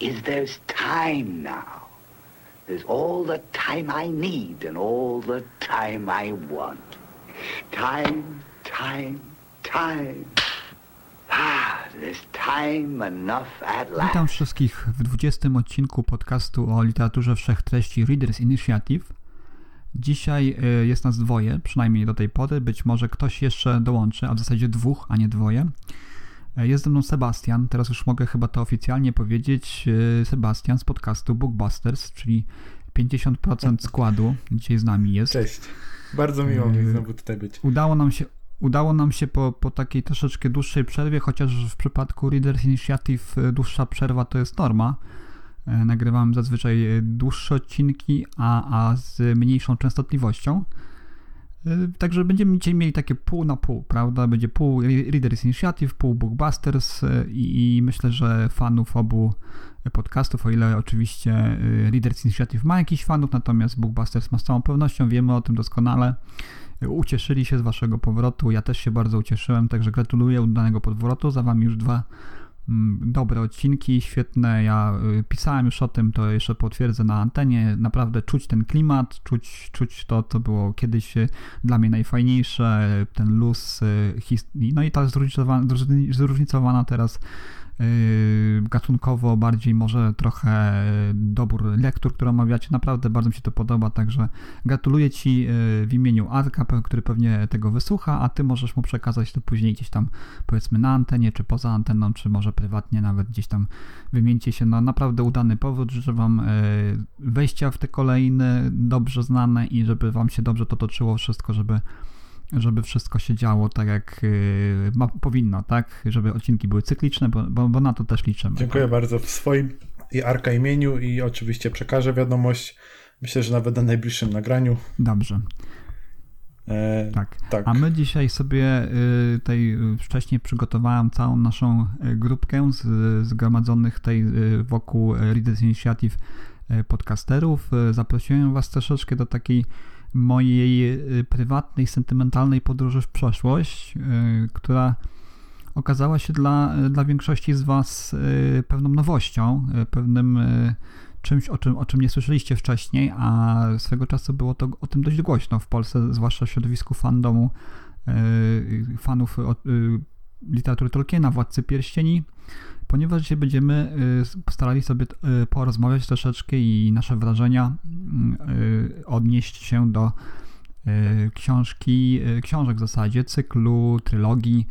is there's time now. There's all the time I need and all the time I want. Time, time, time. Ah, there's enough at last. Witam wszystkich w 20 odcinku podcastu o literaturze wszechtreści Readers Initiative. Dzisiaj y, jest nas dwoje, przynajmniej do tej pory. Być może ktoś jeszcze dołączy, a w zasadzie dwóch, a nie dwoje. Y, Jest ze mną Sebastian, teraz już mogę chyba to oficjalnie powiedzieć. y, Sebastian z podcastu Bookbusters, czyli 50% składu dzisiaj z nami jest. Cześć. Bardzo miło mi Yy, znowu tutaj być. Udało nam się, udało nam się po, po takiej troszeczkę dłuższej przerwie, chociaż w przypadku Readers Initiative dłuższa przerwa to jest norma. E, Nagrywam zazwyczaj dłuższe odcinki, a, a z mniejszą częstotliwością. Y, Także będziemy dzisiaj mieli takie pół na pół, prawda? Będzie pół Readers Initiative, pół Bookbusters y, i, i myślę, że fanów obu podcastów, o ile oczywiście y, Readers Initiative ma jakichś fanów, natomiast Bookbusters ma z całą pewnością, wiemy o tym doskonale. Y, Ucieszyli się z waszego powrotu, ja też się bardzo ucieszyłem, także gratuluję udanego powrotu. Za wami już dwa dobre odcinki, świetne. Ja y, pisałem już o tym, to jeszcze potwierdzę na antenie. Naprawdę czuć ten klimat, czuć, czuć to, co było kiedyś y, dla mnie najfajniejsze, y, ten luz, no i ta zróżnicowana, zróżni- zróżnicowana teraz gatunkowo bardziej może trochę y, dobór lektur, które omawiacie. Naprawdę bardzo mi się to podoba, także gratuluję Ci y, w imieniu Arka, który pewnie tego wysłucha, a Ty możesz mu przekazać to później gdzieś tam powiedzmy na antenie, czy poza anteną, czy może prywatnie nawet gdzieś tam wymieńcie się na naprawdę udany powód. Życzę Wam wejścia w te kolejne dobrze znane i żeby Wam się dobrze to toczyło wszystko, żeby żeby wszystko się działo tak jak y, ma, powinno, tak? Żeby odcinki były cykliczne, bo, bo, bo na to też liczymy. Dziękuję bardzo w swoim i Arka imieniu i oczywiście przekażę wiadomość. Myślę, że nawet na najbliższym nagraniu. Dobrze, E, tak. tak. A my dzisiaj sobie y, tej y, wcześniej przygotowałem całą naszą grupkę z, zgromadzonych tej wokół Readers Initiative podcasterów. Zaprosiłem Was troszeczkę do takiej mojej y, prywatnej, sentymentalnej podróży w przeszłość, y, która okazała się dla, dla większości z Was y, pewną nowością, y, pewnym y, czymś, o czym, o czym nie słyszeliście wcześniej, a swego czasu było to o tym dość głośno w Polsce, zwłaszcza w środowisku fandomu, y, fanów y, literatury Tolkiena, Władcy Pierścieni, ponieważ dzisiaj będziemy y, postarali sobie y, porozmawiać troszeczkę i nasze wrażenia y, odnieść się do książki, książek w zasadzie, cyklu, trylogii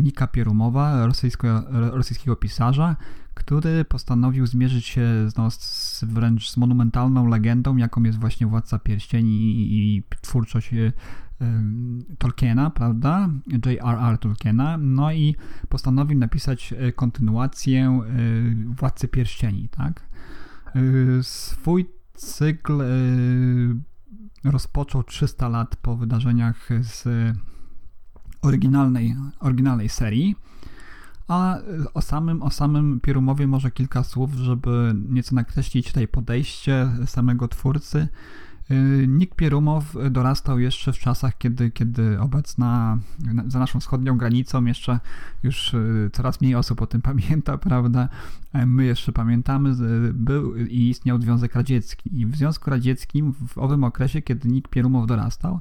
Nika Pierumowa, rosyjskiego, rosyjskiego pisarza, który postanowił zmierzyć się no, z, wręcz z monumentalną legendą, jaką jest właśnie Władca Pierścieni i, i twórczość y, Tolkiena, prawda? J.R.R. Tolkiena. No i postanowił napisać kontynuację y, Władcy Pierścieni, tak? Y, Swój cykl rozpoczął 300 lat po wydarzeniach z oryginalnej, oryginalnej serii. A o samym, o samym Pierumowie może kilka słów, żeby nieco nakreślić tutaj podejście samego twórcy. Y, Nick Pierumow dorastał jeszcze w czasach, kiedy, kiedy obecna na- za naszą wschodnią granicą jeszcze już y, coraz mniej osób o tym pamięta, prawda? E, My jeszcze pamiętamy, był i istniał Związek Radziecki. I w Związku Radzieckim w owym okresie, kiedy Nick Pierumow dorastał,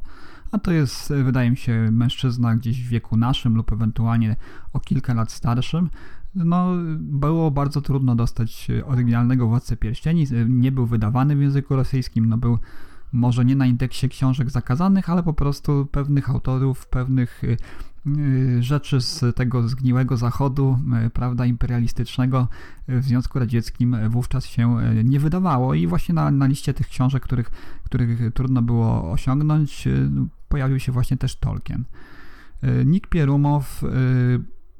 a to jest, y, wydaje mi się, mężczyzna gdzieś w wieku naszym lub ewentualnie o kilka lat starszym, no, było bardzo trudno dostać y, oryginalnego Władcę Pierścieni. Y, Nie był wydawany w języku rosyjskim, no był może nie na indeksie książek zakazanych, ale po prostu pewnych autorów, pewnych rzeczy z tego zgniłego zachodu, y, prawda, imperialistycznego y, w Związku Radzieckim y, wówczas się y, nie wydawało i właśnie na, na liście tych książek, których, których trudno było osiągnąć, y, pojawił się właśnie też Tolkien. Y, Nick Pierumow y,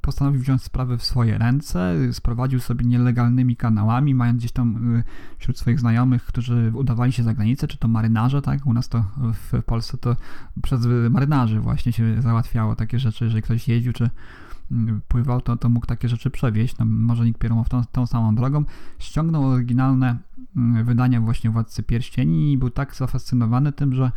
postanowił wziąć sprawy w swoje ręce, sprowadził sobie nielegalnymi kanałami, mając gdzieś tam wśród swoich znajomych, którzy udawali się za granicę, czy to marynarze, tak? U nas to w Polsce to przez marynarzy właśnie się załatwiało takie rzeczy, jeżeli ktoś jeździł, czy pływał, to, to mógł takie rzeczy przewieźć. No, może nikt Pierumow tą, tą samą drogą. Ściągnął oryginalne mm, wydania właśnie Władcy Pierścieni i był tak zafascynowany tym, że mm,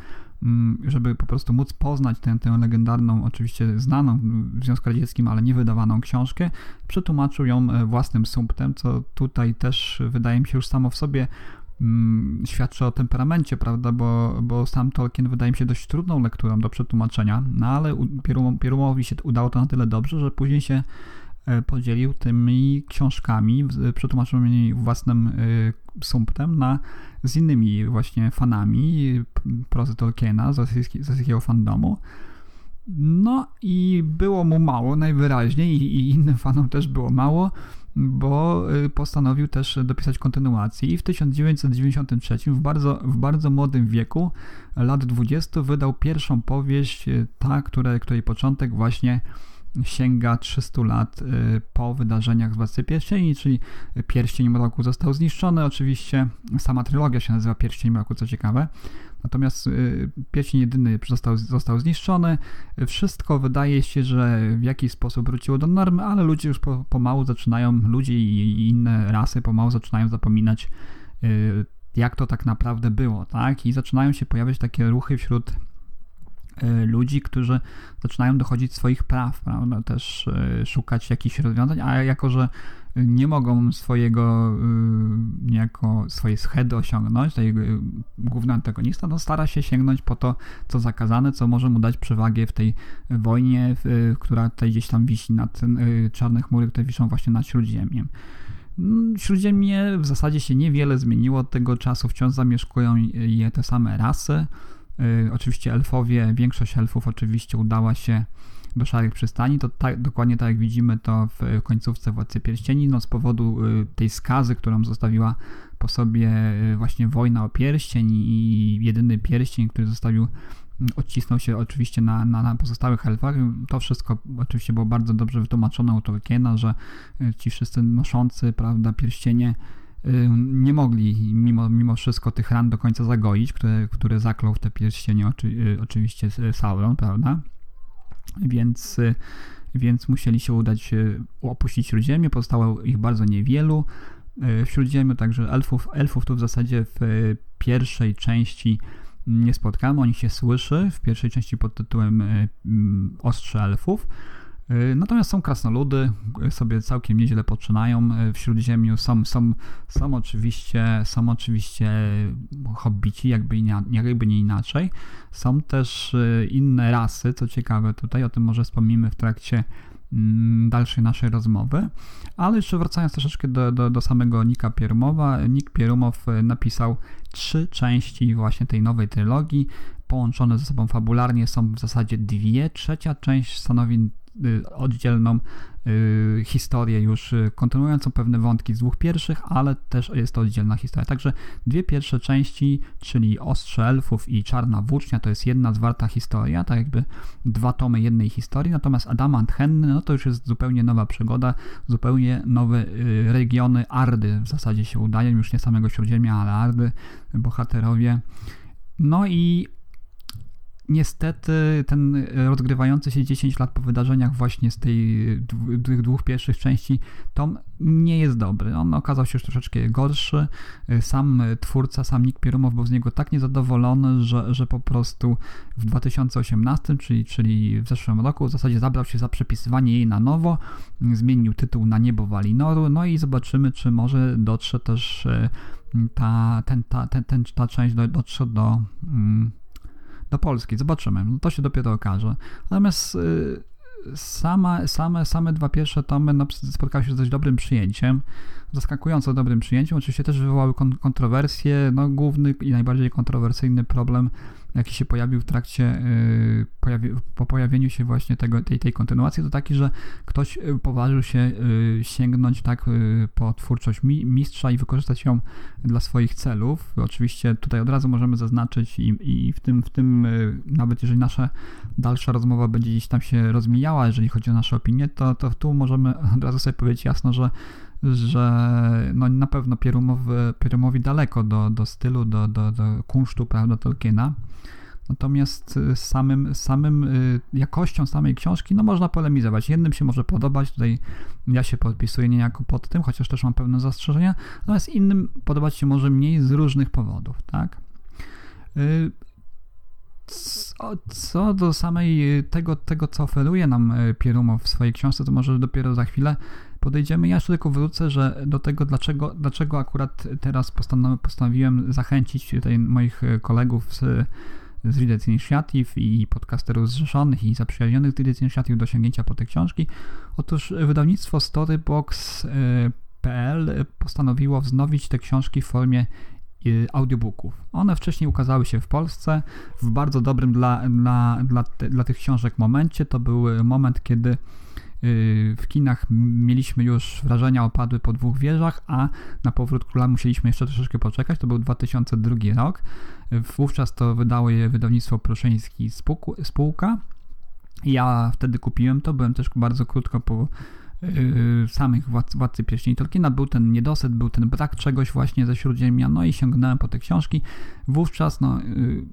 żeby po prostu móc poznać tę, tę legendarną, oczywiście znaną w Związku Radzieckim, ale nie wydawaną książkę, przetłumaczył ją e, własnym sumptem, co tutaj też wydaje mi się już samo w sobie mm, świadczy o temperamencie, prawda, bo, bo sam Tolkien wydaje mi się dość trudną lekturą do przetłumaczenia, no ale Pierum, Pierumowi się udało to na tyle dobrze, że później się e, podzielił tymi książkami przetłumaczonymi własnym e, sumptem na, z innymi właśnie fanami prozy Tolkiena, z rosyjskiego fandomu. No i było mu mało najwyraźniej i, i innym fanom też było mało, bo y, postanowił też dopisać kontynuację i w 1993 w bardzo, w bardzo młodym wieku, lat 20, wydał pierwszą powieść, y, ta, której, której początek właśnie sięga 300 lat y, po wydarzeniach z Władcy Pierścieni, czyli Pierścień Mroku został zniszczony. Oczywiście sama trylogia się nazywa Pierścień Mroku, co ciekawe. Natomiast y, pierścień jedyny został, został zniszczony. Wszystko wydaje się, że w jakiś sposób wróciło do normy, ale ludzie już po, pomału zaczynają, ludzie i inne rasy pomału zaczynają zapominać, y, jak to tak naprawdę było, tak? I zaczynają się pojawiać takie ruchy wśród ludzi, którzy zaczynają dochodzić swoich praw, prawda? Też szukać jakichś rozwiązań, a jako, że nie mogą swojego y, niejako swojej schedy osiągnąć, tej y, główny antagonista, no stara się sięgnąć po to, co zakazane, co może mu dać przewagę w tej wojnie, która tutaj gdzieś tam wisi nad y, czarne chmury, które wiszą właśnie nad Śródziemiem. Mm, Śródziemie w zasadzie się niewiele zmieniło od tego czasu, wciąż zamieszkują je te same rasy. Oczywiście elfowie, większość elfów oczywiście udała się do Szarych Przystani, to tak, dokładnie tak jak widzimy to w końcówce Władcy Pierścieni, no z powodu y, tej skazy, którą zostawiła po sobie y, właśnie wojna o pierścień i jedyny pierścień, który zostawił mm, odcisnął się oczywiście na, na, na, pozostałych elfach. To wszystko oczywiście było bardzo dobrze wytłumaczone u Tolkiena, że y, ci wszyscy noszący, prawda, pierścienie nie mogli mimo, mimo wszystko tych ran do końca zagoić, które, które zaklął w te pierścienie oczy, oczywiście Sauron, prawda? więc, y, więc musieli się udać y, opuścić Śródziemie, pozostało ich bardzo niewielu. Y, w Śródziemiu także elfów, elfów tu w zasadzie w pierwszej części nie spotkamy, o nich się słyszy, w pierwszej części pod tytułem Ostrze Elfów. Y, natomiast są krasnoludy, y, sobie całkiem nieźle poczynają y, w Śródziemiu. Są, są, są, oczywiście, są oczywiście hobbici, jakby nie, jakby nie inaczej. Są też inne rasy, co ciekawe tutaj, o tym może wspomnimy w trakcie mm, dalszej naszej rozmowy. Ale jeszcze wracając troszeczkę do, do, do samego Nika Pierumowa, Nick Pierumow napisał trzy części właśnie tej nowej trylogii, połączone ze sobą fabularnie są w zasadzie dwie. Trzecia część stanowi oddzielną y, historię już y, kontynuującą pewne wątki z dwóch pierwszych, ale też jest to oddzielna historia. Także dwie pierwsze części, czyli Ostrze Elfów i Czarna Włócznia, to jest jedna zwarta historia, tak jakby dwa tomy jednej historii, natomiast Adamant Henny, no to już jest zupełnie nowa przygoda, zupełnie nowe regiony Ardy w zasadzie się udają, już nie samego Śródziemia, ale Ardy, bohaterowie. No i niestety ten rozgrywający się 10 lat po wydarzeniach właśnie z tej, tych dwóch pierwszych części tom nie jest dobry. On okazał się już troszeczkę gorszy. Sam twórca, sam Nick Pierumow był z niego tak niezadowolony, że, że po prostu w 2018, czyli, czyli w zeszłym roku w zasadzie zabrał się za przepisywanie jej na nowo, zmienił tytuł na Niebo Walinoru, no i zobaczymy, czy może dotrze też e, ta, ten, ta, ten, ten, ta część do, dotrze do mm, do Polski. Zobaczymy. No to się dopiero okaże. Natomiast y, sama, same, same dwa pierwsze tomy no, spotkały się z dość dobrym przyjęciem, zaskakująco dobrym przyjęciem. Oczywiście też wywołały kon kontrowersje. No, główny i najbardziej kontrowersyjny problem jaki się pojawił w trakcie, y, po pojawieniu się właśnie tego, tej, tej kontynuacji, to taki, że ktoś y, poważył się y, sięgnąć tak po twórczość mi, mistrza i wykorzystać ją dla swoich celów. Oczywiście tutaj od razu możemy zaznaczyć i, i w tym, w tym nawet jeżeli nasza dalsza rozmowa będzie gdzieś tam się rozmijała, jeżeli chodzi o nasze opinie, to, to tu możemy od razu sobie powiedzieć jasno, że że no na pewno Pierumowi, Pierumowi daleko do, do stylu, do, do, do kunsztu prawda, Tolkiena. Natomiast samym, samym y, jakością samej książki, no można polemizować. Jednym się może podobać, tutaj ja się podpisuję niejako pod tym, chociaż też mam pewne zastrzeżenia, natomiast innym podobać się może mniej z różnych powodów, tak? Y, co, do samej y, tego, tego, co oferuje nam Pierumow w swojej książce, to może dopiero za chwilę podejdziemy. Ja jeszcze tylko wrócę, że do tego, dlaczego, dlaczego akurat teraz postanowiłem zachęcić tutaj moich kolegów z, z Readers Initiative i podcasterów zrzeszonych i zaprzyjaźnionych z Readers Initiative do sięgnięcia po te książki. Otóż wydawnictwo Storybox.pl postanowiło wznowić te książki w formie y, audiobooków. One wcześniej ukazały się w Polsce w bardzo dobrym dla, dla, dla, dla tych książek momencie. To był moment, kiedy w kinach mieliśmy już wrażenia opadły po dwóch wieżach, a na powrót króla musieliśmy jeszcze troszeczkę poczekać. To był 2002 rok. Wówczas to wydało je wydawnictwo Proszeński Spółka. Ja wtedy kupiłem to, byłem też bardzo krótko po yy, samych władz, Władcy Pierścieni Tolkiena. Był ten niedosyt, był ten brak czegoś właśnie ze Śródziemia, no i sięgnąłem po te książki. Wówczas, no, yy,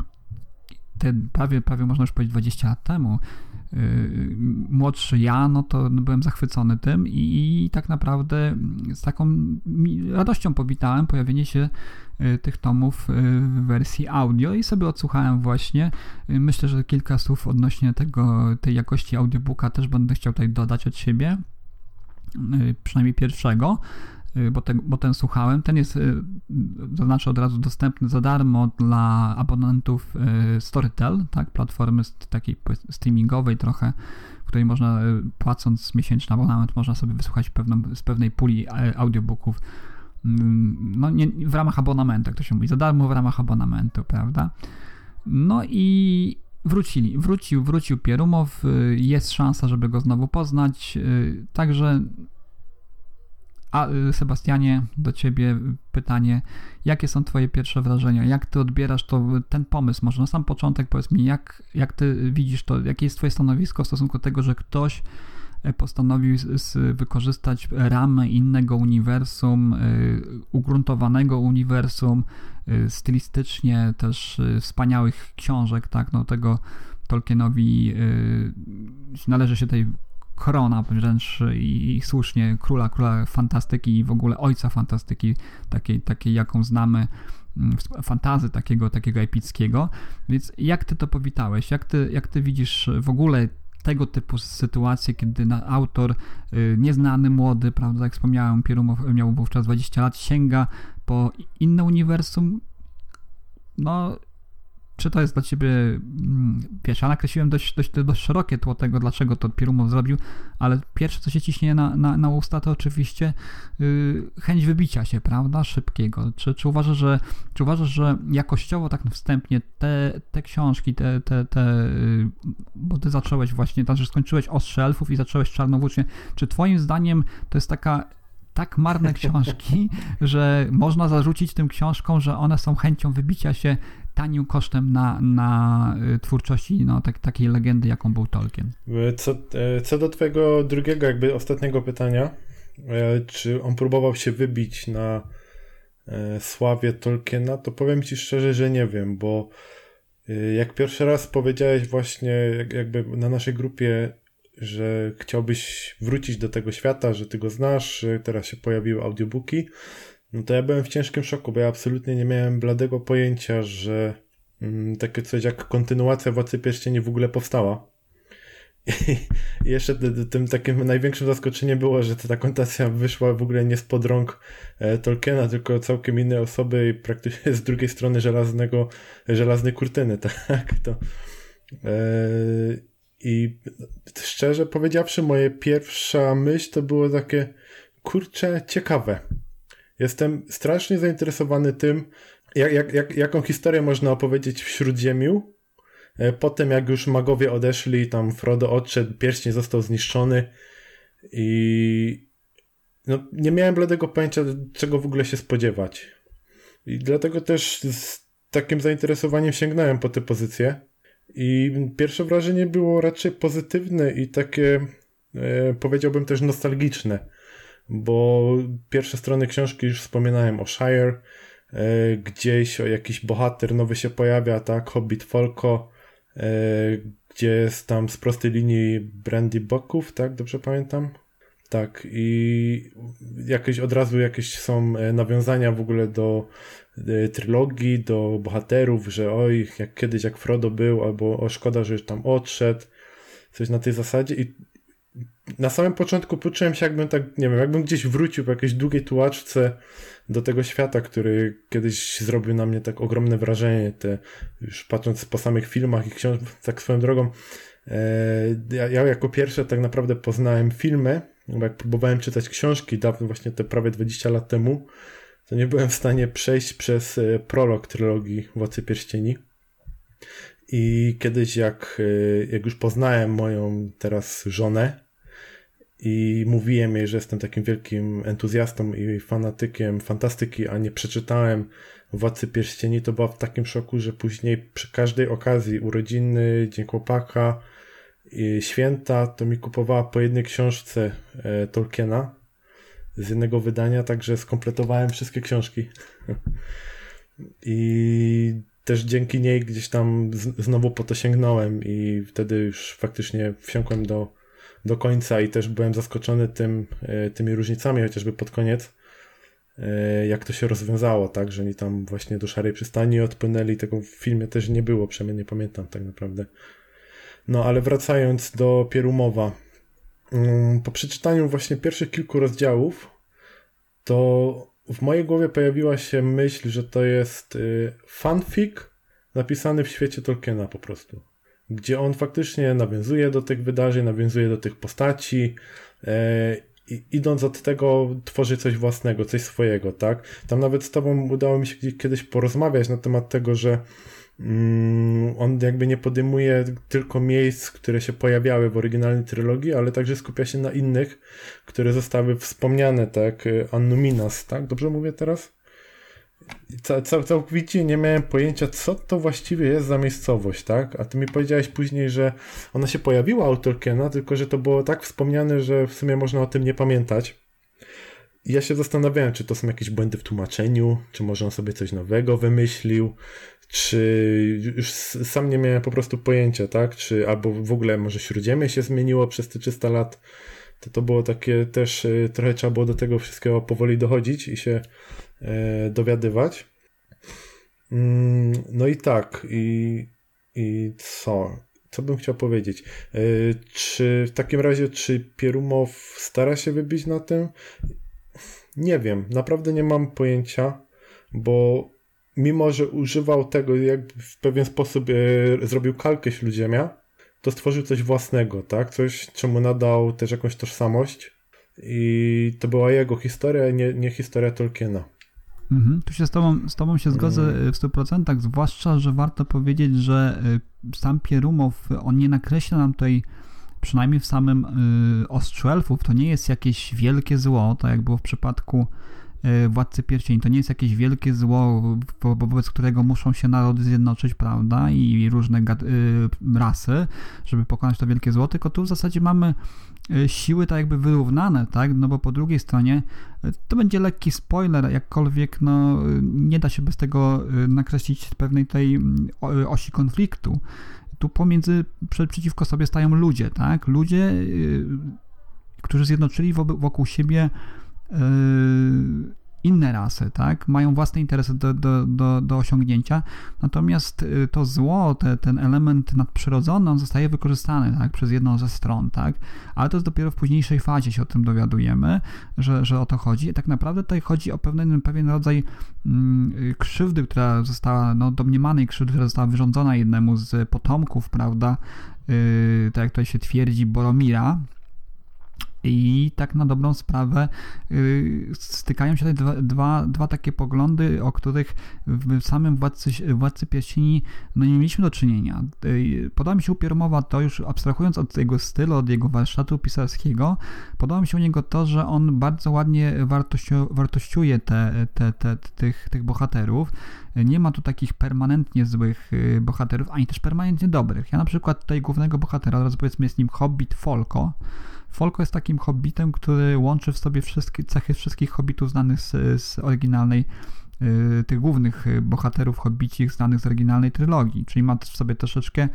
te prawie, prawie można już powiedzieć 20 lat temu, Y, młodszy ja, no to byłem zachwycony tym i, tak naprawdę z taką radością powitałem pojawienie się y, tych tomów y, w wersji audio i sobie odsłuchałem właśnie. Myślę, że kilka słów odnośnie tego, tej jakości audiobooka też będę chciał tutaj dodać od siebie, przynajmniej pierwszego. Y, bo, te, bo ten słuchałem. Ten jest, y, zaznaczę od razu, dostępny za darmo dla abonentów y, Storytel, tak, platformy takiej streamingowej trochę, w której można, płacąc miesięczny abonament, można sobie wysłuchać pewną, z pewnej puli e, audiobooków. Mm, no nie, w ramach abonamentu, jak to się mówi, za darmo w ramach abonamentu, prawda? No i wrócili, wrócił, wrócił Pierumow, jest szansa, żeby go znowu poznać, także a y, Sebastianie, do ciebie pytanie, jakie są twoje pierwsze wrażenia? Jak ty odbierasz to, ten pomysł? Może na sam początek powiedz mi, jak, jak ty widzisz to, jakie jest twoje stanowisko w stosunku do tego, że ktoś e, postanowił z, z, wykorzystać ramę innego uniwersum, y, ugruntowanego uniwersum, y, stylistycznie też y, wspaniałych książek, tak, no tego Tolkienowi należy się tej korona wręcz i, i, słusznie króla, króla fantastyki i w ogóle ojca fantastyki, takiej, takiej jaką znamy mm, fantazy takiego, takiego epickiego. Więc jak ty to powitałeś? Jak ty, jak ty widzisz w ogóle tego typu sytuacje, kiedy autor y, nieznany, młody, prawda, jak wspomniałem, Pierumow miał wówczas 20 lat, sięga po inne uniwersum, no czy to jest dla ciebie, mm, wiesz, ja nakreśliłem dość, dość, dość szerokie tło tego, dlaczego to Pierumow zrobił, ale pierwsze, co się ciśnie na, na, na usta, to oczywiście yy, chęć wybicia się, prawda, szybkiego. Czy, czy, uważasz, że, czy uważasz, że jakościowo tak wstępnie te, te książki, te, te, te yy, bo ty zacząłeś właśnie, znaczy skończyłeś Ostrze Elfów i zacząłeś Czarnowłócznie, czy twoim zdaniem to jest taka tak marne książki, że można zarzucić tym książkom, że one są chęcią wybicia się tanim kosztem na, na y, twórczości no, tak, takiej legendy, jaką był Tolkien. Co, e, co do twojego drugiego, jakby ostatniego pytania, e, czy on próbował się wybić na e, sławie Tolkiena, to powiem ci szczerze, że nie wiem, bo jak pierwszy raz powiedziałeś właśnie jakby na naszej grupie, że chciałbyś wrócić do tego świata, że ty go znasz, teraz się pojawiły audiobooki, no to ja byłem w ciężkim szoku, bo ja absolutnie nie miałem bladego pojęcia, że mm, takie coś jak kontynuacja Władcy Pierścieni w ogóle powstała. I jeszcze tym takim największym zaskoczeniem było, że ta kontacja wyszła w ogóle nie spod rąk e, Tolkiena, tylko całkiem innej osoby i praktycznie z drugiej strony żelaznego, żelaznej kurtyny, tak? To, e, I szczerze powiedziawszy, moje pierwsza myśl to było takie, kurcze, ciekawe. Jestem strasznie zainteresowany tym, jak, jak, jak, jaką historię można opowiedzieć w Śródziemiu, E, potem jak już magowie odeszli, tam Frodo odszedł, pierścień został zniszczony i no, nie miałem bladego pojęcia, czego w ogóle się spodziewać. I dlatego też z takim zainteresowaniem sięgnąłem po tę pozycję. I pierwsze wrażenie było raczej pozytywne i takie, e, powiedziałbym też nostalgiczne, bo pierwsze strony książki już wspominałem o Shire, e, gdzieś o jakiś bohater nowy się pojawia, tak, Hobbit Folko, e, gdzie jest tam z prostej linii Brandy Boków, tak, dobrze pamiętam? Tak, i jakieś od razu jakieś są e, nawiązania w ogóle do trylogii, do bohaterów, że oj, jak kiedyś jak Frodo był, albo o szkoda, że już tam odszedł, coś na tej zasadzie i na samym początku poczułem się jakbym tak, nie wiem, jakbym gdzieś wrócił po jakiejś długiej tułaczce do tego świata, który kiedyś zrobił na mnie tak ogromne wrażenie, te, już patrząc po samych filmach i książkach, tak swoją drogą, e, ja, ja jako pierwsze tak naprawdę poznałem filmy, bo jak próbowałem czytać książki dawno, właśnie te prawie 20 lat temu, to nie byłem w stanie przejść przez e, prolog trylogii Władcy Pierścieni. I kiedyś jak, e, jak już poznałem moją teraz żonę i mówiłem jej, że jestem takim wielkim entuzjastą i fanatykiem fantastyki, a nie przeczytałem Władcy Pierścieni, to była w takim szoku, że później przy każdej okazji urodziny, Dzień Chłopaka, święta to mi kupowała po jednej książce e, Tolkiena z jednego wydania, także skompletowałem wszystkie książki. I też dzięki niej gdzieś tam znowu po to sięgnąłem i wtedy już faktycznie wsiąkłem do, do końca i też byłem zaskoczony tym, e, tymi różnicami, chociażby pod koniec, e, jak to się rozwiązało, tak, że oni tam właśnie do Szarej Przystani odpłynęli, tego w filmie też nie było, przynajmniej nie pamiętam tak naprawdę. No ale wracając do Pierumowa. Mm, po przeczytaniu właśnie pierwszych kilku rozdziałów, to w mojej głowie pojawiła się myśl, że to jest y, fanfic napisany w świecie Tolkiena po prostu. Gdzie on faktycznie nawiązuje do tych wydarzeń, nawiązuje do tych postaci, e, i idąc od tego tworzy coś własnego, coś swojego, tak? Tam nawet z tobą udało mi się kiedyś porozmawiać na temat tego, że Mm, on jakby nie podejmuje tylko miejsc, które się pojawiały w oryginalnej trylogii, ale także skupia się na innych, które zostały wspomniane, tak? Annuminas, tak? Dobrze mówię teraz? Cał, całkowicie nie miałem pojęcia, co to właściwie jest za miejscowość, tak? A ty mi powiedziałeś później, że ona się pojawiła u Tolkiena, tylko że to było tak wspomniane, że w sumie można o tym nie pamiętać. I ja się zastanawiałem, czy to są jakieś błędy w tłumaczeniu, czy może on sobie coś nowego wymyślił, czy już sam nie miałem po prostu pojęcia, tak? Czy albo w ogóle może śródziemie się zmieniło przez te 300 lat. To to było takie też, y, trochę trzeba było do tego wszystkiego powoli dochodzić i się dowiadywać. Mm, no i tak, i, i co? Co bym chciał powiedzieć? E, czy w takim razie, czy Pierumow stara się wybić na tym? Nie wiem, naprawdę nie mam pojęcia, bo mimo że używał tego, jak w pewien sposób e, zrobił kalkę śródziemia, to stworzył coś własnego, tak? Coś, czemu nadał też jakąś tożsamość. I to była jego historia, nie, nie historia Tolkiena. Mhm, tu się z tobą, z tobą się zgodzę mm. w 100%, zwłaszcza, że warto powiedzieć, że e, sam Pierumow, on nie nakreśla nam tutaj przynajmniej w samym y, ostrzu elfów, to nie jest jakieś wielkie zło, tak jak było w przypadku Władcy Pierścieni. To nie jest jakieś wielkie zło, wobec którego muszą się narody zjednoczyć, prawda, i różne e, rasy, żeby pokonać to wielkie zło, tylko tu w zasadzie mamy e, siły tak jakby wyrównane, tak, no bo po drugiej stronie to będzie lekki spoiler, jakkolwiek no nie da się bez tego nakreślić pewnej tej osi konfliktu. Tu pomiędzy, przeciwko sobie stają ludzie, tak, ludzie, którzy zjednoczyli wokół siebie inne rasy, tak? Mają własne interesy do, do, do, do osiągnięcia, natomiast y, to zło, te, ten element nadprzyrodzony, on zostaje wykorzystany, tak? Przez jedną ze stron, tak? Ale to jest dopiero w późniejszej fazie się o tym dowiadujemy, że, że o to chodzi. Tak naprawdę tutaj chodzi o pewien, pewien rodzaj mm, krzywdy, która została, no domniemanej krzywdy, która została wyrządzona jednemu z potomków, prawda? Yy, tak jak tutaj się twierdzi, Boromira, I tak na dobrą sprawę yy, stykają się te dwa, dwa, dwa, takie poglądy, o których w samym Władcy, Władcy Pierścieni no nie mieliśmy do czynienia. Yy, podoba mi się u Piermowa to, już abstrahując od jego stylu, od jego warsztatu pisarskiego, podoba mi się u niego to, że on bardzo ładnie wartościu, wartościuje te, te, te, tych, tych bohaterów. Nie ma tu takich permanentnie złych yy, bohaterów, ani też permanentnie dobrych. Ja na przykład tutaj głównego bohatera, teraz powiedzmy jest nim Hobbit Folko, Folko jest takim hobbitem, który łączy w sobie wszystkie cechy wszystkich hobbitów znanych z, z oryginalnej y, tych głównych bohaterów hobbicich znanych z oryginalnej trylogii, czyli ma w sobie troszeczkę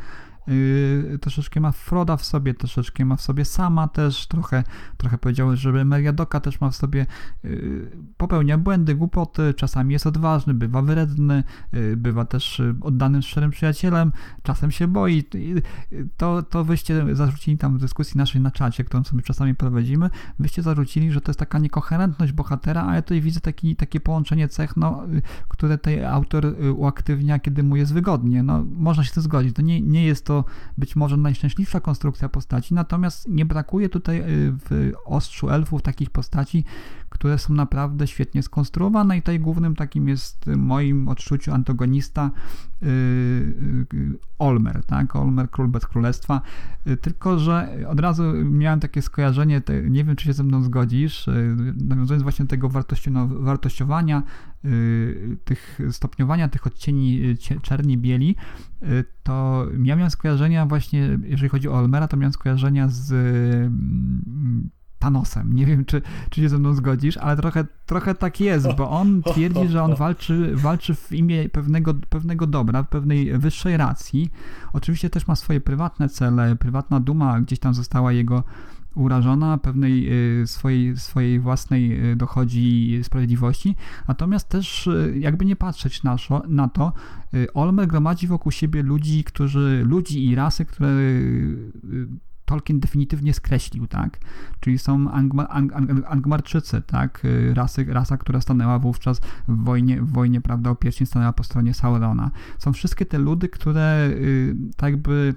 Yy, troszeczkę ma Froda w sobie, troszeczkę ma w sobie sama też, trochę, trochę powiedział, że Meriadoka też ma w sobie, yy, popełnia błędy, głupoty, czasami jest odważny, bywa wredny, yy, bywa też oddanym, szczerym przyjacielem, czasem się boi. To, to wyście zarzucili tam w dyskusji naszej na czacie, którą sobie czasami prowadzimy, wyście zarzucili, że to jest taka niekoherentność bohatera, a ja tutaj widzę taki, takie połączenie cech, no, które tej autor uaktywnia, kiedy mu jest wygodnie. No, można się to zgodzić. To nie, nie jest to to być może najszczęśliwsza konstrukcja postaci, natomiast nie brakuje tutaj y, w ostrzu elfów takich postaci, które są naprawdę świetnie skonstruowane i tutaj głównym takim jest w moim odczuciu antagonista yy, yy, Olmer, tak? Olmer, Król bez Królestwa, tylko, że od razu miałem takie skojarzenie, nie wiem, czy się ze mną zgodzisz, nawiązując właśnie do tego wartościowania, tych stopniowania tych odcieni czerni, bieli, to miałem skojarzenia właśnie, jeżeli chodzi o Olmera, to miałem skojarzenia z Thanosem. Nie wiem, czy, czy się ze mną zgodzisz, ale trochę, trochę tak jest, bo on twierdzi, że on walczy, walczy w imię pewnego, pewnego dobra, pewnej wyższej racji. Oczywiście też ma swoje prywatne cele, prywatna duma gdzieś tam została jego urażona, pewnej y, swojej, swojej własnej y, dochodzi sprawiedliwości. Natomiast też, y, jakby nie patrzeć na, na to, Olmer gromadzi wokół siebie ludzi, którzy, ludzi i rasy, które Tolkien definitywnie skreślił, tak? Czyli są Angma, Ang, Ang, Angmarczycy, tak? Y, rasy, rasa, która stanęła wówczas w wojnie, w wojnie prawda, o stanęła po stronie Saurona. Są wszystkie te ludy, które y, tak jakby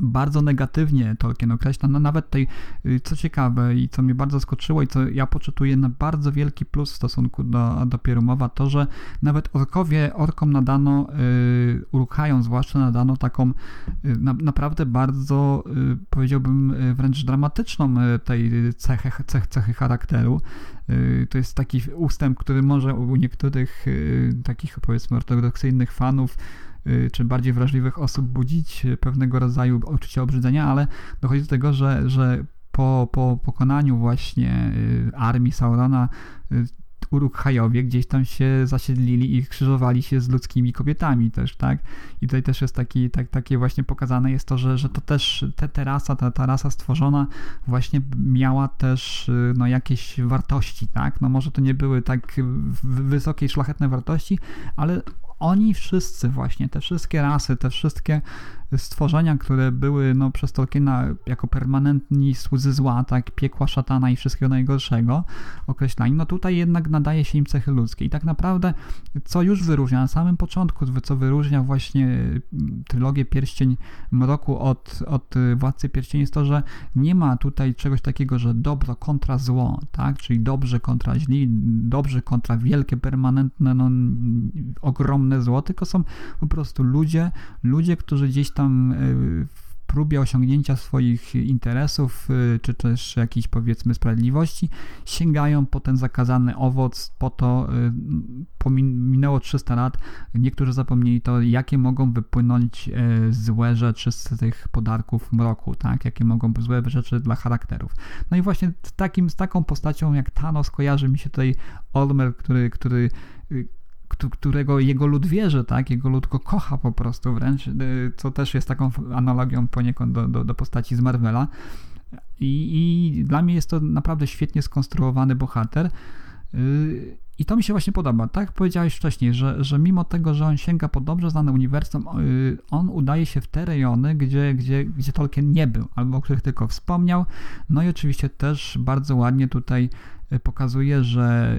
bardzo negatywnie Tolkien określa. No nawet tutaj, y, co ciekawe i co mnie bardzo zaskoczyło i co ja poczytuję na bardzo wielki plus w stosunku do, do Pierumowa, to, że nawet orkowie, orkom nadano, y, Urukhają zwłaszcza nadano taką y, na, naprawdę bardzo, y, powiedziałbym, wręcz dramatyczną tej cechy, cech, cechy charakteru. To jest taki ustęp, który może u niektórych takich, powiedzmy, ortodoksyjnych fanów czy bardziej wrażliwych osób budzić pewnego rodzaju uczucie obrzydzenia, ale dochodzi do tego, że, że po, po pokonaniu właśnie y, armii Saurona y, Uruk-hajowie gdzieś tam się zasiedlili i krzyżowali się z ludzkimi kobietami też, tak? I tutaj też jest taki, tak, takie właśnie pokazane jest to, że, że to też te, te rasa, ta, ta rasa stworzona właśnie miała też no, jakieś wartości, tak? No może to nie były tak wysokie, szlachetne wartości, ale oni wszyscy właśnie, te wszystkie rasy, te wszystkie stworzenia, które były no, przez Tolkiena jako permanentni słudzy zła, tak, piekła szatana i wszystkiego najgorszego określani, no tutaj jednak nadaje się im cechy ludzkie. I tak naprawdę, co już wyróżnia na samym początku, co wyróżnia właśnie mm, trylogię Pierścień Mroku od, od Władcy Pierścieni jest to, że nie ma tutaj czegoś takiego, że dobro kontra zło, tak, czyli dobrze kontra źli, dobrze kontra wielkie, permanentne, no, ogromne zło, tylko są po prostu ludzie, ludzie, którzy gdzieś tam tam e, w próbie osiągnięcia swoich interesów, e, czy też jakiejś powiedzmy sprawiedliwości, sięgają po ten zakazany owoc, po to e, minęło 300 lat, niektórzy zapomnieli to, jakie mogą wypłynąć złe rzeczy z tych podarków mroku, tak, jakie mogą być złe rzeczy dla charakterów. No i właśnie takim, z taką postacią jak Thanos kojarzy mi się tutaj Olmer, który, który którego jego lud wierzy, tak? Jego lud go kocha po prostu wręcz, y, co też jest taką analogią poniekąd do, do, do postaci z Marvela. I, I, dla mnie jest to naprawdę świetnie skonstruowany bohater. Y, I to mi się właśnie podoba. Tak powiedziałeś wcześniej, że, że mimo tego, że on sięga po dobrze znane uniwersum, y, on udaje się w te rejony, gdzie, gdzie, gdzie Tolkien nie był, albo o których tylko wspomniał. No i oczywiście też bardzo ładnie tutaj pokazuje, że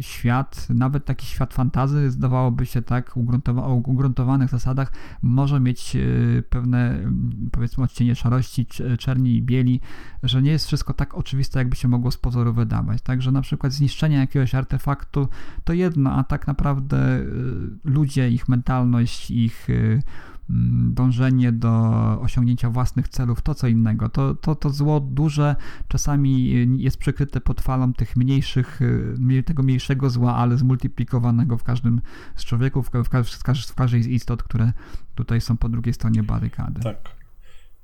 świat, nawet taki świat fantazy, zdawałoby się tak, ugruntowa o ugruntowanych zasadach, może mieć pewne, powiedzmy, odcienie szarości, czerni i bieli, że nie jest wszystko tak oczywiste, jakby się mogło z pozoru wydawać. Także na przykład zniszczenie jakiegoś artefaktu to jedno, a tak naprawdę ludzie, ich mentalność, ich Mm, dążenie do osiągnięcia własnych celów to co innego. To, to, to zło duże czasami jest przykryte pod falą tych mniejszych, y, tego mniejszego zła, ale zmultiplikowanego w każdym z człowieków, w, w, w każdej z istot, które tutaj są po drugiej stronie barykady. Tak.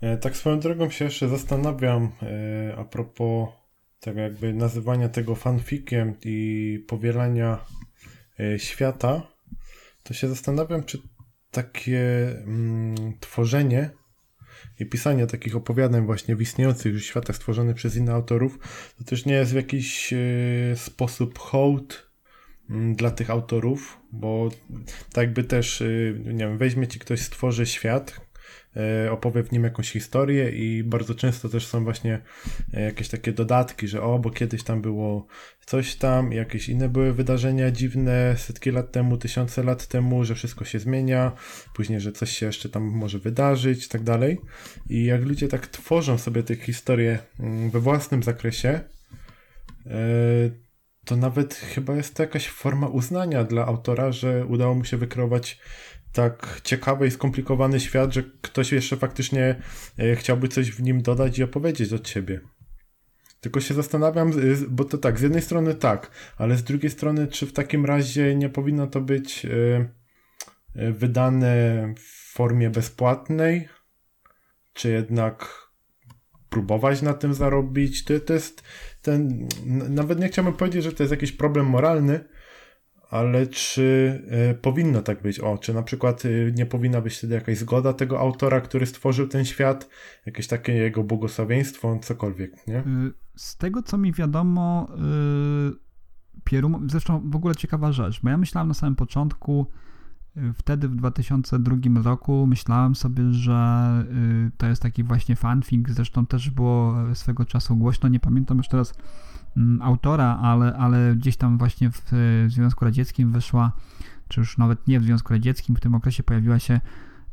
E, tak swoją drogą się jeszcze zastanawiam e, a propos tego jakby nazywania tego fanfikiem i powielania e, świata, to się zastanawiam, czy takie mm, tworzenie i pisanie takich opowiadań właśnie w istniejących już światach stworzonych przez innych autorów, to też nie jest w jakiś y, sposób hołd y, dla tych autorów, bo tak jakby też, y, nie wiem, weźmie ci ktoś, stworzy świat, E, opowie w nim jakąś historię i bardzo często też są właśnie e, jakieś takie dodatki, że o, bo kiedyś tam było coś tam, jakieś inne były wydarzenia dziwne setki lat temu, tysiące lat temu, że wszystko się zmienia, później, że coś się jeszcze tam może wydarzyć i tak dalej. I jak ludzie tak tworzą sobie te historie mm, we własnym zakresie, e, to nawet chyba jest to jakaś forma uznania dla autora, że udało mu się wykreować tak ciekawy i skomplikowany świat, że ktoś jeszcze faktycznie e, chciałby coś w nim dodać i opowiedzieć od siebie. Tylko się zastanawiam, bo to tak, z jednej strony tak, ale z drugiej strony, czy w takim razie nie powinno to być e, e, wydane w formie bezpłatnej, czy jednak próbować na tym zarobić. To, to jest ten, nawet nie chciałbym powiedzieć, że to jest jakiś problem moralny, ale czy y, powinno tak być? O, czy na przykład y, nie powinna być wtedy jakaś zgoda tego autora, który stworzył ten świat, jakieś takie jego błogosławieństwo, cokolwiek, nie? Y, z tego, co mi wiadomo, Pierum, zresztą w ogóle ciekawa rzecz, bo ja myślałem na samym początku, wtedy w 2002 roku myślałem sobie, że to jest taki właśnie fanfic, zresztą też było swego czasu głośno, nie pamiętam już teraz autora, ale, ale gdzieś tam właśnie w Związku Radzieckim wyszła, czy już nawet nie w Związku Radzieckim, w tym okresie pojawiła się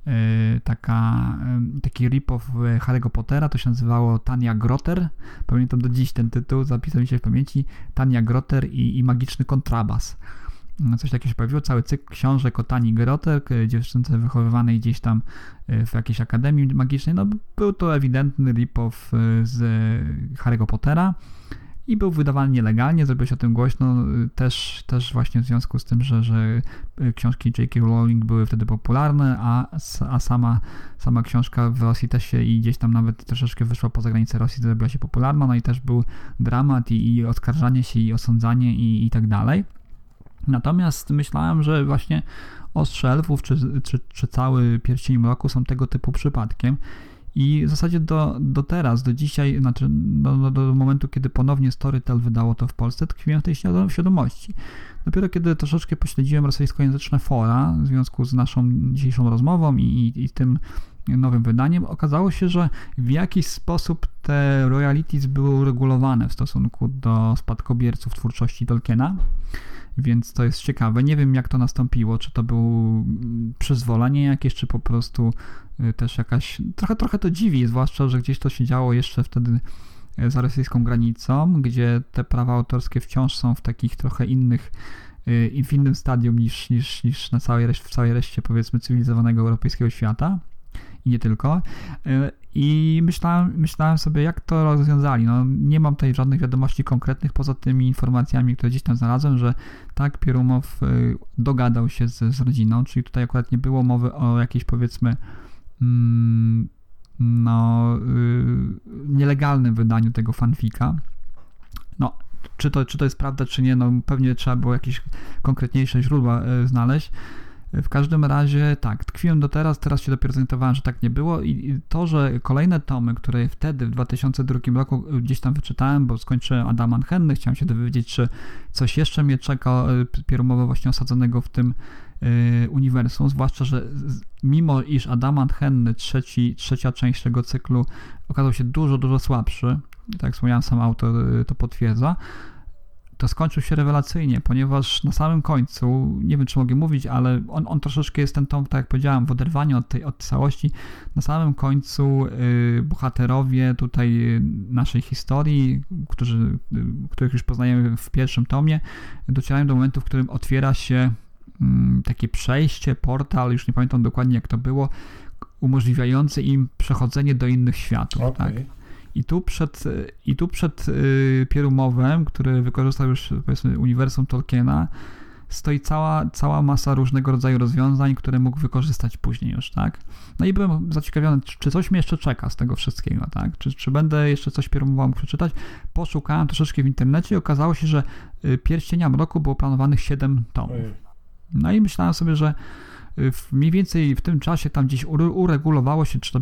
e, taka, taki rip-off Harry'ego Pottera, to się nazywało Tania Grotter, pamiętam do dziś ten tytuł, zapisał mi się w pamięci, Tania Grotter i, i Magiczny Kontrabas. No, coś takiego się pojawiło, cały cykl książek o Tani Grotter, dziewczynce wychowywanej gdzieś tam e, w jakiejś akademii magicznej, no był to ewidentny rip-off e, z Harry'ego Pottera, i był wydawany nielegalnie, zrobiło się o tym głośno y, też, też właśnie w związku z tym, że, że y, książki J.K. Rowling były wtedy popularne, a, a sama, sama książka w Rosji też się i gdzieś tam nawet troszeczkę wyszła poza granicę Rosji, zrobiła się popularna, no i też był dramat i, i oskarżanie się i osądzanie i, i tak dalej. Natomiast myślałem, że właśnie Ostrze Elfów czy, czy, czy cały Pierścień Mroku są tego typu przypadkiem i w zasadzie do, do teraz, do dzisiaj, znaczy do, do momentu, kiedy ponownie Storytel wydało to w Polsce, tkwiłem w tej świadomości. Dopiero kiedy troszeczkę pośledziłem rosyjskojęzyczne fora w związku z naszą dzisiejszą rozmową i, i, i tym nowym wydaniem, okazało się, że w jakiś sposób te royalties były uregulowane w stosunku do spadkobierców twórczości Tolkiena więc to jest ciekawe. Nie wiem, jak to nastąpiło, czy to było przyzwolenie jakieś, czy po prostu y, też jakaś. Trochę, trochę to dziwi, zwłaszcza, że gdzieś to się działo jeszcze wtedy y, za rosyjską granicą, gdzie te prawa autorskie wciąż są w takich trochę innych y, w innym stadium niż, niż, niż na całej w całej reszcie powiedzmy cywilizowanego europejskiego świata i nie tylko. I myślałem, myślałem sobie, jak to rozwiązali. No, nie mam tutaj żadnych wiadomości konkretnych, poza tymi informacjami, które gdzieś tam znalazłem, że tak, Pierumow y, dogadał się z, z rodziną, czyli tutaj akurat nie było mowy o jakiejś powiedzmy mm, no, yy, nielegalnym wydaniu tego fanfika. No, czy to, czy to jest prawda, czy nie, no pewnie trzeba było jakieś konkretniejsze źródła znaleźć. W każdym razie tak, tkwiłem do teraz, teraz się dopiero zorientowałem, że tak nie było i to, że kolejne tomy, które wtedy w 2002 roku gdzieś tam wyczytałem, bo skończyłem Adama Henny, chciałem się dowiedzieć, czy coś jeszcze mnie czeka y, pierumowo właśnie osadzonego w tym y, uniwersum, zwłaszcza, że mimo iż Adamant Henny, trzeci, trzecia część tego cyklu okazał się dużo, dużo słabszy, tak jak wspomniałem, sam autor y, to potwierdza, to skończył się rewelacyjnie, ponieważ na samym końcu, nie wiem czy mogę mówić, ale on, on troszeczkę jest ten tom, tak jak powiedziałem, w oderwaniu od tej od całości. Na samym końcu y, bohaterowie tutaj y, naszej historii, którzy, y, których już poznajemy w pierwszym tomie, docierają do momentu, w którym otwiera się y, takie przejście, portal, już nie pamiętam dokładnie jak to było, umożliwiający im przechodzenie do innych światów. Okej. Tak? I tu przed, i tu przed y, Pierumowem, który wykorzystał już powiedzmy uniwersum Tolkiena, stoi cała, cała masa różnego rodzaju rozwiązań, które mógł wykorzystać później już, tak? No i byłem zaciekawiony, czy, coś mnie jeszcze czeka z tego wszystkiego, tak? Czy, czy będę jeszcze coś Pierumowa mógł przeczytać? Poszukałem troszeczkę w internecie i okazało się, że y, Pierścienia Mroku było planowanych 7 tomów. No i myślałem sobie, że y, w, mniej więcej w tym czasie tam gdzieś ure- uregulowało się, czy to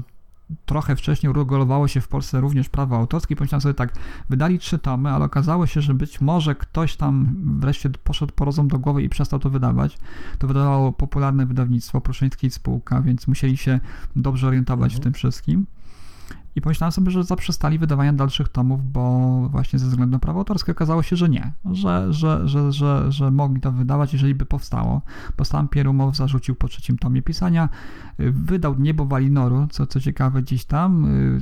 trochę wcześniej uregulowało się w Polsce również prawo autorskie. Pomyślałem sobie tak, wydali trzy tomy, ale okazało się, że być może ktoś tam wreszcie poszedł po rozum do głowy i przestał to wydawać. To wydawało popularne wydawnictwo, Pruszyński i spółka, więc musieli się dobrze orientować w tym wszystkim. I pomyślałem sobie, że zaprzestali wydawania dalszych tomów, bo właśnie ze względu na prawo autorskie okazało się, że nie, że, że, że, że, że mogli to wydawać, jeżeli by powstało. Bo sam Pierumow zarzucił po trzecim tomie pisania, wydał Niebo Walinoru, co, co ciekawe gdzieś tam, y,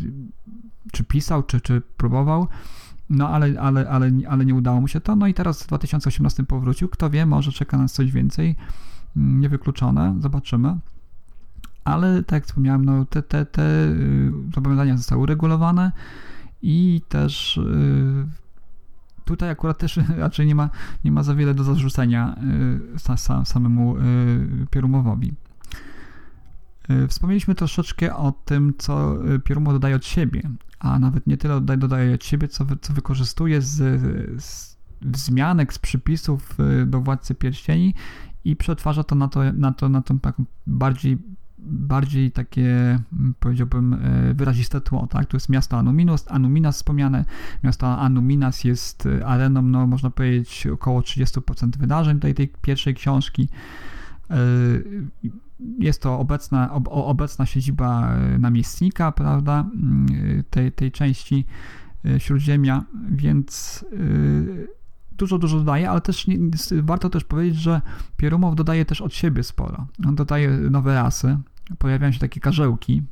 czy pisał, czy, czy próbował, no ale, ale, ale, ale nie udało mu się to. No i teraz w 2018 powrócił. Kto wie, może czeka nas coś więcej. Mm, Niewykluczone, zobaczymy. Ale tak jak wspomniałem, no te, te, te y, zobowiązania zostały uregulowane i też y, tutaj akurat też raczej nie ma, nie ma za wiele do zarzucenia y, sa, sa, samemu Pierumowowi. Wspomnieliśmy troszeczkę o tym, co y, Pierumo dodaje od siebie, a nawet nie tyle dodaje, od siebie, co, co wykorzystuje z, z wzmianek, z przypisów do Władcy Pierścieni i przetwarza to na to, na to, na tą taką bardziej, bardziej takie, mm, powiedziałbym, y, wyraziste tło, tak? Tu jest miasto Anuminas, Anuminas wspomniane. Miasto Anuminas jest y, areną, no można powiedzieć, około 30% wydarzeń tej, tej pierwszej książki. Y, Jest to obecna, ob, obecna siedziba namiestnika, prawda, y, tej, tej części Śródziemia, więc dużo, dużo dodaje, ale też nie, warto też powiedzieć, że Pierumow dodaje też od siebie sporo. On dodaje nowe rasy, pojawiają się takie karzełki,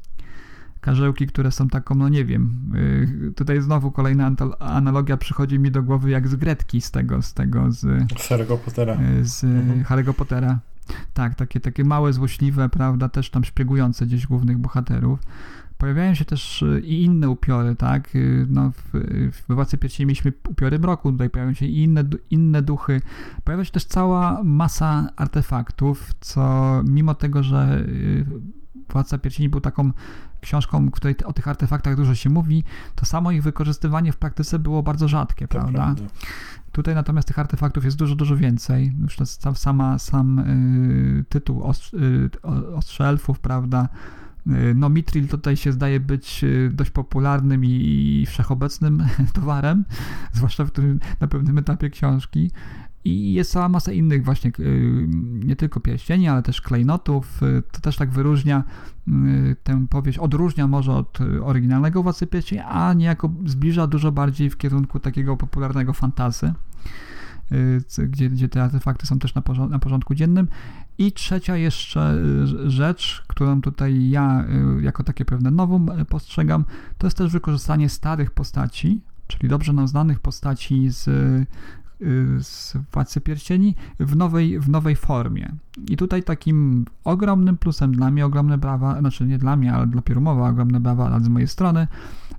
karzełki, które są taką, no nie wiem, y, tutaj znowu kolejna analogia przychodzi mi do głowy jak z Gretki z tego, z tego, z, Z Harry'ego Pottera. y, z Mhm. Harry'ego Pottera. Tak, takie, takie małe, złośliwe, prawda, też tam szpiegujące gdzieś głównych bohaterów. Pojawiają się też y, i inne upiory, tak? Y, No, w, w Władcy Pierścieni mieliśmy upiory mroku, tutaj pojawiają się i inne, inne duchy. Pojawia się też cała masa artefaktów, co mimo tego, że y, Władca Pierścieni był taką książką, w której o tych artefaktach dużo się mówi, to samo ich wykorzystywanie w praktyce było bardzo rzadkie, To prawda? prawda. Tutaj natomiast tych artefaktów jest dużo, dużo więcej. Już sama, sam y, tytuł ostrz, y, o- Ostrze Elfów, prawda? Y, no Mitril tutaj się zdaje być y, dość popularnym i, wszechobecnym towarem, zwłaszcza w tym, na pewnym etapie książki. I jest cała masa innych właśnie, y, nie tylko pierścieni, ale też klejnotów. To też tak wyróżnia tę powieść, odróżnia może od oryginalnego Władcy Pierścieni, a niejako zbliża dużo bardziej w kierunku takiego popularnego fantazy, gdzie, gdzie te artefakty są też na, porząd- na porządku dziennym. I trzecia jeszcze y, rzecz, którą tutaj ja y, jako takie pewne nowum y, postrzegam, to jest też wykorzystanie starych postaci, czyli dobrze nam znanych postaci z y, z Władcy Pierścieni w nowej, w nowej formie. I tutaj takim ogromnym plusem dla mnie, ogromne brawa, znaczy nie dla mnie, ale dla Pierumowa, ogromne brawa z mojej strony,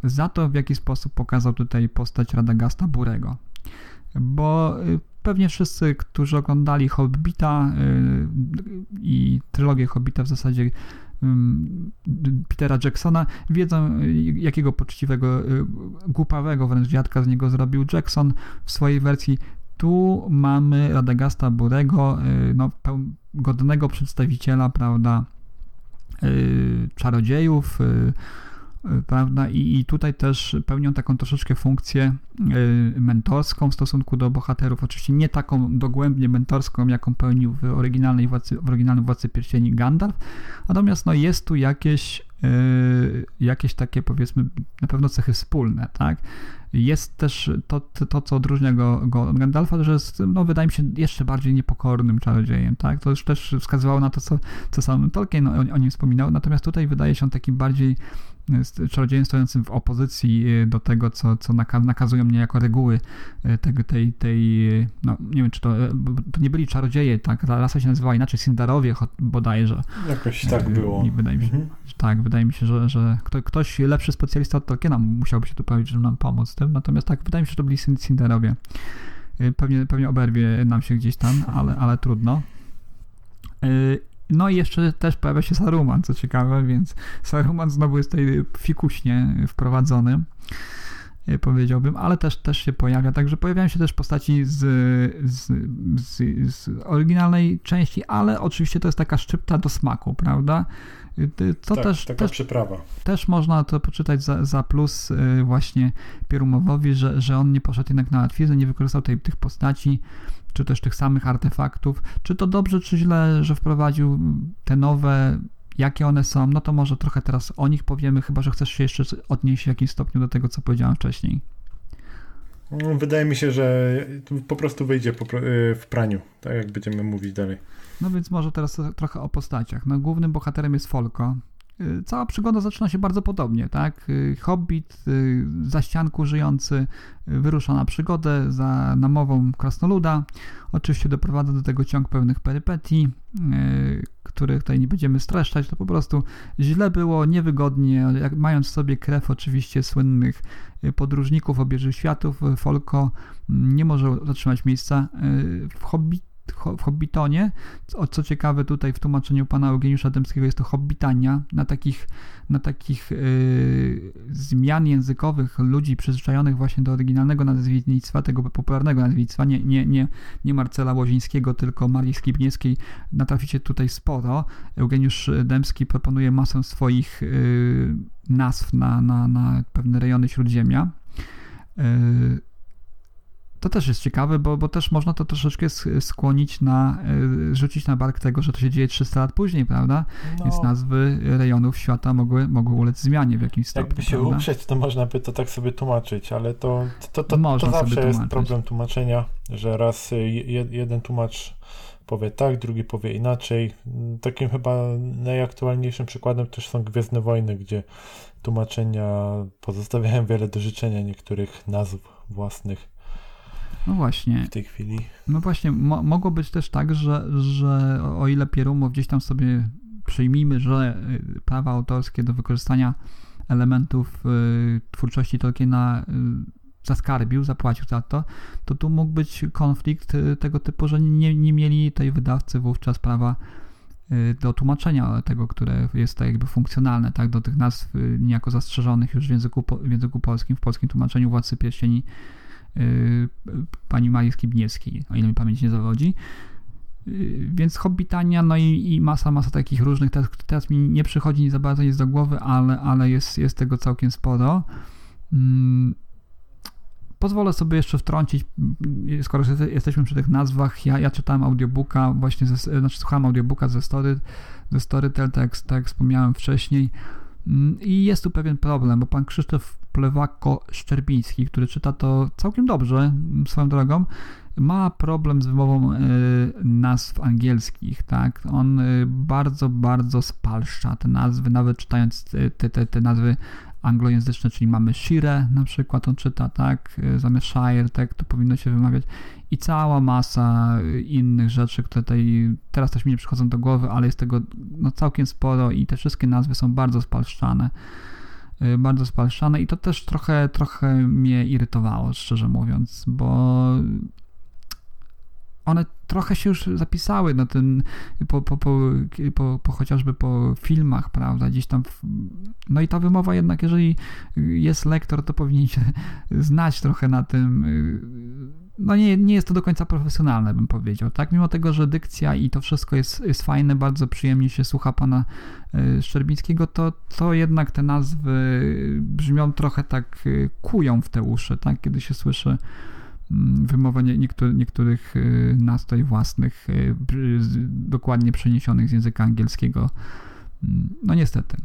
za to, w jaki sposób pokazał tutaj postać Radagasta Burego. Bo y, pewnie wszyscy, którzy oglądali Hobbita y, i trylogię Hobbita w zasadzie Petera Jacksona, wiedzą, y, jakiego poczciwego, głupawego wręcz dziadka z niego zrobił Jackson w swojej wersji. Tu mamy Radagasta Burego, no, godnego przedstawiciela, prawda, czarodziejów, prawda, i, i tutaj też pełnią taką troszeczkę funkcję y, mentorską w stosunku do bohaterów, oczywiście nie taką dogłębnie mentorską, jaką pełnił w oryginalnej władcy, w oryginalnym Władcy Pierścieni Gandalf, natomiast no, jest tu jakieś y, jakieś takie powiedzmy na pewno cechy wspólne, tak? Jest też to, to co odróżnia go, go od Gandalfa, że jest, no, wydaje mi się, jeszcze bardziej niepokornym czarodziejem, tak? To już też wskazywało na to, co, co sam Tolkien o, o nim wspominał, natomiast tutaj wydaje się on takim bardziej czarodziejem stojącym w opozycji y, do tego, co, co nakazują mnie jako reguły y, tego, tej, tej, no nie wiem, czy to, y, to nie byli czarodzieje, tak, ta rasa się nazywała inaczej, Sindarowie bodajże. Jakoś tak było. Wydaje mi się, mhm. Tak, wydaje mi się, że, że ktoś lepszy specjalista od Tolkiena musiałby się tu pojawić, żeby nam pomóc z tym, natomiast tak, wydaje mi się, że to byli Sindarowie. Pewnie, pewnie oberwie nam się gdzieś tam, ale, ale trudno. No i jeszcze też pojawia się Saruman, co ciekawe, więc Saruman znowu jest tutaj fikuśnie wprowadzony e, powiedziałbym, ale też, też się pojawia, także pojawiają się też postaci z, z, z, z oryginalnej części, ale oczywiście to jest taka szczypta do smaku, prawda? To tak, też, taka też, przyprawa. Też można to poczytać za, za plus e, właśnie Pierumowowi, że, że on nie poszedł jednak na łatwiznę, nie wykorzystał tej, tych postaci, czy też tych samych artefaktów. Czy to dobrze, czy źle, że wprowadził te nowe, jakie one są, no to może trochę teraz o nich powiemy, chyba że chcesz się jeszcze odnieść w jakimś stopniu do tego, co powiedziałem wcześniej. No, wydaje mi się, że po prostu wyjdzie y, w praniu, tak jak będziemy mówić dalej. No więc może teraz trochę o postaciach. No, głównym bohaterem jest Folko, cała przygoda zaczyna się bardzo podobnie, tak? Y, Hobbit, y, za ścianku żyjący, wyrusza na przygodę za namową krasnoluda. Oczywiście doprowadza do tego ciąg pewnych perypetii, których tutaj nie będziemy streszczać. To po prostu źle było, niewygodnie, jak, mając w sobie krew oczywiście słynnych podróżników obieży światów, Folko mm, nie może zatrzymać miejsca w Hobbit w Hobbitonie. Co, co ciekawe, tutaj w tłumaczeniu pana Eugeniusza Dębskiego jest to Hobbitania. Na takich, na takich yy, zmian językowych ludzi przyzwyczajonych właśnie do oryginalnego nazewnictwa, tego popularnego nazewnictwa, nie, nie, nie, nie Marcela Łozińskiego, tylko Marii Skibniewskiej, natraficie tutaj sporo. Eugeniusz Dębski proponuje masę swoich yy, nazw na, na, na pewne rejony Śródziemia. Yy, to też jest ciekawe, bo, bo też można to troszeczkę skłonić na, e, rzucić na bark tego, że to się dzieje 300 lat później, prawda? No. Więc nazwy rejonów świata mogły, mogły ulec zmianie w jakimś stopniu. Jakby się prawda? uprzeć, to można by to tak sobie tłumaczyć, ale to, to, to, to, to zawsze jest problem tłumaczenia, że raz jeden tłumacz powie tak, drugi powie inaczej. Takim chyba najaktualniejszym przykładem też są Gwiezdne Wojny, gdzie tłumaczenia pozostawiają wiele do życzenia niektórych nazw własnych. No właśnie. W tej chwili. No właśnie, mo mogło być też tak, że, że o ile Pierumow gdzieś tam sobie przyjmijmy, że y, prawa autorskie do wykorzystania elementów y, twórczości Tolkiena y, zaskarbił, zapłacił za to, to tu mógł być konflikt y, tego typu, że nie, nie mieli tej wydawcy wówczas prawa y, do tłumaczenia tego, które jest tak jakby funkcjonalne, tak, do tych nazw niejako zastrzeżonych już w języku, w języku polskim, w polskim tłumaczeniu Władcy Pierścieni pani Marii Skibniewskiej, o ile mi pamięć nie zawodzi. Y, więc Hobbitania, no i, i, masa, masa takich różnych, teraz, teraz mi nie przychodzi za bardzo nic do głowy, ale, ale jest, jest tego całkiem sporo. Hmm. Pozwolę sobie jeszcze wtrącić, skoro jesteśmy przy tych nazwach, ja, ja czytałem audiobooka, właśnie, ze, znaczy słuchałem audiobooka ze, story, ze Storytel, tak, tak jak wspomniałem wcześniej, mm, i jest tu pewien problem, bo pan Krzysztof Plewako-Szczerbiński, który czyta to całkiem dobrze, swoją drogą, ma problem z wymową y, nazw angielskich, tak? On y, bardzo, bardzo spalszcza te nazwy, nawet czytając te, te, te nazwy anglojęzyczne, czyli mamy Shire na przykład, on czyta, tak? Zamiast Shire, tak? To powinno się wymawiać. I cała masa innych rzeczy, które tutaj teraz też mi nie przychodzą do głowy, ale jest tego no, całkiem sporo i te wszystkie nazwy są bardzo spalszczane. Y, bardzo spalszane i to też trochę, trochę mnie irytowało, szczerze mówiąc, bo one trochę się już zapisały na ten, po, po, po, po, chociażby po filmach, prawda, gdzieś tam, no i ta wymowa jednak, jeżeli jest lektor, to powinien się znać trochę na tym, no nie, nie jest to do końca profesjonalne, bym powiedział, tak? Mimo tego, że dykcja i to wszystko jest, jest fajne, bardzo przyjemnie się słucha pana e, Szczerbińskiego, to, to jednak te nazwy brzmią trochę tak, e, kują w te uszy, tak? Kiedy się słyszy mm, wymowę niektórych, niektórych tutaj własnych, dokładnie przeniesionych z języka angielskiego. Mm, no niestety.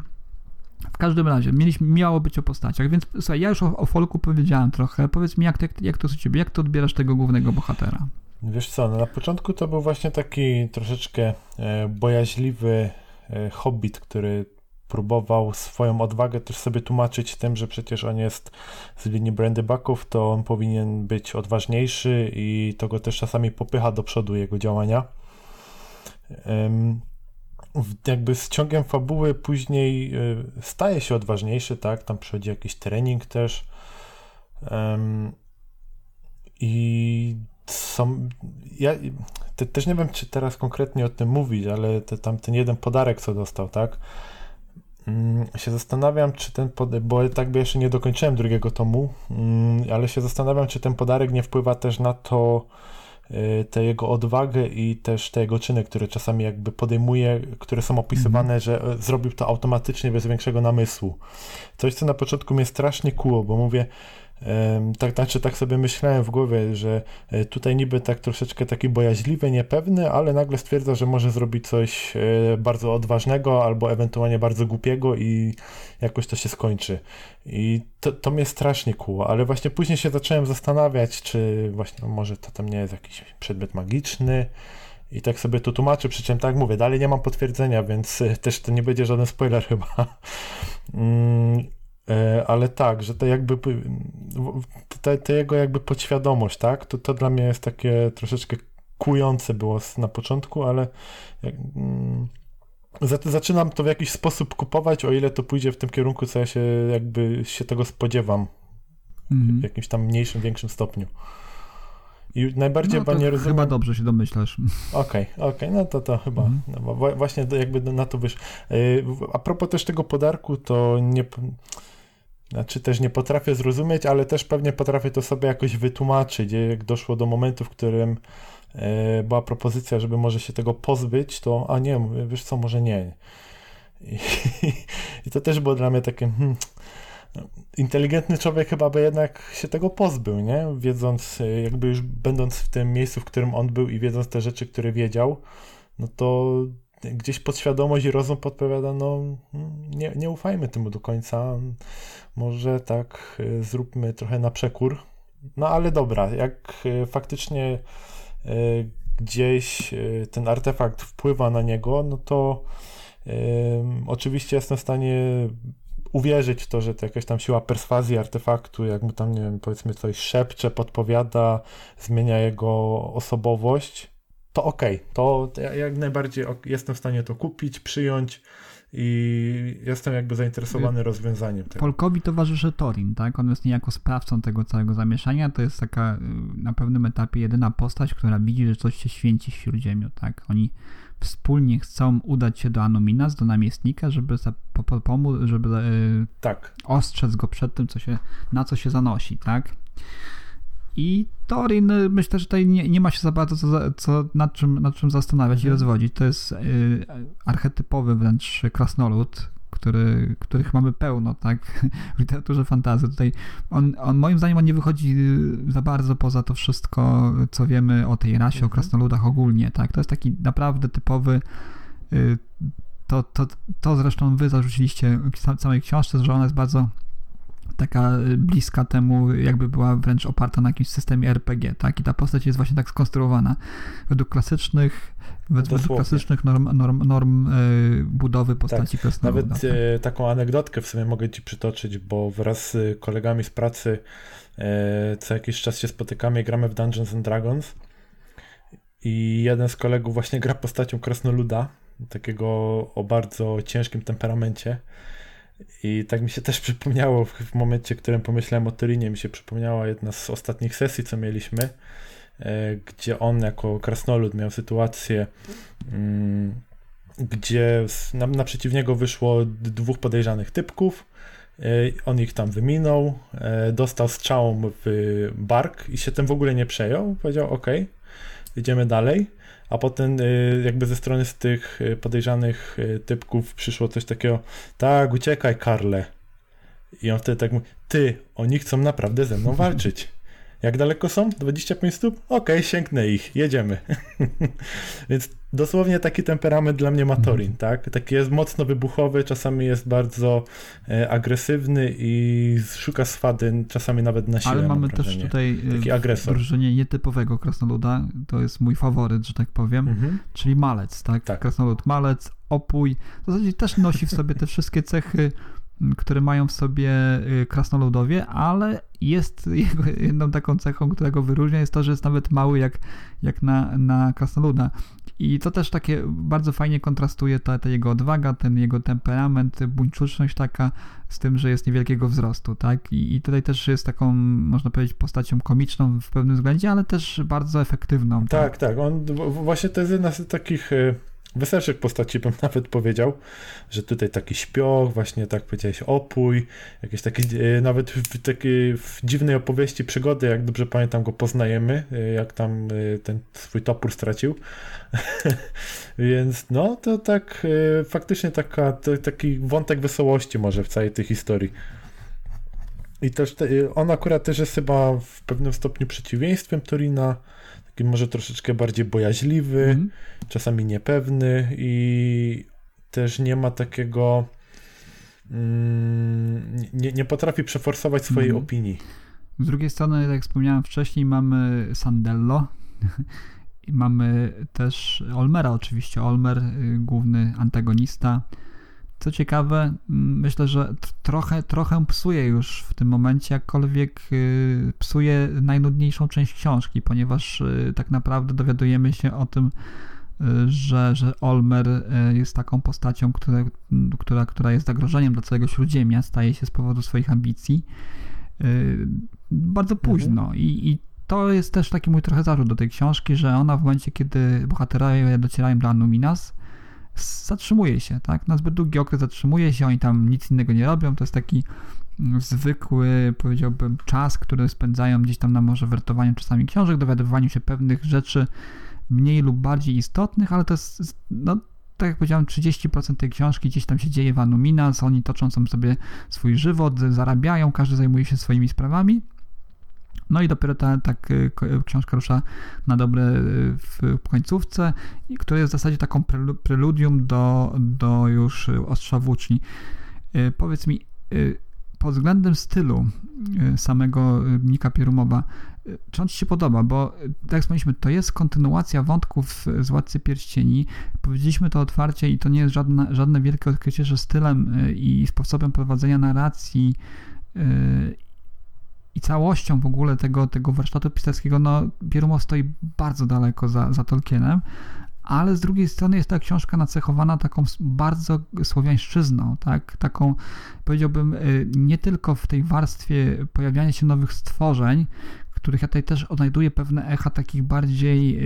W każdym razie, mieliśmy, miało być o postaciach, więc słuchaj, ja już o, o Folku powiedziałem trochę. Powiedz mi, jak, jak, jak to u ciebie, jak to odbierasz tego głównego bohatera? Wiesz co, no na początku to był właśnie taki troszeczkę e, bojaźliwy e, hobbit, który próbował swoją odwagę też sobie tłumaczyć tym, że przecież on jest z linii Brandy Bucków, to on powinien być odważniejszy i to go też czasami popycha do przodu jego działania. jakby z ciągiem fabuły później e, staje się odważniejszy, tak? Tam przychodzi jakiś trening też. I są. Ja te, też nie wiem, czy teraz konkretnie o tym mówić, ale te, tam ten jeden podarek, co dostał, tak? Mm, się zastanawiam, czy ten podarek, bo tak by jeszcze nie dokończyłem drugiego tomu, mm, ale się zastanawiam, czy ten podarek nie wpływa też na to, y, tę jego odwagę i też te jego czyny, które czasami jakby podejmuje, które są opisywane, mm. że e, zrobił to automatycznie bez większego namysłu. Coś, co na początku mnie strasznie kuło, bo mówię, tak, znaczy tak sobie myślałem w głowie, że e, tutaj niby tak troszeczkę taki bojaźliwy, niepewny, ale nagle stwierdza, że może zrobić coś e, bardzo odważnego albo ewentualnie bardzo głupiego i jakoś to się skończy. I to, to mnie strasznie kuło, ale właśnie później się zacząłem zastanawiać, czy właśnie no może to tam nie jest jakiś przedmiot magiczny, i tak sobie to tłumaczę, przy czym tak mówię, dalej nie mam potwierdzenia, więc e, też to nie będzie żaden spoiler chyba. E, ale tak, że to jakby to, jego jakby podświadomość, tak, to, to dla mnie jest takie troszeczkę kujące było na początku, ale jak, mm, zaczynam to w jakiś sposób kupować, o ile to pójdzie w tym kierunku, co ja się jakby się tego spodziewam mhm. w jakimś tam mniejszym, większym stopniu. I najbardziej no, chyba nie rozumiem. Chyba dobrze się domyślasz. Okej, okay, okej, okay, no to to chyba. Mhm. No, właśnie jakby na to wysz. E, a propos też tego podarku, to nie. Znaczy też nie potrafię zrozumieć, ale też pewnie potrafię to sobie jakoś wytłumaczyć. Jak doszło do momentu, w którym e, była propozycja, żeby może się tego pozbyć, to a nie, wiesz co, może nie. I, i to też było dla mnie takie. Hmm, inteligentny człowiek chyba by jednak się tego pozbył, nie? Wiedząc, e, jakby już będąc w tym miejscu, w którym on był i wiedząc te rzeczy, które wiedział, no to gdzieś podświadomość i rozum podpowiada, no nie, nie ufajmy temu do końca, może tak y, zróbmy trochę na przekór. No ale dobra, jak y, faktycznie y, gdzieś ten artefakt wpływa na niego, no to oczywiście jestem w stanie uwierzyć w to, że to jakaś tam siła perswazji artefaktu, jak mu tam, nie wiem, powiedzmy coś szepcze, podpowiada, zmienia jego osobowość, to okej, okay. to jak najbardziej jestem w stanie to kupić, przyjąć i jestem jakby zainteresowany rozwiązaniem tego. Polkowi towarzyszy Torin, tak? On jest niejako sprawcą tego całego zamieszania. To jest taka y, na pewnym etapie jedyna postać, która widzi, że coś się święci w Śródziemiu, tak? Oni wspólnie chcą udać się do Anuminas, do namiestnika, żeby pomóc, żeby y, tak. ostrzec go przed tym, co się, na co się zanosi, tak? I Torin, y, myślę, że tutaj nie, nie ma się za bardzo co, co, nad, czym, nad czym zastanawiać mhm. i rozwodzić. To jest y, archetypowy wręcz krasnolud, który, których mamy pełno, tak, w literaturze fantazy. Tutaj on, on, moim zdaniem, on nie wychodzi y, za bardzo poza to wszystko, co wiemy o tej rasie, mhm. o krasnoludach ogólnie, tak. To jest taki naprawdę typowy y, to, to, to zresztą wy zarzuciliście w całej książce, że ona jest bardzo taka y, bliska temu, jakby była wręcz oparta na jakimś systemie RPG, tak? I ta postać jest właśnie tak skonstruowana. Według klasycznych według klasycznych norm, norm, norm y, budowy postaci tak. Nawet tak? y, taką anegdotkę w sumie mogę ci przytoczyć, bo wraz z kolegami z pracy co jakiś czas się spotykamy i gramy w Dungeons and Dragons i jeden z kolegów właśnie gra postacią krasnoluda, takiego o bardzo ciężkim temperamencie i tak mi się też przypomniało w momencie, w którym pomyślałem o Tyrinie, mi się przypomniała jedna z ostatnich sesji, co mieliśmy, e, gdzie on jako krasnolud miał sytuację, mm, gdzie naprzeciw niego wyszło dwóch podejrzanych typków. E, on ich tam wyminął, e, dostał strzałą w bark i się tym w ogóle nie przejął. Powiedział: OK, idziemy dalej a potem y, jakby ze strony z tych y, podejrzanych y, typków przyszło coś takiego, tak, uciekaj Karle. I on wtedy tak mówi, ty, oni chcą naprawdę ze mną walczyć. Jak daleko są? 25 stóp? Okej, okay, sięgnę ich, jedziemy. Więc dosłownie taki temperament dla mnie ma Torin, mhm. tak? Taki jest mocno wybuchowy, czasami jest bardzo e, agresywny i szuka swady, czasami nawet na siłę. Ale mamy też tutaj e, taki agresor. drużynie nietypowego krasnoluda, to jest mój faworyt, że tak powiem, mhm. czyli malec, tak? tak? Krasnolud malec, opój, w zasadzie też nosi w sobie te wszystkie cechy które mają w sobie y, krasnoludowie, ale jest jego jedną taką cechą, która go wyróżnia, jest to, że jest nawet mały jak, jak na, na krasnoluda. I to też takie bardzo fajnie kontrastuje ta, ta jego odwaga, ten jego temperament, buńczuczność taka z tym, że jest niewielkiego wzrostu, tak? I, I, tutaj też jest taką, można powiedzieć, postacią komiczną w pewnym względzie, ale też bardzo efektywną. Tak, tak. tak. On właśnie to jest jedna z takich y, weselszych postaci bym nawet powiedział, że tutaj taki śpioch, właśnie tak powiedziałeś, opój, jakieś takie, e, nawet w takiej w dziwnej opowieści przygody, jak dobrze pamiętam, go poznajemy, e, jak tam e, ten swój topór stracił. Więc no, to tak faktycznie taka, to, taki wątek wesołości może w całej tej historii. I też te, on akurat też jest chyba w pewnym stopniu przeciwieństwem Torina, może troszeczkę bardziej bojaźliwy, mm. czasami niepewny i też nie ma takiego. Mm, nie, nie potrafi przeforsować swojej mm. opinii. Z drugiej strony, tak jak wspomniałem wcześniej, mamy Sandello. I mamy też Olmera, oczywiście. Olmer, y, główny antagonista co ciekawe, myślę, że trochę, trochę psuje już w tym momencie, jakkolwiek y, psuje najnudniejszą część książki, ponieważ y, tak naprawdę dowiadujemy się o tym, y, że, że Olmer jest taką postacią, która, która, która jest zagrożeniem dla całego Śródziemia, staje się z powodu swoich ambicji bardzo późno mhm. I, i to jest też taki mój trochę zarzut do tej książki, że ona w momencie, kiedy bohaterowie docierają do Anuminas, zatrzymuje się, tak? Na zbyt długi okres zatrzymuje się, oni tam nic innego nie robią, to jest taki mm, zwykły, powiedziałbym, czas, który spędzają gdzieś tam na może wertowaniu czasami książek, dowiadywaniu się pewnych rzeczy mniej lub bardziej istotnych, ale to jest, no, tak jak powiedziałem, 30% tej książki gdzieś tam się dzieje w Anuminas, oni toczą sobie swój żywot, zarabiają, każdy zajmuje się swoimi sprawami, no i dopiero ta, ta książka rusza na dobre y, w końcówce, która jest w zasadzie taką preludium do, do już Ostrza Włóczni. Y, powiedz mi, y, pod względem stylu samego Nika Pierumowa, czy on Ci się podoba? Bo tak jak wspomnieliśmy, to jest kontynuacja wątków z Władcy Pierścieni. Powiedzieliśmy to otwarcie i to nie jest żadne, żadne wielkie odkrycie, że stylem i sposobem prowadzenia narracji i całością w ogóle tego, tego warsztatu pisarskiego, no Bierumow stoi bardzo daleko za, za Tolkienem, ale z drugiej strony jest ta książka nacechowana taką bardzo słowiańszczyzną, tak? taką powiedziałbym y, nie tylko w tej warstwie pojawiania się nowych stworzeń, których ja tutaj też odnajduję pewne echa takich bardziej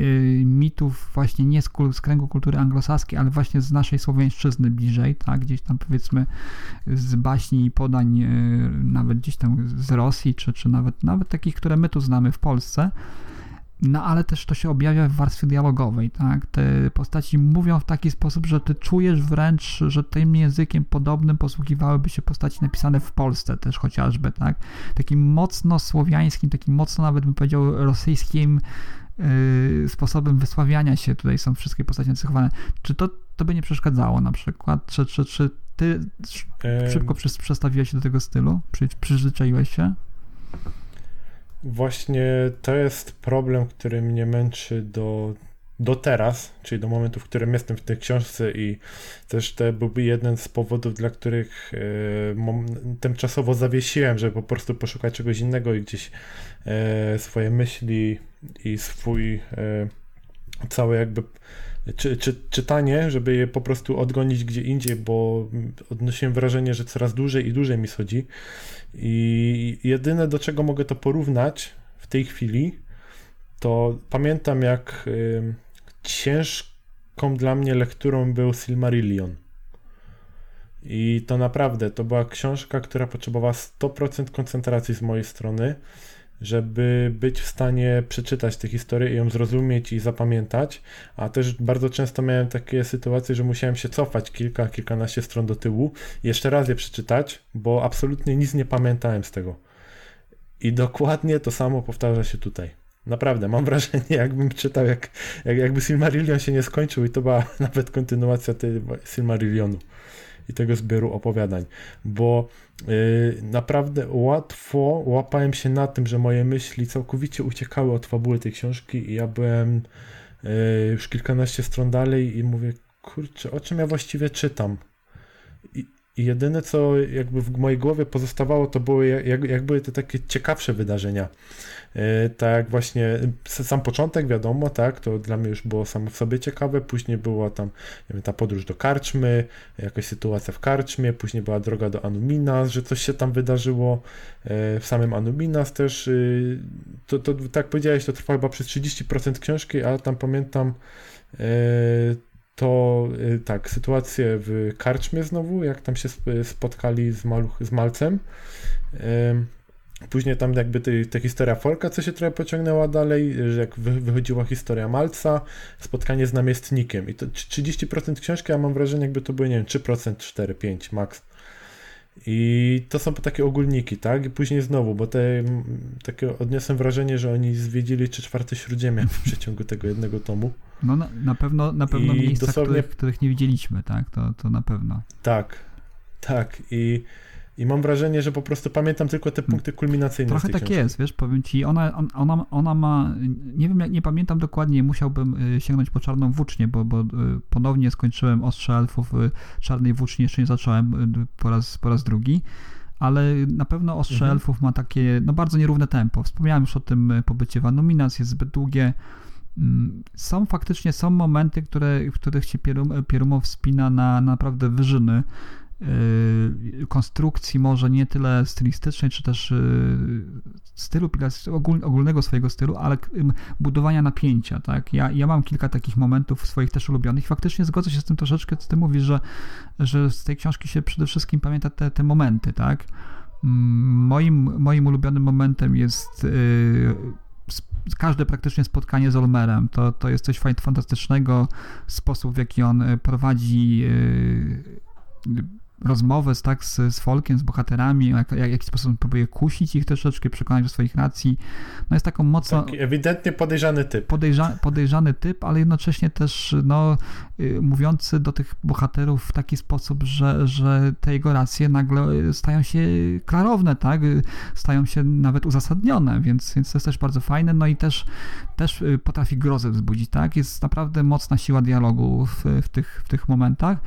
y, mitów właśnie nie z, z, kręgu kultury anglosaskiej, ale właśnie z naszej słowiańszczyzny bliżej, tak, gdzieś tam powiedzmy z baśni i podań y, nawet gdzieś tam z Rosji, czy, czy nawet, nawet takich, które my tu znamy w Polsce. No ale też to się objawia w warstwie dialogowej, tak? Te postaci mówią w taki sposób, że ty czujesz wręcz, że tym językiem podobnym posługiwałyby się postaci napisane w Polsce też chociażby, tak? Takim mocno słowiańskim, takim mocno nawet bym powiedział rosyjskim yy, sposobem wysławiania się tutaj są wszystkie postaci nacechowane. Czy to, to by nie przeszkadzało na przykład? Czy, czy, czy ty szybko przestawiłeś się do tego stylu? Przy, przyzwyczaiłeś się? Właśnie to jest problem, który mnie męczy do, do teraz, czyli do momentu, w którym jestem w tej książce i też to byłby jeden z powodów, dla których e, tymczasowo zawiesiłem, żeby po prostu poszukać czegoś innego i gdzieś e, swoje myśli i swój e, cały jakby czy, czy, czytanie, żeby je po prostu odgonić gdzie indziej, bo odnosiłem wrażenie, że coraz dłużej i dłużej mi schodzi. I jedyne do czego mogę to porównać w tej chwili, to pamiętam jak y, ciężką dla mnie lekturą był Silmarillion. I to naprawdę, to była książka, która potrzebowała 100% koncentracji z mojej strony żeby być w stanie przeczytać tę historię i ją zrozumieć i zapamiętać, a też bardzo często miałem takie sytuacje, że musiałem się cofać kilka, kilkanaście stron do tyłu jeszcze raz je przeczytać, bo absolutnie nic nie pamiętałem z tego. I dokładnie to samo powtarza się tutaj. Naprawdę, mam wrażenie, jakbym czytał, jak, jak, jakby Silmarillion się nie skończył i to była nawet kontynuacja tej Silmarillionu i tego zbioru opowiadań, bo yy, naprawdę łatwo łapałem się na tym, że moje myśli całkowicie uciekały od fabuły tej książki i ja byłem yy, już kilkanaście stron dalej i mówię, kurczę, o czym ja właściwie czytam? I jedyne, co jakby w mojej głowie pozostawało, to były, jak, były te takie ciekawsze wydarzenia. E, tak właśnie sam początek wiadomo, tak, to dla mnie już było samo w sobie ciekawe, później była tam wiem, ta podróż do Karczmy, jakaś sytuacja w Karczmie, później była droga do Anuminas, że coś się tam wydarzyło e, w samym Anuminas też, y, to, to tak powiedziałeś, to trwa chyba przez 30% książki, ale tam pamiętam e, to y, tak, sytuację w Karczmie znowu, jak tam się spotkali z, Maluch, z Malcem, Później tam jakby te, historia Folka, co się trochę pociągnęła dalej, że jak wy, wychodziła historia Malca, spotkanie z namiestnikiem. I to 30% książki, a mam wrażenie, jakby to były, nie wiem, 3%, 4, 5 max. I to są takie ogólniki, tak? I później znowu, bo te takie odniosłem wrażenie, że oni zwiedzili czy czwarte śródziemie w przeciągu tego jednego tomu. No na, na pewno na pewno I miejsca, dosłownie... których, których nie widzieliśmy, tak? To, to na pewno. Tak, tak. I i mam wrażenie, że po prostu pamiętam tylko te punkty kulminacyjne. Trochę tak książki. jest, wiesz, powiem ci, ona, ona, ona ma, nie wiem, nie pamiętam dokładnie, musiałbym y, sięgnąć po czarną włócznię, bo, bo y, ponownie skończyłem Ostrze Elfów, y, czarnej włóczni jeszcze nie zacząłem po raz, po raz drugi ale na pewno Ostrze mhm. Elfów ma takie, no bardzo nierówne tempo. Wspomniałem już o tym pobycie w Anuminas, jest zbyt długie. Mm, są faktycznie, są momenty, które, w których się Pierumo wspina na naprawdę wyżyny konstrukcji może nie tyle stylistycznej, czy też y, stylu, ogólnego swojego stylu, ale budowania napięcia, tak? Ja, ja mam kilka takich momentów swoich też ulubionych i faktycznie zgodzę się z tym troszeczkę, co ty mówisz, że, że z tej książki się przede wszystkim pamięta te, te momenty, tak? Mm, moim, moim ulubionym momentem jest yy, każde praktycznie spotkanie z Olmerem. To, to jest coś fantastycznego, sposób w jaki on prowadzi yy, rozmowę z, tak, z, z folkiem, z bohaterami, jak, jak, w jaki sposób próbuje kusić ich troszeczkę, przekonać do swoich racji. No jest taką mocno... Taki ewidentnie podejrzany typ. Podejrza, podejrzany typ, ale jednocześnie też no, y, mówiący do tych bohaterów w taki sposób, że, że te jego racje nagle stają się klarowne, tak? Stają się nawet uzasadnione, więc, więc to jest też bardzo fajne, no i też, też y, potrafi grozę wzbudzić, tak? Jest naprawdę mocna siła dialogu w, w, tych, w tych momentach.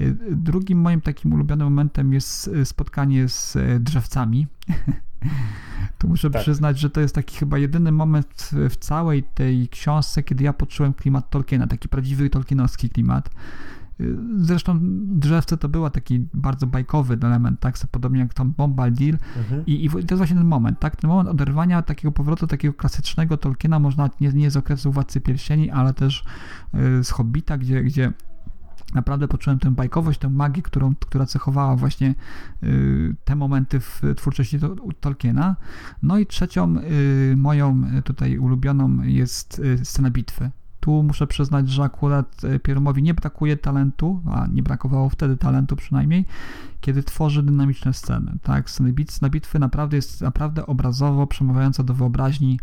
Y, drugim moim takim ulubionym momentem jest e, spotkanie z e, drzewcami. tu muszę tak. przyznać, że to jest taki chyba jedyny moment w całej tej książce, kiedy ja poczułem klimat Tolkiena, taki prawdziwy tolkienowski klimat. E, zresztą drzewce to był taki bardzo bajkowy element, tak, podobnie jak Tom Bombadil mhm. I, I, to jest właśnie ten moment, tak, ten moment oderwania takiego powrotu takiego klasycznego Tolkiena, można nie, nie z okresu Władcy Pierścieni, ale też z Hobbita, gdzie, gdzie naprawdę poczułem tę bajkowość, tę magię, którą, która cechowała właśnie y, te momenty w twórczości Tolkiena. No i trzecią y, moją tutaj ulubioną jest y, scena bitwy. Tu muszę przyznać, że akurat Pieromowi nie brakuje talentu, a nie brakowało wtedy talentu przynajmniej, kiedy tworzy dynamiczne sceny. Tak? Scena bitwy naprawdę jest naprawdę obrazowo przemawiająca do wyobraźni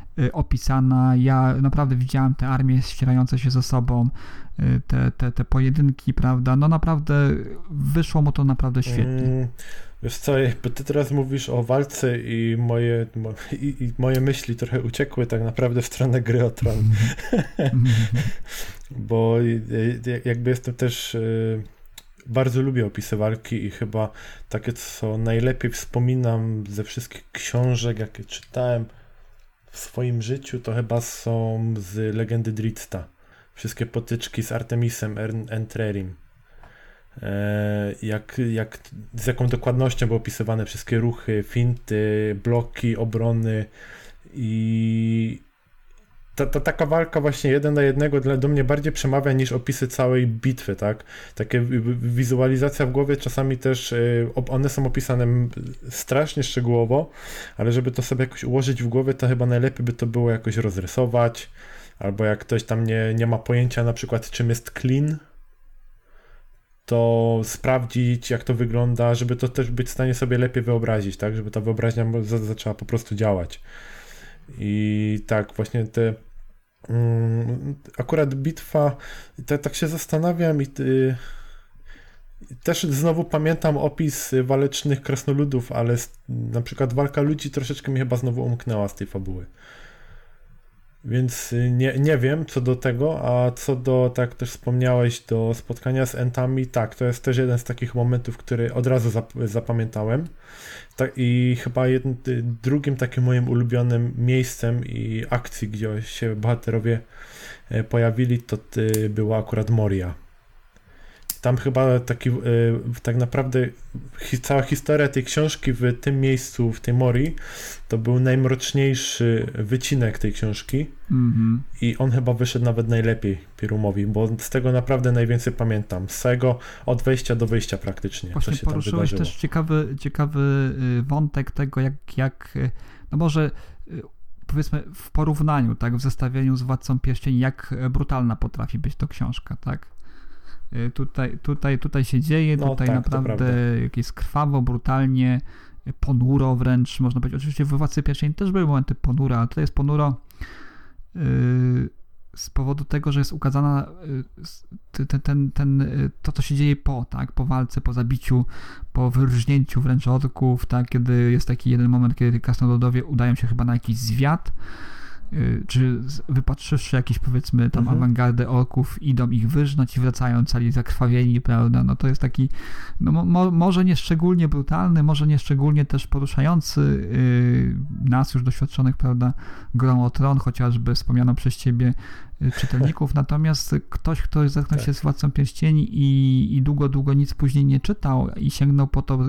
Y, opisana. Ja naprawdę widziałem te armie ścierające się ze sobą, y, te, te, te pojedynki, prawda? No naprawdę wyszło mu to naprawdę świetnie. Mm, wiesz co, jakby ty teraz mówisz o walce i moje, i, i moje myśli trochę uciekły tak naprawdę w stronę gry o tron. Bo jakby jestem też y, bardzo lubię opisy walki i chyba takie, co najlepiej wspominam ze wszystkich książek, jakie czytałem, w swoim życiu to chyba są z legendy Dritta. Wszystkie potyczki z Artemisem Entrerim. E, jak, jak, z jaką dokładnością były opisywane wszystkie ruchy, finty, bloki, obrony i ta, ta, taka walka właśnie jeden na jednego dla, do mnie bardziej przemawia niż opisy całej bitwy, tak? Takie wizualizacja w głowie czasami też, y, one są opisane strasznie szczegółowo, ale żeby to sobie jakoś ułożyć w głowie, to chyba najlepiej by to było jakoś rozrysować, albo jak ktoś tam nie, nie ma pojęcia na przykład czym jest clean, to sprawdzić, jak to wygląda, żeby to też być w stanie sobie lepiej wyobrazić, tak? Żeby ta wyobraźnia zaczęła po prostu działać. I tak, właśnie te. Um, akurat bitwa, te, tak się zastanawiam i. Ty, też znowu pamiętam opis walecznych krasnoludów, ale na przykład walka ludzi troszeczkę mi chyba znowu umknęła z tej fabuły. Więc y, nie, nie wiem co do tego, a co do, tak też wspomniałeś, do spotkania z Entami, tak, to jest też jeden z takich momentów, który od razu zap zapamiętałem. Tak, I chyba jednym, y, drugim takim moim ulubionym miejscem i akcji, gdzie się bohaterowie e, pojawili, to była akurat Moria tam chyba taki, e, tak naprawdę cała historia tej książki w tym miejscu, w tej Mori, to był najmroczniejszy wycinek tej książki mm -hmm. i on chyba wyszedł nawet najlepiej Pirumowi, bo z tego naprawdę najwięcej pamiętam. Z całego od wejścia do wyjścia praktycznie. Właśnie się poruszyłeś też ciekawy, ciekawy y, wątek tego, jak, jak y, no może y, powiedzmy w porównaniu, tak, w zestawieniu z Władcą Pierścieni, jak brutalna potrafi być to książka, tak? Y, tutaj, tutaj, tutaj się dzieje, no, tutaj tak, naprawdę jest krwawo, brutalnie, ponuro wręcz, można powiedzieć. Oczywiście w Władcy Pierścieni też były momenty ponura, ale tutaj jest ponuro yy, z powodu tego, że jest ukazana yy, ten, ten, ten, yy, to, co się dzieje po, tak, po walce, po zabiciu, po wyrżnięciu wręcz orków, tak, kiedy jest taki jeden moment, kiedy krasnoludowie udają się chyba na jakiś zwiat, Y, czy wypatrzywszy jakieś powiedzmy tam mhm. awangardę orków, idą ich wyżnąć i wracają cali zakrwawieni, prawda, no to jest taki, no mo, może nie szczególnie brutalny, może nie szczególnie też poruszający yy, nas już doświadczonych, prawda, grą o tron, chociażby wspomniano przez ciebie y, czytelników, natomiast ktoś, kto zetknął tak. się z Władcą Pierścieni i, i długo, długo nic później nie czytał i sięgnął po to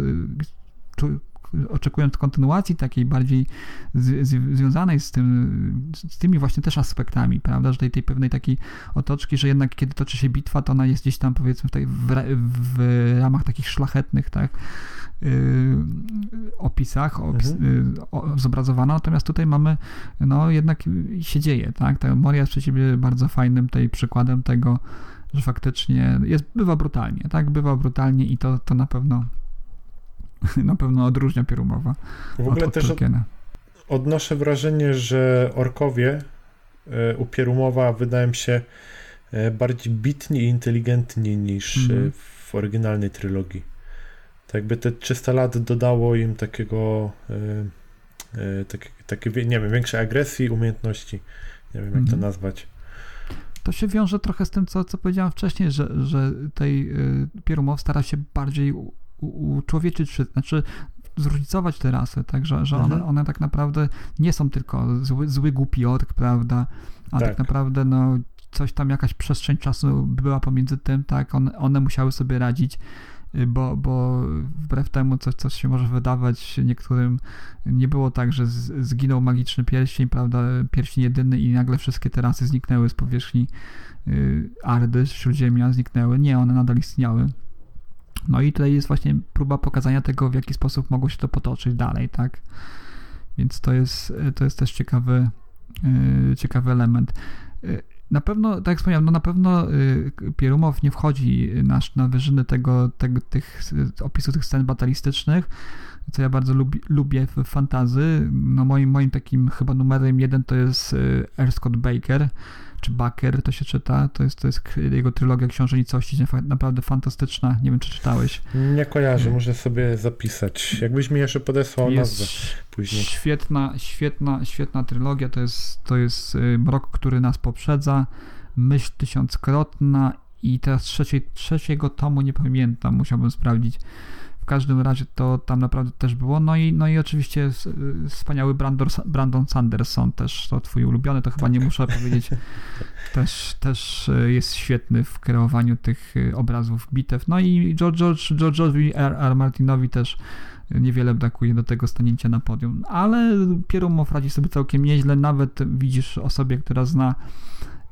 y, oczekując kontynuacji takiej bardziej z, z, związanej z, tym, z tymi właśnie też aspektami, prawda, że tej, tej pewnej takiej otoczki, że jednak kiedy toczy się bitwa, to ona jest gdzieś tam powiedzmy w, tej, w, w ramach takich szlachetnych, tak, yy, opisach opis, mhm. yy, o, zobrazowana, natomiast tutaj mamy, no jednak się dzieje, tak, ta Moria jest przecież bardzo fajnym tej przykładem tego, że faktycznie jest, bywa brutalnie, tak, bywa brutalnie i to, to na pewno na pewno odróżnia Pierumowa W ogóle od, też od, odnoszę wrażenie, że orkowie e, u Pierumowa wydają się e, bardziej bitni i inteligentni niż mm. w oryginalnej trylogii. Tak jakby te 300 lat dodało im takiego takie, takie, nie wiem, większej agresji, umiejętności. Nie wiem, jak mm. to mhm. nazwać. To się wiąże trochę z tym, co, co powiedziałem wcześniej, że, że tej Pierumow stara się bardziej uczłowieczyć, znaczy zróżnicować te rasy, tak, że, że one, mhm. one tak naprawdę nie są tylko zły, zły głupi ork, prawda, a tak. tak naprawdę no coś tam, jakaś przestrzeń czasu była pomiędzy tym, tak, one, one musiały sobie radzić, y, bo, bo wbrew temu, co, co się może wydawać niektórym, nie było tak, że z, zginął magiczny pierścień, prawda, pierścień jedyny i nagle wszystkie te rasy zniknęły z powierzchni y, Ardy, Śródziemia, zniknęły. Nie, one nadal istniały. No i tutaj jest właśnie próba pokazania tego, w jaki sposób mogło się to potoczyć dalej, tak? Więc to jest, to jest też ciekawy, yy, ciekawy element. Yy, na pewno, tak jak wspomniałem, no na pewno Pierumow nie wchodzi na, na wyżyny tego, tego, tych opisu tych scen batalistycznych, co ja bardzo lubi, lubię w fantazy. No moim, moim takim chyba numerem jeden to jest R. Scott Baker, czy Baker to się czyta, to jest, to jest jego trylogia Książę Nicości, naprawdę fantastyczna, nie wiem czy czytałeś. Nie kojarzę, muszę sobie zapisać. Jakbyś mi jeszcze podesłał jest nazwę później. Świetna, świetna, świetna trylogia, to jest, to jest y, Mrok, który nas poprzedza, Myśl tysiąckrotna i teraz trzeciej, trzeciego tomu nie pamiętam, musiałbym sprawdzić. W każdym razie to tam naprawdę też było. No i, no i oczywiście wspaniały Brandon, Brandon Sanderson, też to twój ulubiony, to chyba nie muszę powiedzieć. Też, też e, jest świetny w kreowaniu tych e, obrazów bitew. No i George, George, George'owi R. R. Martinowi też niewiele brakuje do tego stanięcia na podium. Ale Pierumow radzi sobie całkiem nieźle. Nawet widzisz osobie, która zna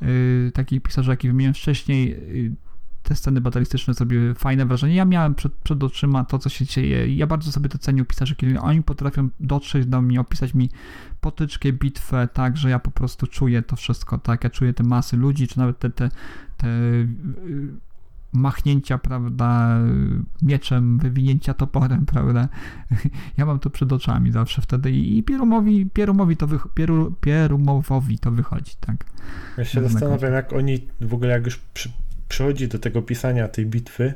y, takich pisarzy, jaki wymieniłem wcześniej, y, te sceny batalistyczne zrobiły fajne wrażenie. Ja miałem przed, przed oczyma to, co się dzieje. Ja bardzo sobie to cenię pisarzy, kiedy oni potrafią dotrzeć do mnie, opisać mi potyczkę, bitwę, tak, że ja po prostu czuję to wszystko, tak, ja czuję te masy ludzi, czy nawet te, te, te machnięcia, prawda, mieczem, wywinięcia toporem, prawda. Ja mam to przed oczami zawsze wtedy i Pierumowi, Pierumowi to, wych, Pieru, Pierumowowi to wychodzi, tak. Ja się zastanawiam, jak oni w ogóle, jak już przy, przychodzi do tego pisania tej bitwy,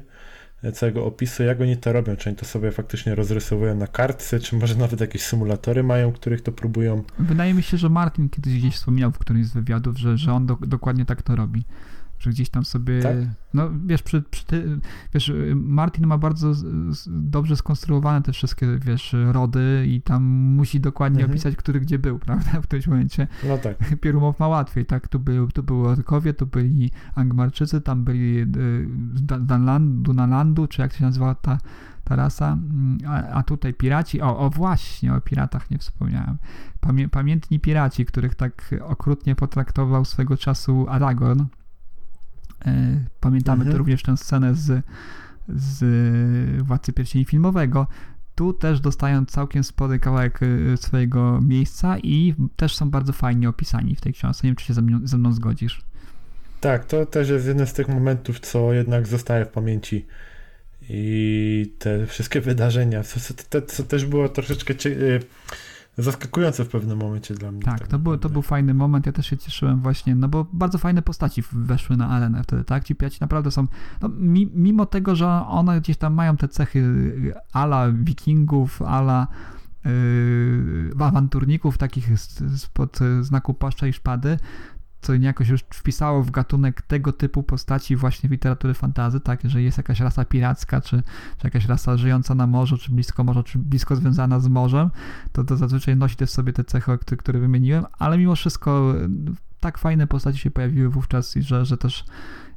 całego opisu, jak oni to robią, czy oni to sobie faktycznie rozrysowują na kartce, czy może nawet jakieś symulatory mają, których to próbują. Wydaje mi się, że Martin kiedyś gdzieś wspominał w którymś z wywiadów, że, że on do, dokładnie tak to robi że gdzieś tam sobie, tak? no wiesz, przy, przy ty, wiesz, Martin ma bardzo z, dobrze skonstruowane te wszystkie, wiesz, rody i tam musi dokładnie mhm. opisać, który gdzie był, prawda, w tym momencie. No tak. Pierumow ma łatwiej, tak, tu, był, tu były Orkowie, tu byli Angmarczycy, tam byli y, Danland, Dunalandu, czy jak się nazywała ta ta rasa, mm, a, a, tutaj piraci, o, o właśnie, o piratach nie wspomniałem. Pamię, pamiętni piraci, których tak okrutnie potraktował swego czasu Aragorn, pamiętamy mhm. to również tę scenę z, z Władcy Pierścieni filmowego. Tu też dostają całkiem spory kawałek e, swojego miejsca i też są bardzo fajnie opisani w tej książce. Nie wiem, czy się ze mną, ze mną zgodzisz. Tak, to też jest jeden z tych momentów, co jednak zostaje w pamięci i te wszystkie wydarzenia, co, co, co też było troszeczkę cie- zaskakujące w pewnym momencie dla mnie. Tak, tak to, był, to był fajny moment, ja też się cieszyłem właśnie, no bo bardzo fajne postaci weszły na arenę wtedy, tak? Ci piaci naprawdę są, no, mi, mimo tego, że one gdzieś tam mają te cechy y, ala wikingów, ala yy, awanturników takich spod znaku płaszcza i szpady, niejako się już wpisało w gatunek tego typu postaci właśnie w literatury fantazy, tak, że jest jakaś rasa piracka, czy, czy jakaś rasa żyjąca na morzu, czy blisko morza, czy blisko związana z morzem, to, to zazwyczaj nosi też sobie te cechy, które wymieniłem, ale mimo wszystko tak fajne postaci się pojawiły wówczas, że, że też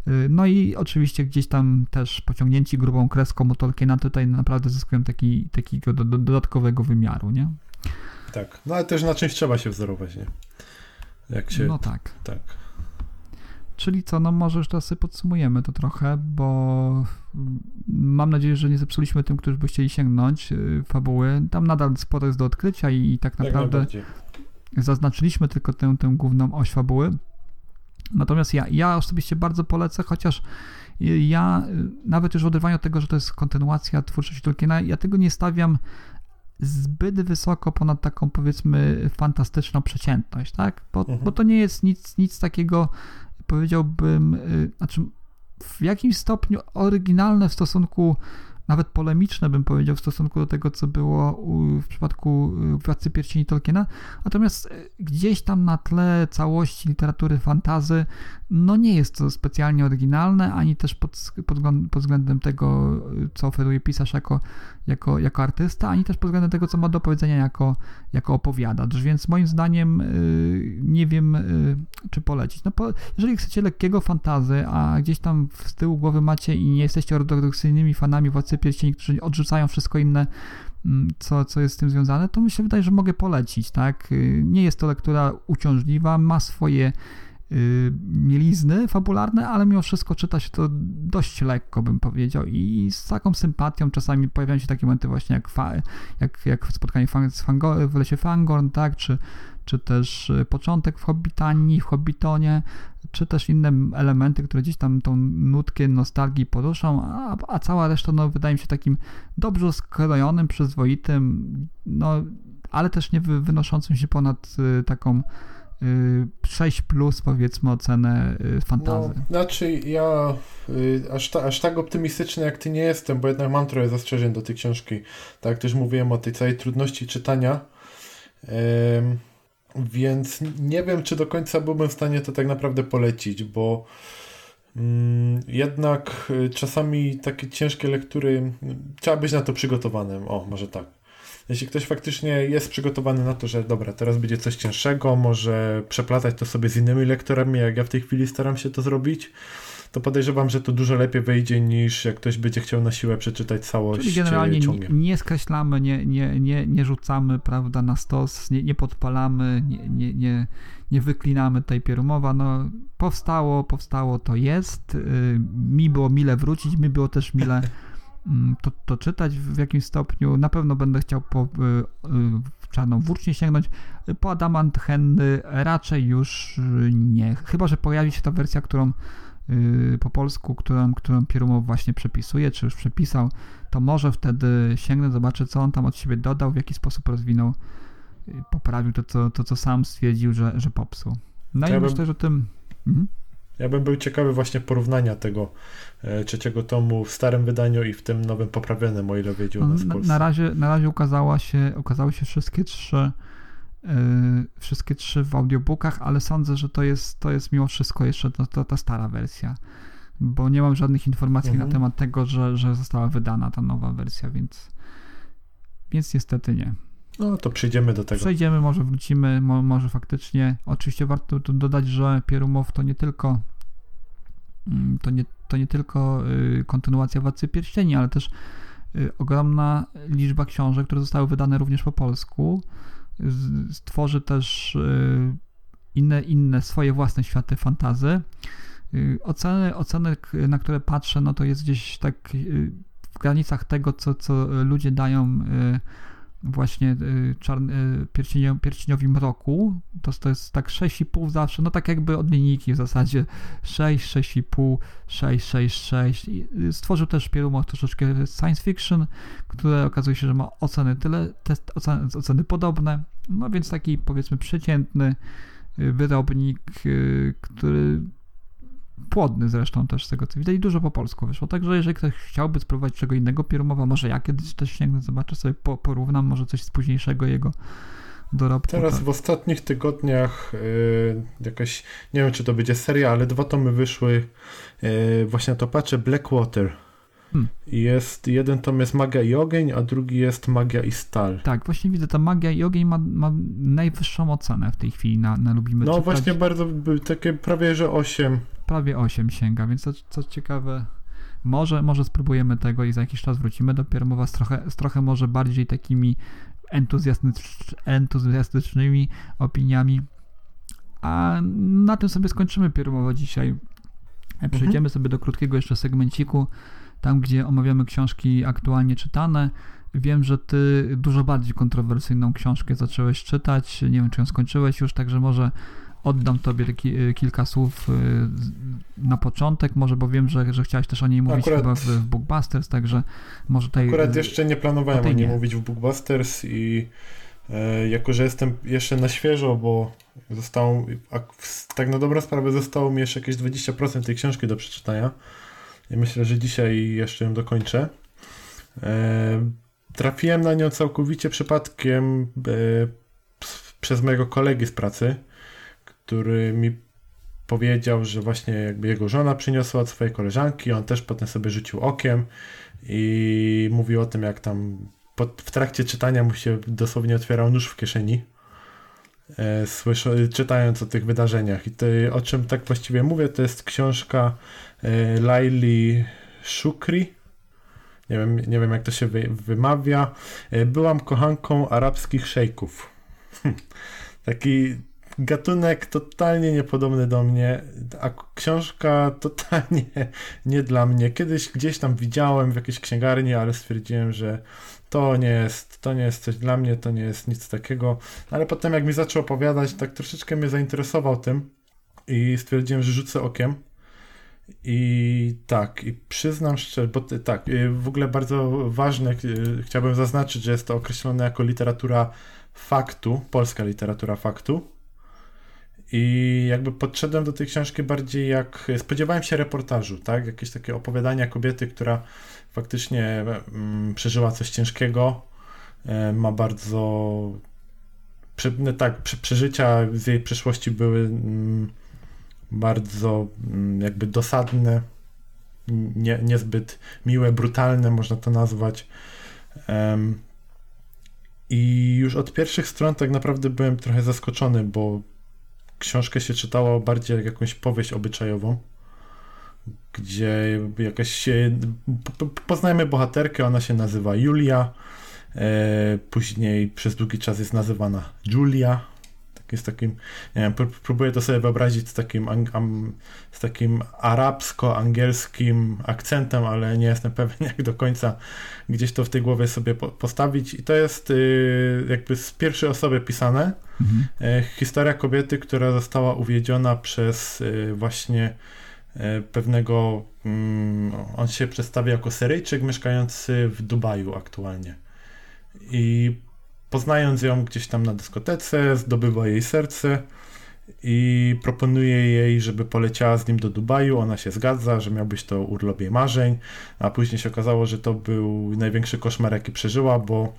y, no i oczywiście gdzieś tam też pociągnięci grubą kreską u Tolkiena tutaj naprawdę zyskują taki, takiego do, do, dodatkowego wymiaru, nie? Tak, no ale też na czymś trzeba się wzorować, nie? Jak się... No tak. Tak. Czyli co, no może już teraz podsumujemy to trochę, bo mam nadzieję, że nie zepsuliśmy tym, którzy by chcieli sięgnąć y, fabuły. Tam nadal sporo jest do odkrycia i tak naprawdę zaznaczyliśmy tylko tę, tę główną oś fabuły. Natomiast ja, ja osobiście bardzo polecę, chociaż ja y, nawet już w oderwaniu od tego, że to jest kontynuacja twórczości Tolkiena, ja tego nie stawiam zbyt wysoko ponad taką powiedzmy fantastyczną przeciętność, tak? Bo, mhm. bo to nie jest nic, nic takiego, powiedziałbym, yy, znaczy w jakimś stopniu oryginalne w stosunku nawet polemiczne, bym powiedział, w stosunku do tego, co było w przypadku y, Władcy Pierścieni Tolkiena. Natomiast y, gdzieś tam na tle całości literatury fantazy, no nie jest to specjalnie oryginalne, ani też pod, pod, pod względem tego, y, co oferuje pisarz jako, jako, jako artysta, ani też pod względem tego, co ma do powiedzenia jako, jako opowiadacz. Więc moim zdaniem nie wiem, czy polecić. No, po, jeżeli chcecie lekkiego fantazy, a gdzieś tam z tyłu głowy macie i nie jesteście ortodoksyjnymi fanami Władcy pierścieni, którzy odrzucają wszystko inne, mm, co, co jest z tym związane, to mi się wydaje, że mogę polecić, tak? Y, nie jest to lektura uciążliwa, ma swoje y, mielizny fabularne, ale mimo wszystko czyta się to dość lekko, bym powiedział, i z taką sympatią czasami pojawiają się takie momenty właśnie jak, jak, jak spotkanie w lesie Fangorn, tak, czy, czy też y, początek w Hobbitanii, w Hobbitonie, czy też inne elementy, które gdzieś tam tą nutkę nostalgii poruszą, a, a cała reszta no, wydaje mi się takim dobrze skrojonym, przyzwoitym, no, ale też nie wynoszącym się ponad y, taką y, 6 plus powiedzmy ocenę y, fantazy. No, znaczy ja y, aż, ta, aż tak optymistyczny jak ty nie jestem, bo jednak mam trochę zastrzeżeń do tej książki. Tak też mówiłem o tej całej trudności czytania. Więc nie wiem, czy do końca byłbym w stanie to tak naprawdę polecić, bo mm, jednak y, czasami takie ciężkie lektury trzeba być na to przygotowanym. O, może tak. Jeśli ktoś faktycznie jest przygotowany na to, że dobra, teraz będzie coś cięższego, może przeplatać to sobie z innymi lektorami, jak ja w tej chwili staram się to zrobić, to podejrzewam, że to dużo lepiej wyjdzie niż jak ktoś będzie chciał na siłę przeczytać całość Czyli generalnie nie, nie skreślamy, nie, nie, nie, nie rzucamy prawda, na stos, nie, nie podpalamy, nie, nie, nie, nie wyklinamy tej pierumowa. No, powstało, powstało, to jest. Y, mi było mile wrócić, mi było też mile mm, to, to czytać w jakimś stopniu. Na pewno będę chciał po y, y, czarną włócznie sięgnąć. Po Adamant Henny raczej już nie. Chyba, że pojawi się ta wersja, którą po polsku, którą, którą Pierumow właśnie przepisuje, czy już przepisał, to może wtedy sięgnę, zobaczę, co on tam od siebie dodał, w jaki sposób rozwinął, y, poprawił to, co, to, co sam stwierdził, że, że popsuł. No Ja i bym- myślę, że tym... Mhm. Ja bym był ciekawy właśnie porównania tego e, trzeciego tomu w starym wydaniu i w tym nowym poprawionym, o ile wiedział No, nas na, na razie, na razie ukazała się, ukazały się wszystkie trzy wszystkie trzy w audiobookach, ale sądzę, że to jest, to jest mimo wszystko jeszcze to, to, ta stara wersja, bo nie mam żadnych informacji Mhm. na temat tego, że, że została wydana ta nowa wersja, więc więc niestety nie. No to przyjdziemy do tego. Przejdziemy, może wrócimy, mo, może faktycznie. Oczywiście warto tu dodać, że Pierumow to nie tylko mm, to nie, to nie tylko y, kontynuacja Władcy Pierścieni, ale też y, ogromna liczba książek, które zostały wydane również po polsku. Stworzy też y, inne, inne swoje własne światy fantazy. Y, Oceny, oceny, na które patrzę, no to jest gdzieś tak y, w granicach tego, co, co ludzie dają właśnie y, czarny, y, pierścienio, pierścieniowi mroku, to, to jest tak 6,5 zawsze, no tak jakby od linijki w zasadzie. 6, 6,5, 6, 6, 6. I, y, Stworzył też Pierumow troszeczkę science fiction, które okazuje się, że ma oceny tyle, test, oceny, oceny podobne, no więc taki powiedzmy przeciętny wyrobnik, który płodny zresztą też z tego co widać i dużo po polsku wyszło, także jeżeli ktoś chciałby spróbować czego innego Pierumowa, może ja kiedyś też sięgnę, zobaczę sobie, po, porównam może coś z późniejszego jego dorobku. Teraz tak. w ostatnich tygodniach y, jakaś, nie wiem czy to będzie seria, ale dwa tomy wyszły. y, właśnie na to patrzę, Blackwater. Hmm. Jest, jeden tom jest Magia i Ogień, a drugi jest Magia i Stal. Tak, właśnie widzę, ta magia i ogień ma, ma najwyższą ocenę w tej chwili na, na Lubimy No Czytać. właśnie bardzo, takie prawie że 8. Prawie 8 sięga, więc co, co ciekawe, może, może spróbujemy tego i za jakiś czas wrócimy do Pierumowa z trochę, z trochę może bardziej takimi entuzjastycz, entuzjastycznymi opiniami. A na tym sobie skończymy Pierumowa dzisiaj. Przejdziemy sobie do krótkiego jeszcze segmenciku, tam gdzie omawiamy książki aktualnie czytane. Wiem, że ty dużo bardziej kontrowersyjną książkę zacząłeś czytać. Nie wiem, czy ją skończyłeś już, także może oddam tobie taki, y, kilka słów y, na początek, może bo wiem, że, że chciałeś też o niej mówić Akurat- chyba w, w Bookbusters, także może tutaj... Akurat y, jeszcze nie planowałem ty o niej nie. mówić w Bookbusters i e, jako, że jestem jeszcze na świeżo, bo zostało, tak na dobrą sprawę zostało mi jeszcze jakieś 20% tej książki do przeczytania i myślę, że dzisiaj jeszcze ją dokończę. E, trafiłem na nią całkowicie przypadkiem e, przez mojego kolegi z pracy, który mi powiedział, że właśnie jakby jego żona przyniosła od swojej koleżanki, on też potem sobie rzucił okiem i mówił o tym, jak tam pod, w trakcie czytania mu się dosłownie otwierał nóż w kieszeni, e, czytając o tych wydarzeniach. I to, o czym tak właściwie mówię, to jest książka e, Laili Shukri. Nie wiem, nie wiem jak to się wy, wymawia. E, byłam kochanką arabskich szejków. Taki gatunek totalnie niepodobny do mnie, a książka totalnie nie dla mnie. Kiedyś gdzieś tam widziałem w jakiejś księgarni, ale stwierdziłem, że to nie jest, to nie jest coś dla mnie, to nie jest nic takiego. Ale potem jak mi zaczął opowiadać, tak troszeczkę mnie zainteresował tym i stwierdziłem, że rzucę okiem. I tak, i przyznam szczerze, bo ty- tak, y, w ogóle bardzo ważne, y, chciałbym zaznaczyć, że jest to określone jako literatura faktu, polska literatura faktu. I jakby podszedłem do tej książki bardziej jak spodziewałem się reportażu, tak? Jakieś takie opowiadania kobiety, która faktycznie mm, przeżyła coś ciężkiego, e, ma bardzo no tak, prze, przeżycia z jej przeszłości były mm, bardzo mm, jakby dosadne, nie, niezbyt miłe, brutalne, można to nazwać. I już od pierwszych stron tak naprawdę byłem trochę zaskoczony, bo książkę się czytało bardziej jak jakąś powieść obyczajową, gdzie jakaś. po- po- Poznajemy bohaterkę, ona się nazywa Julia. E, później przez długi czas jest nazywana Julia. Tak jest takim, nie wiem, pró- próbuję to sobie wyobrazić z takim, am, z takim arabsko-angielskim akcentem, ale nie jestem pewien, jak do końca gdzieś to w tej głowie sobie po, postawić. I to jest y, jakby z pierwszej osoby pisane. Mhm. E, Historia kobiety, która została uwiedziona przez e, właśnie e, pewnego, mm, on się przedstawia jako Syryjczyk mieszkający w Dubaju aktualnie. I poznając ją gdzieś tam na dyskotece, zdobywa jej serce i proponuje jej, żeby poleciała z nim do Dubaju. Ona się zgadza, że miał być to urlop jej marzeń, a później się okazało, że to był największy koszmar, jaki przeżyła, bo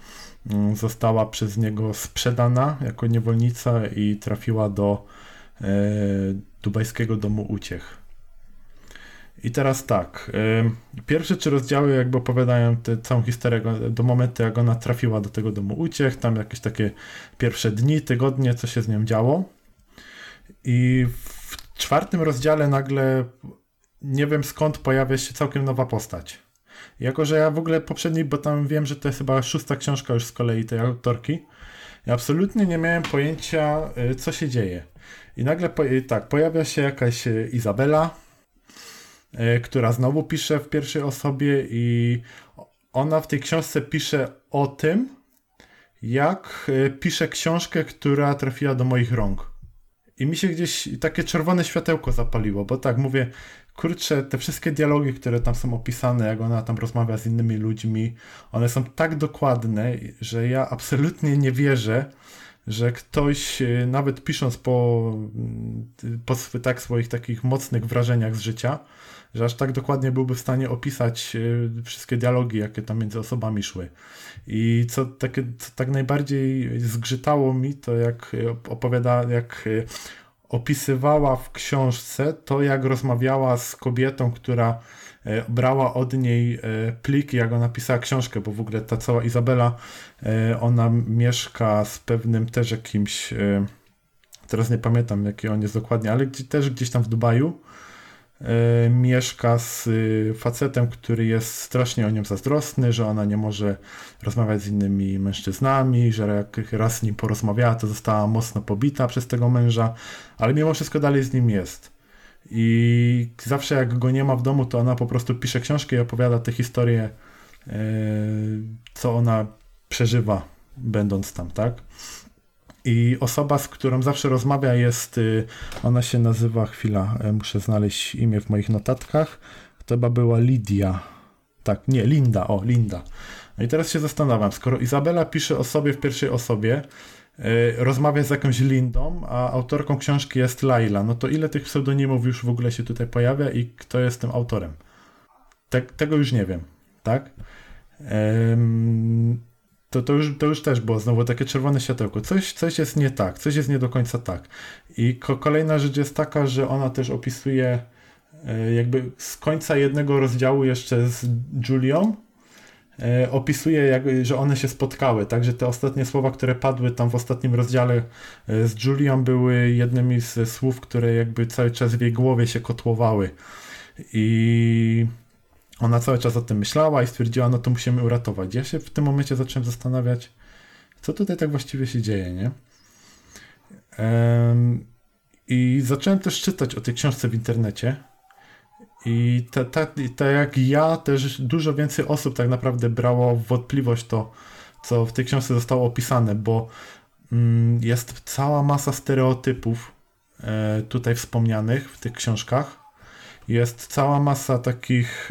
mm, została przez niego sprzedana jako niewolnica i trafiła do e, dubajskiego domu uciech. I teraz tak, y, pierwsze trzy rozdziały jakby opowiadają tę całą historię do momentu, jak ona trafiła do tego domu uciech, tam jakieś takie pierwsze dni, tygodnie, co się z nią działo. I w czwartym rozdziale nagle nie wiem skąd pojawia się całkiem nowa postać. Jako, że ja w ogóle poprzedniej, bo tam wiem, że to jest chyba szósta książka już z kolei tej autorki, ja absolutnie nie miałem pojęcia, y, co się dzieje. I nagle, tak, pojawia się jakaś y, Izabela, y, która znowu pisze w pierwszej osobie i ona w tej książce pisze o tym, jak pisze książkę, która trafiła do moich rąk. I mi się gdzieś takie czerwone światełko zapaliło, bo tak mówię, kurczę, te wszystkie dialogi, które tam są opisane, jak ona tam rozmawia z innymi ludźmi, one są tak dokładne, że ja absolutnie nie wierzę, że ktoś, e, nawet pisząc po, mm, po tak swoich takich mocnych wrażeniach z życia, że aż tak dokładnie byłby w stanie opisać e, wszystkie dialogi, jakie tam między osobami szły. I co, takie, co tak najbardziej zgrzytało mi, to jak opowiada, jak opisywała w książce to, jak rozmawiała z kobietą, która e, brała od niej e, pliki, jak ona pisała książkę, bo w ogóle ta cała Izabela, e, ona mieszka z pewnym też jakimś, teraz nie pamiętam jaki on jest dokładnie, ale też gdzieś tam w Dubaju E, mieszka z y, facetem, który jest strasznie o nią zazdrosny, że ona nie może rozmawiać z innymi mężczyznami, że jak raz z nim porozmawiała, to została mocno pobita przez tego męża, ale mimo wszystko dalej z nim jest. I zawsze jak go nie ma w domu, to ona po prostu pisze książkę i opowiada te historie, e, co ona przeżywa, będąc tam, tak? I osoba, z którą zawsze rozmawia jest, y, ona się nazywa, chwila, e, muszę znaleźć imię w moich notatkach, to chyba była Lidia. Tak, nie, Linda, o, Linda. No i teraz się zastanawiam, skoro Izabela pisze o sobie w pierwszej osobie, yy, rozmawia z jakąś Lindą, a autorką książki jest Laila, no to ile tych pseudonimów już w ogóle się tutaj pojawia i kto jest tym autorem? Te, tego już nie wiem, tak? To, to, już, to już też było znowu takie czerwone światełko. Coś, coś jest nie tak, coś jest nie do końca tak. I ko kolejna rzecz jest taka, że ona też opisuje e, jakby z końca jednego rozdziału jeszcze z Julią, e, opisuje, jak, że one się spotkały, także te ostatnie słowa, które padły tam w ostatnim rozdziale e, z Julią były jednymi z słów, które jakby cały czas w jej głowie się kotłowały. I ona cały czas o tym myślała i stwierdziła, no to musimy uratować. Ja się w tym momencie zacząłem zastanawiać, co tutaj tak właściwie się dzieje, nie? Um, I zacząłem też czytać o tej książce w internecie. I tak jak ja, też dużo więcej osób tak naprawdę brało w wątpliwość to, co w tej książce zostało opisane, bo mm, jest cała masa stereotypów e, tutaj wspomnianych w tych książkach jest cała masa takich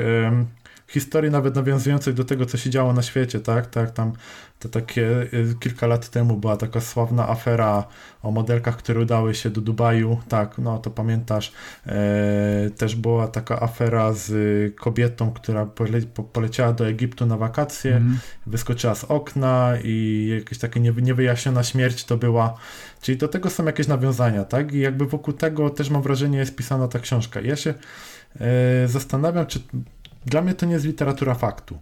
historii nawet nawiązujących do tego, co się działo na świecie, tak? Tak, tam to takie y, kilka lat temu była taka sławna afera o modelkach, które udały się do Dubaju, tak, no to pamiętasz. E, też była taka afera z kobietą, która pole, poleciała do Egiptu na wakacje, mm. wyskoczyła z okna i jakaś taka niewyjaśniona śmierć to była. Czyli do tego są jakieś nawiązania, tak? I jakby wokół tego też mam wrażenie jest pisana ta książka. Ja się e, zastanawiam, czy dla mnie to nie jest literatura faktu.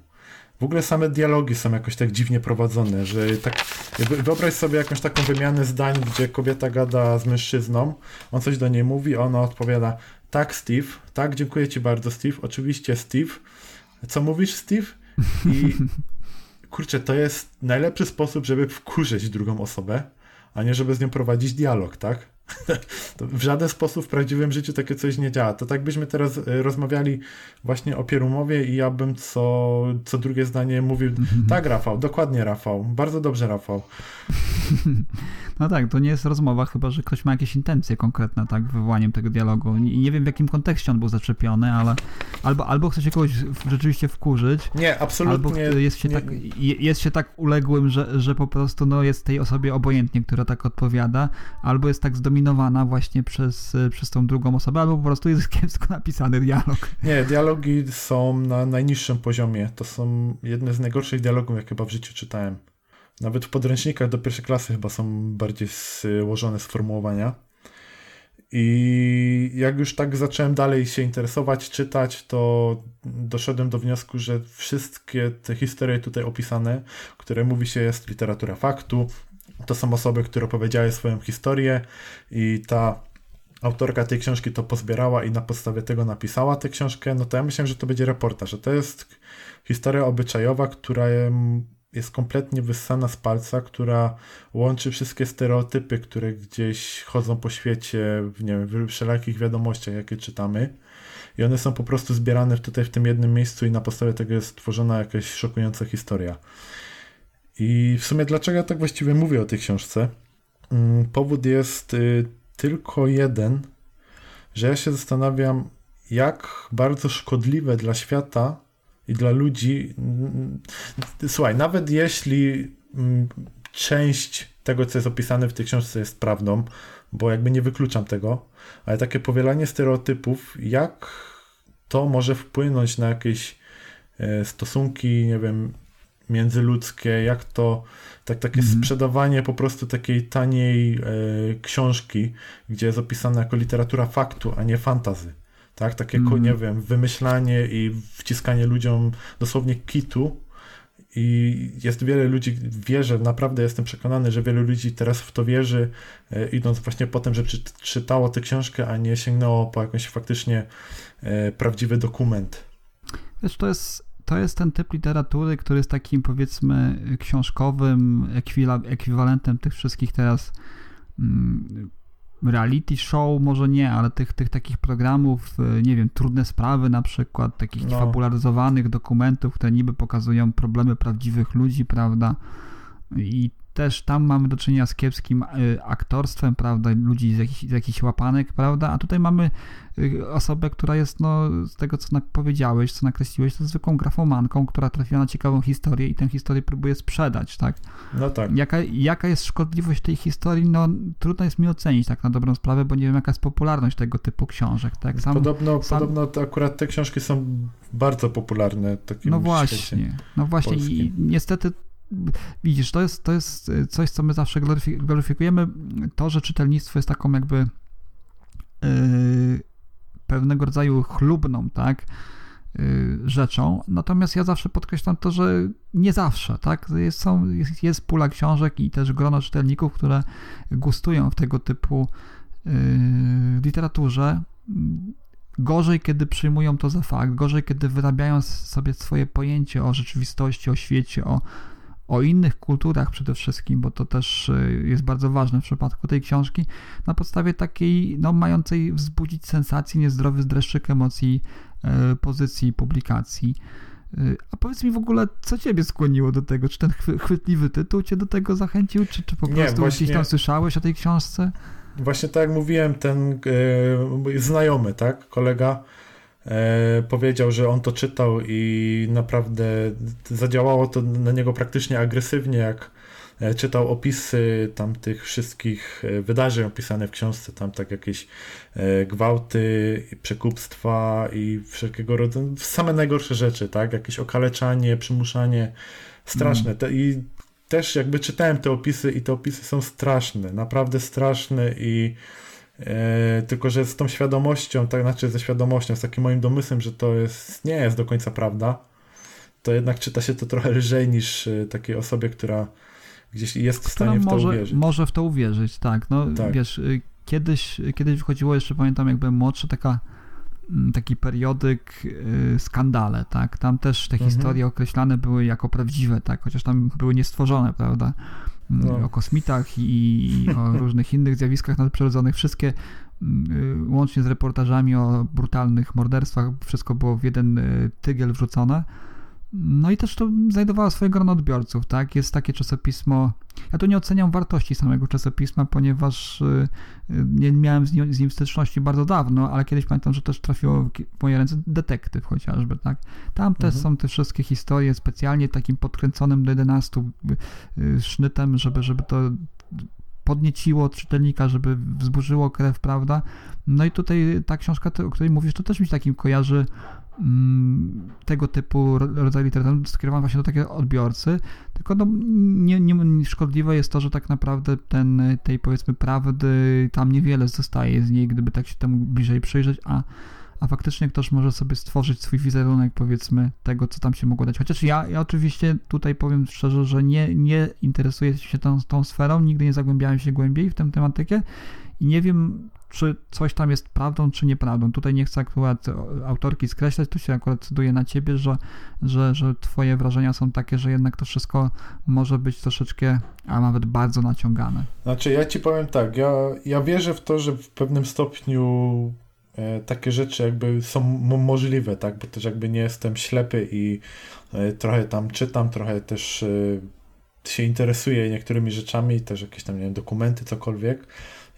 W ogóle same dialogi są jakoś tak dziwnie prowadzone, że tak. Wyobraź sobie jakąś taką wymianę zdań, gdzie kobieta gada z mężczyzną, on coś do niej mówi, ona odpowiada: Tak, Steve, tak, dziękuję ci bardzo, Steve. Oczywiście, Steve. Co mówisz, Steve? I kurczę, to jest najlepszy sposób, żeby wkurzyć drugą osobę, a nie żeby z nią prowadzić dialog, tak? To w żaden sposób w prawdziwym życiu takie coś nie działa. To tak byśmy teraz e, rozmawiali właśnie o pierumowie i ja bym co, co drugie zdanie mówił, mhm. tak Rafał, dokładnie Rafał, bardzo dobrze Rafał. No tak, to nie jest rozmowa, chyba że ktoś ma jakieś intencje konkretne, tak, wywołaniem tego dialogu. I nie wiem w jakim kontekście on był zaczepiony, ale albo, albo chce się kogoś rzeczywiście wkurzyć. Nie, absolutnie. Albo jest się, nie, tak, jest się tak uległym, że, że po prostu no, jest tej osobie obojętnie, która tak odpowiada, albo jest tak zdominowana właśnie przez, przez tą drugą osobę, albo po prostu jest kiepsko napisany dialog. Nie, dialogi są na najniższym poziomie. To są jedne z najgorszych dialogów, jak chyba w życiu czytałem. Nawet w podręcznikach do pierwszej klasy chyba są bardziej złożone sformułowania. I jak już tak zacząłem dalej się interesować, czytać, to doszedłem do wniosku, że wszystkie te historie tutaj opisane, które mówi się jest literatura faktu, to są osoby, które opowiedziały swoją historię i ta autorka tej książki to pozbierała i na podstawie tego napisała tę książkę, no to ja myślałem, że to będzie reportaż, że to jest historia obyczajowa, która jest kompletnie wyssana z palca, która łączy wszystkie stereotypy, które gdzieś chodzą po świecie, w, nie wiem, w wszelakich wiadomościach, jakie czytamy. I one są po prostu zbierane tutaj w tym jednym miejscu i na podstawie tego jest tworzona jakaś szokująca historia. I w sumie dlaczego ja tak właściwie mówię o tej książce? Mm, powód jest y, tylko jeden, że ja się zastanawiam, jak bardzo szkodliwe dla świata i dla ludzi. Słuchaj, nawet jeśli mm, część tego, co jest opisane w tej książce, jest prawdą, bo jakby nie wykluczam tego, ale takie powielanie stereotypów, jak to może wpłynąć na jakieś e, stosunki, nie wiem, międzyludzkie, jak to tak takie mm. sprzedawanie po prostu takiej taniej e, książki, gdzie jest opisana jako literatura faktu, a nie fantazy. Tak, takie, mm. nie wiem, wymyślanie i wciskanie ludziom dosłownie kitu. I jest wiele ludzi, wierzę, naprawdę jestem przekonany, że wielu ludzi teraz w to wierzy, e, idąc właśnie po tym, że czytało tę książkę, a nie sięgnęło po jakąś faktycznie e, prawdziwy dokument. Wiesz, to jest to jest ten typ literatury, który jest takim powiedzmy książkowym ekwiwalentem tych wszystkich teraz mm, reality show, może nie, ale tych, tych takich programów, y, nie wiem, trudne sprawy na przykład, takich no. fabularyzowanych dokumentów, które niby pokazują problemy prawdziwych ludzi, prawda? I też tam mamy do czynienia z kiepskim y, aktorstwem, prawda, ludzi z jakichś, z jakichś łapanek, prawda, a tutaj mamy y, osobę, która jest, no, z tego co powiedziałeś, co nakreśliłeś, to zwykłą grafomanką, która trafiła na ciekawą historię i tę historię próbuje sprzedać, tak? No tak. Jaka, jaka jest szkodliwość tej historii, no, trudno jest mi ocenić tak na dobrą sprawę, bo nie wiem, jaka jest popularność tego typu książek, tak? Sam, podobno, sam... podobno akurat te książki są bardzo popularne. no właśnie, no właśnie i niestety widzisz, to jest, to jest coś, co my zawsze gloryfikujemy. To, że czytelnictwo jest taką jakby yy, pewnego rodzaju chlubną, tak, yy, rzeczą. Natomiast ja zawsze podkreślam to, że nie zawsze, tak, jest, są, jest, jest pula książek i też grono czytelników, które gustują w tego typu yy, literaturze. Gorzej, kiedy przyjmują to za fakt, gorzej, kiedy wyrabiają sobie swoje pojęcie o rzeczywistości, o świecie, o o innych kulturach przede wszystkim, bo to też e, jest bardzo ważne w przypadku tej książki, na podstawie takiej, no, mającej wzbudzić sensacji, niezdrowy dreszczyk emocji, e, pozycji publikacji. E, a powiedz mi w ogóle, co ciebie skłoniło do tego? Czy ten chwytliwy tytuł cię do tego zachęcił, czy, czy po prostu Nie, właśnie... gdzieś tam słyszałeś o tej książce? Właśnie tak jak mówiłem, ten e, znajomy, tak, kolega, E, powiedział, że on to czytał i naprawdę zadziałało to na niego praktycznie agresywnie, jak e, czytał opisy tam tych wszystkich e, wydarzeń opisane w książce, tam tak jakieś gwałty, przekupstwa i wszelkiego rodzaju, same najgorsze rzeczy, tak, jakieś okaleczanie, przymuszanie, straszne. Mm. I też jakby czytałem te opisy i te opisy są straszne, naprawdę straszne i E, tylko, że z tą świadomością, tak znaczy ze świadomością, z takim moim domysłem, że to jest, nie jest do końca prawda, to jednak czyta się to trochę lżej niż e, takiej osobie, która gdzieś jest w stanie w to może, uwierzyć. Może w to uwierzyć, tak. No tak. wiesz, y, kiedyś, kiedyś wychodziło, jeszcze pamiętam, jak byłem młodszy, taka mm, taki periodyk y, skandale, tak? Tam też te mhm. historie określane były jako prawdziwe, tak? Chociaż tam były niestworzone, prawda? No. o kosmitach i o różnych innych zjawiskach nadprzyrodzonych. Wszystkie mm, łącznie z reportażami o brutalnych morderstwach, wszystko było w jeden y, tygiel wrzucone. No i też to znajdowało swoje grono odbiorców, tak? Jest takie czasopismo. Ja tu nie oceniam wartości samego czasopisma, ponieważ y, y, nie miałem z nim, z nim styczności bardzo dawno, ale kiedyś pamiętam, że też trafiło w moje ręce detektyw chociażby, tak? Tam też Mhm. są te wszystkie historie specjalnie takim podkręconym do 11 y, sznytem, żeby, żeby to podnieciło czytelnika, żeby wzburzyło krew, prawda? No i tutaj ta książka, o której mówisz, to też mi się takim kojarzy tego typu ro- rodzaj literatury skierowany właśnie do takiego odbiorcy, tylko no, nie, nie, szkodliwe jest to, że tak naprawdę ten, tej powiedzmy prawdy tam niewiele zostaje z niej, gdyby tak się temu bliżej przyjrzeć, a, a faktycznie ktoś może sobie stworzyć swój wizerunek powiedzmy tego, co tam się mogło dać. Chociaż ja, ja oczywiście tutaj powiem szczerze, że nie, nie interesuję się tą, tą sferą, nigdy nie zagłębiałem się głębiej w tę tematykę i nie wiem, czy coś tam jest prawdą, czy nieprawdą. Tutaj nie chcę akurat autorki skreślać, tu się akurat decyduje na ciebie, że, że, że twoje wrażenia są takie, że jednak to wszystko może być troszeczkę, a nawet bardzo naciągane. Znaczy, ja ci powiem tak, ja, ja wierzę w to, że w pewnym stopniu takie rzeczy jakby są mo- możliwe, tak, bo też jakby nie jestem ślepy i e, trochę tam czytam, trochę też e, się interesuję niektórymi rzeczami, też jakieś tam, nie wiem, dokumenty, cokolwiek.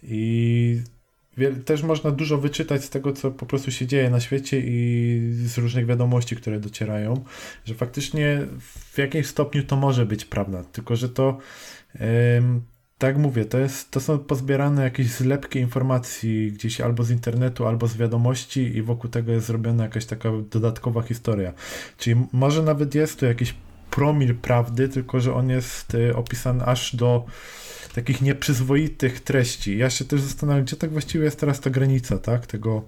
I też można dużo wyczytać z tego, co po prostu się dzieje na świecie i z różnych wiadomości, które docierają, że faktycznie w jakimś stopniu to może być prawda, tylko że to tak mówię, to, jest, to są pozbierane jakieś zlepki informacji gdzieś albo z internetu, albo z wiadomości i wokół tego jest zrobiona jakaś taka dodatkowa historia. Czyli może nawet jest tu jakiś promil prawdy, tylko że on jest y, opisany aż do takich nieprzyzwoitych treści. Ja się też zastanawiam, gdzie tak właściwie jest teraz ta granica, tak? Tego,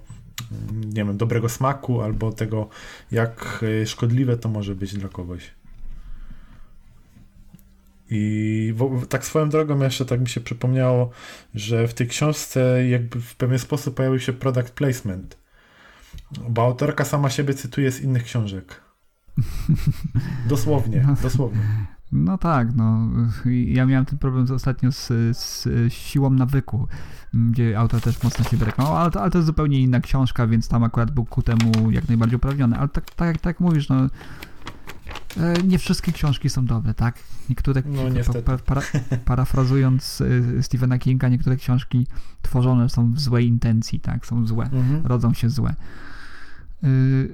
mm, nie wiem, dobrego smaku albo tego, jak y, szkodliwe to może być dla kogoś. I tak swoją drogą jeszcze tak mi się przypomniało, że w tej książce jakby w pewien sposób pojawił się product placement. Bo autorka sama siebie cytuje z innych książek. Dosłownie, dosłownie. No tak, no. Ja miałem ten problem ostatnio z, z siłą nawyku, gdzie autor też mocno się reklamował, ale to, ale to jest zupełnie inna książka, więc tam akurat był ku temu jak najbardziej uprawniony. Ale tak, tak, tak mówisz, no. E, Nie wszystkie książki są dobre, tak? Niektóre, No, niestety. pa, para, parafrazując e, Stephena Kinga, niektóre książki tworzone są w złej intencji, tak? Są złe, Mhm. rodzą się złe. Yy,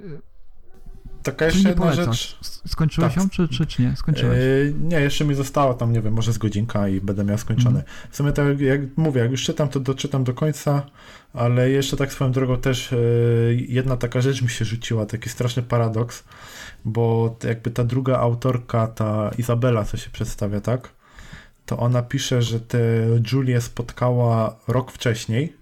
Taka jeszcze jedna rzecz. Skończyłeś Tak. ją, czy, czy, czy nie? Skończyłeś. Yy, nie, jeszcze mi zostało tam, nie wiem, może z godzinka i będę miał skończone. Mhm. W sumie tak jak mówię, jak już czytam, to doczytam do końca, ale jeszcze tak swoją drogą też yy, jedna taka rzecz mi się rzuciła, taki straszny paradoks, bo jakby ta druga autorka, ta Izabela, co się przedstawia, tak? To ona pisze, że tę Julię spotkała rok wcześniej.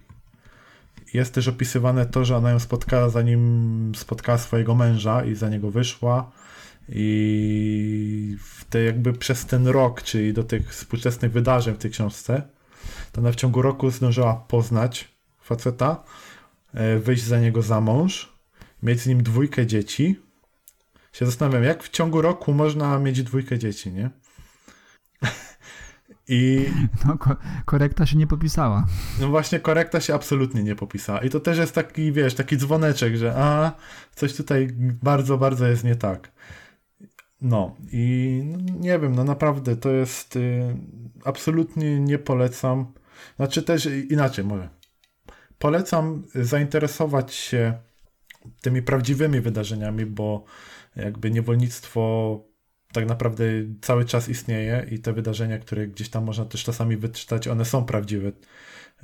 Jest też opisywane to, że ona ją spotkała zanim spotkała swojego męża i za niego wyszła. I w te jakby przez ten rok, czyli do tych współczesnych wydarzeń w tej książce, to ona w ciągu roku zdążyła poznać faceta, e, wyjść za niego za mąż, mieć z nim dwójkę dzieci. Się zastanawiam, jak w ciągu roku można mieć dwójkę dzieci, nie? I No, ko- korekta się nie popisała. no właśnie korekta się absolutnie nie popisała. I to też jest taki, wiesz, taki dzwoneczek, że a, coś tutaj bardzo, bardzo jest nie tak. No i no, nie wiem, no naprawdę to jest y, absolutnie nie polecam. Znaczy też inaczej może. Polecam zainteresować się tymi prawdziwymi wydarzeniami, bo jakby niewolnictwo tak naprawdę cały czas istnieje i te wydarzenia, które gdzieś tam można też czasami wyczytać, one są prawdziwe.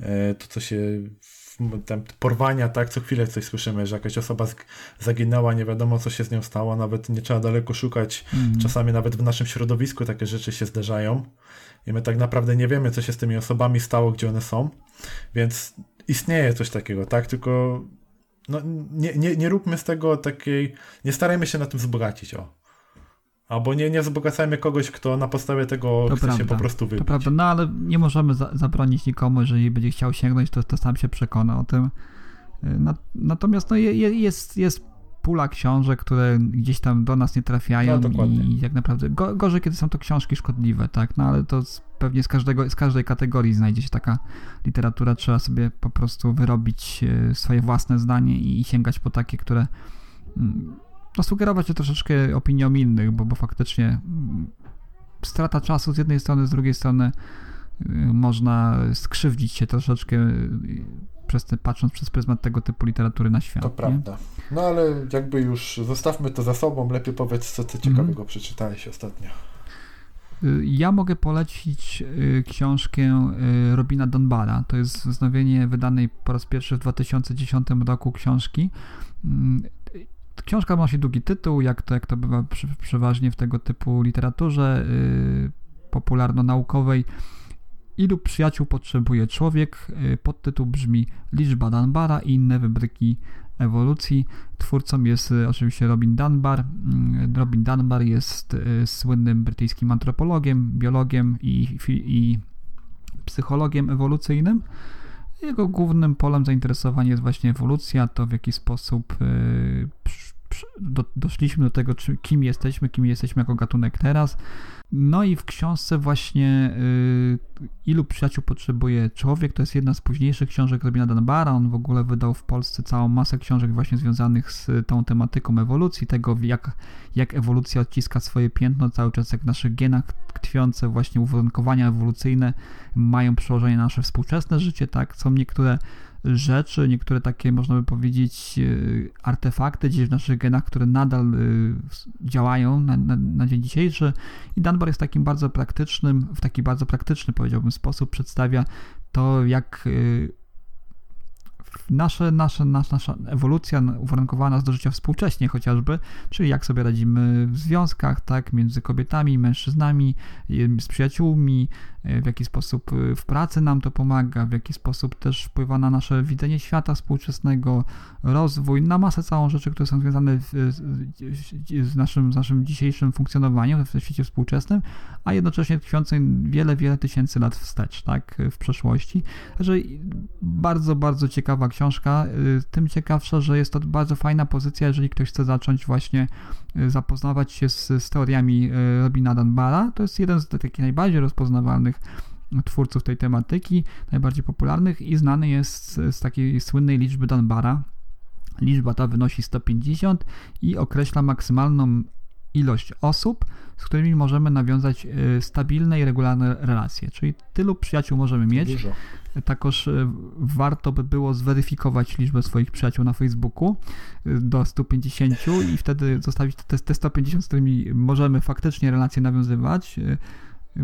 E, To, co się tam porwania, tak, co chwilę coś słyszymy, że jakaś osoba zaginęła, nie wiadomo co się z nią stało, nawet nie trzeba daleko szukać. Czasami nawet w naszym środowisku takie rzeczy się zdarzają i my tak naprawdę nie wiemy, co się z tymi osobami stało, gdzie one są, więc istnieje coś takiego, tak, tylko no, nie, nie, nie róbmy z tego takiej, nie starajmy się na tym wzbogacić, o. Albo nie, nie wzbogacajmy kogoś, kto na podstawie tego To chce się prawda, po prostu To wybić. prawda, no ale nie możemy za- zabronić nikomu, jeżeli będzie chciał sięgnąć, to, to sam się przekona o tym. Y, Na, natomiast no, je- jest, jest pula książek, które gdzieś tam do nas nie trafiają No, i jak naprawdę go, gorzej, kiedy są to książki szkodliwe, tak? No ale to z, pewnie z, każdego, z każdej kategorii znajdzie się taka literatura, trzeba sobie po prostu wyrobić y, swoje własne zdanie i, i sięgać po takie, które mm, no, sugerować się troszeczkę opinią innych, bo, bo faktycznie mm, strata czasu z jednej strony, z drugiej strony y, można skrzywdzić się troszeczkę y, przez te, patrząc przez pryzmat tego typu literatury na świat. To nie? prawda. No ale jakby już zostawmy to za sobą, lepiej powiedz, co ty ciekawego Mhm. przeczytałeś ostatnio. Y, Ja mogę polecić y, książkę y, Robina Dunbara. To jest wznowienie wydanej po raz pierwszy w 2010 roku książki. Mm, Książka nosi długi tytuł, jak to, jak to bywa przeważnie w tego typu literaturze popularno-naukowej. Ilu przyjaciół potrzebuje człowiek? Y, Podtytuł brzmi Liczba Dunbara i inne wybryki ewolucji. Twórcą jest y, oczywiście Robin Dunbar. Mm, Robin Dunbar jest y, słynnym brytyjskim antropologiem, biologiem i, i psychologiem ewolucyjnym. Jego głównym polem zainteresowania jest właśnie ewolucja, to w jaki sposób do, doszliśmy do tego, czy, kim jesteśmy, kim jesteśmy jako gatunek teraz. No i w książce właśnie y, Ilu przyjaciół potrzebuje człowiek, to jest jedna z późniejszych książek Robina Dunbara. On w ogóle wydał w Polsce całą masę książek właśnie związanych z tą tematyką ewolucji, tego jak, jak ewolucja odciska swoje piętno cały czas, jak w naszych genach tkwiące właśnie uwarunkowania ewolucyjne mają przełożenie na nasze współczesne życie, tak? Są niektóre rzeczy, niektóre takie, można by powiedzieć, y, artefakty gdzieś w naszych genach, które nadal y, działają na, na, na dzień dzisiejszy. I Dunbar jest takim bardzo praktycznym, w taki bardzo praktyczny, powiedziałbym, sposób przedstawia to, jak y, nasze, nasze, nasza, nasza ewolucja uwarunkowała nas do życia współcześnie chociażby, czyli jak sobie radzimy w związkach, tak, między kobietami, mężczyznami, z przyjaciółmi, w jaki sposób y, w pracy nam to pomaga, w jaki sposób też wpływa na nasze widzenie świata współczesnego, rozwój, na masę całą rzeczy, które są związane z, z, naszym, z naszym dzisiejszym funkcjonowaniem w świecie współczesnym, a jednocześnie tkwiącym wiele, wiele tysięcy lat wstecz, tak, w przeszłości. Także bardzo, bardzo ciekawa książka, y, tym ciekawsza, że jest to bardzo fajna pozycja, jeżeli ktoś chce zacząć właśnie zapoznawać się z, z teoriami Robina Dunbara. To jest jeden z takich najbardziej rozpoznawalnych twórców tej tematyki, najbardziej popularnych i znany jest z, z takiej słynnej liczby Dunbara. Liczba ta wynosi 150 i określa maksymalną ilość osób, z którymi możemy nawiązać y, stabilne i regularne relacje. Czyli tylu przyjaciół możemy mieć. Dużo. Takoż e, warto by było zweryfikować liczbę swoich przyjaciół na Facebooku e, do 150 i wtedy zostawić te, te 150, z którymi możemy faktycznie relacje nawiązywać,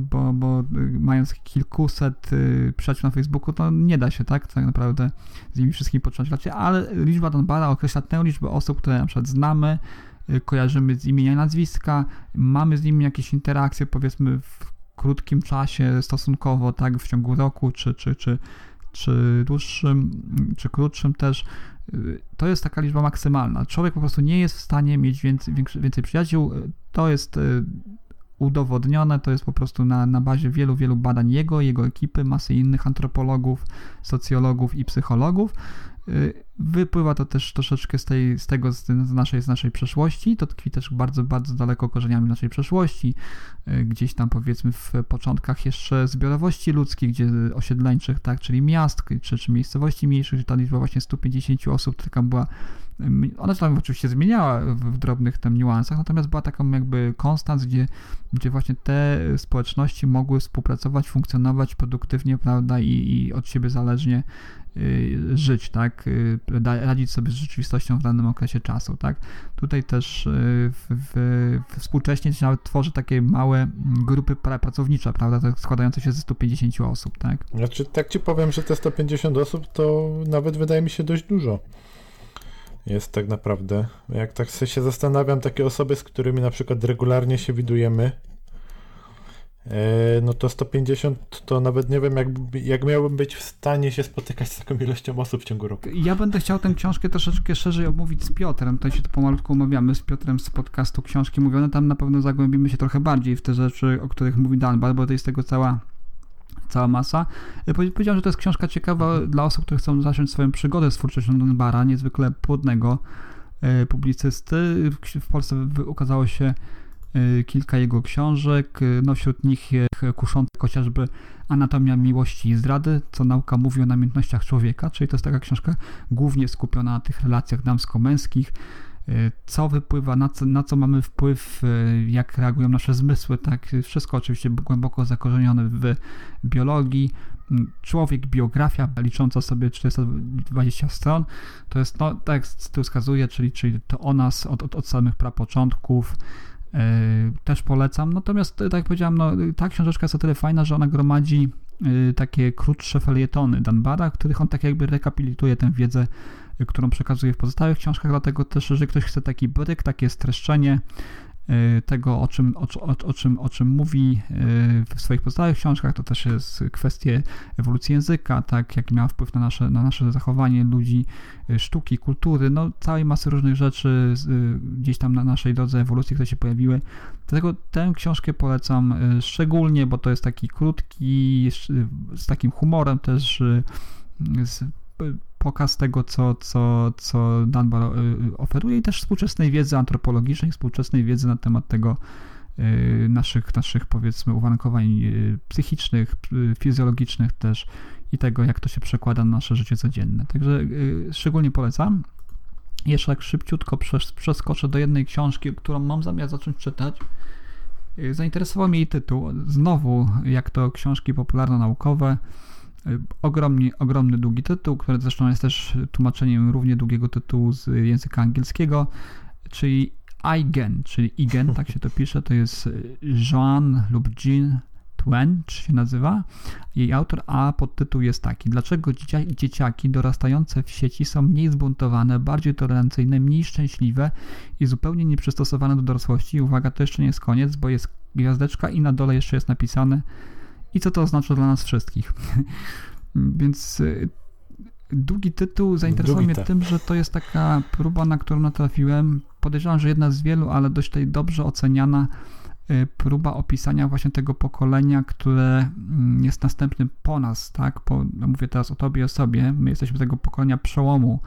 bo, bo e, mając kilkuset e, przyjaciół na Facebooku, to nie da się tak tak naprawdę z nimi wszystkimi podtrzymać relacje, ale liczba Donbara określa tę liczbę osób, które na przykład znamy, e, kojarzymy z imienia i nazwiska, mamy z nimi jakieś interakcje, powiedzmy w krótkim czasie stosunkowo, tak, w ciągu roku, czy, czy, czy, czy dłuższym, czy krótszym też, y, to jest taka liczba maksymalna. Człowiek po prostu nie jest w stanie mieć więcej, więcej przyjaciół. To jest y, udowodnione, to jest po prostu na, na bazie wielu, wielu badań jego, jego ekipy, masy innych antropologów, socjologów i psychologów. Y, Wypływa to też troszeczkę z, tej, z tego, z, naszej, z naszej przeszłości. To tkwi też bardzo, bardzo daleko korzeniami naszej przeszłości. Y, Gdzieś tam powiedzmy w początkach jeszcze zbiorowości ludzkich, gdzie osiedleńczych, tak, czyli miast, czy, czy miejscowości mniejszych, że ta liczba właśnie 150 osób taka była ona się tam oczywiście zmieniała w, drobnych tam niuansach, natomiast była taką jakby konstans, gdzie, gdzie właśnie te społeczności mogły współpracować, funkcjonować produktywnie, prawda, i, i od siebie zależnie y, żyć, tak, y, radzić sobie z rzeczywistością w danym okresie czasu, tak. Tutaj też y, w, w, współcześnie się nawet tworzy takie małe mm, grupy pra- pracownicze, prawda, składające się ze 150 osób, tak. Znaczy, tak ci powiem, że te 150 osób to nawet wydaje mi się dość dużo. Jest tak naprawdę. Jak tak się zastanawiam, takie osoby, z którymi na przykład regularnie się widujemy, e, no to 150 to nawet nie wiem, jak, jak miałbym być w stanie się spotykać z taką ilością osób w ciągu roku. Ja będę chciał tę książkę troszeczkę szerzej omówić z Piotrem. Tutaj się to pomalutku umawiamy z Piotrem z podcastu Książki Mówione. Tam na pewno zagłębimy się trochę bardziej w te rzeczy, o których mówi Dunbar, bo to jest tego cała cała masa. E, powie- Powiedziałem, że to jest książka ciekawa dla osób, które chcą zacząć swoją przygodę z twórczością Dunbara, niezwykle płodnego e, publicysty. W, Polsce ukazało się e, kilka jego książek, no wśród nich kuszące chociażby Anatomia miłości i zdrady, co nauka mówi o namiętnościach człowieka, czyli to jest taka książka głównie skupiona na tych relacjach damsko-męskich. Co wypływa, na co, na co mamy wpływ, jak reagują nasze zmysły, tak, wszystko oczywiście głęboko zakorzenione w biologii, człowiek, biografia licząca sobie 420 stron, to jest no, jak tu wskazuje, czyli, czyli to o nas od, od, od samych prapoczątków, yy, też polecam. Natomiast, tak jak powiedziałem, no, ta książeczka jest o tyle fajna, że ona gromadzi takie krótsze felietony Danbara, których on tak jakby rekapituluje tę wiedzę, yy, którą przekazuje w pozostałych książkach, dlatego też, że ktoś chce taki bryk, takie streszczenie, Y, tego, o czym, o, o, o, czym, o czym mówi y, w swoich pozostałych książkach, to też jest kwestie ewolucji języka, tak, jaki miał wpływ na nasze, na nasze zachowanie ludzi, y, sztuki, kultury, no całej masy różnych rzeczy gdzieś tam na naszej drodze ewolucji, które się pojawiły. Dlatego tę książkę polecam szczególnie, bo to jest taki krótki, z takim humorem też, z pokaz tego, co, co, co Dunbar y, y, oferuje i też współczesnej wiedzy antropologicznej, współczesnej wiedzy na temat tego, y, naszych, naszych powiedzmy uwarunkowań psychicznych, fizjologicznych też i tego, jak to się przekłada na nasze życie codzienne. Także szczególnie polecam. Jeszcze tak szybciutko przeskoczę do jednej książki, którą mam zamiar zacząć czytać. Zainteresował mnie jej tytuł. Znowu, jak to książki popularno-naukowe, ogromnie, ogromny, długi tytuł, który zresztą jest też tłumaczeniem równie długiego tytułu z języka angielskiego, czyli Igen, czyli Igen, tak się to pisze, to jest Joan lub Jean Twench się nazywa, jej autor, a podtytuł jest taki. Dlaczego dzieciaki dorastające w sieci są mniej zbuntowane, bardziej tolerancyjne, mniej szczęśliwe i zupełnie nieprzystosowane do dorosłości? Uwaga, to jeszcze nie jest koniec, bo jest gwiazdeczka i na dole jeszcze jest napisane i co to oznacza dla nas wszystkich. Więc y, długi tytuł zainteresował mnie tym, że to jest taka próba, na którą natrafiłem. Podejrzewam, że jedna z wielu, ale dość tutaj dobrze oceniana y, próba opisania właśnie tego pokolenia, które mm, jest następnym po nas, tak? Po, mówię teraz o tobie i o sobie. My jesteśmy tego pokolenia przełomu,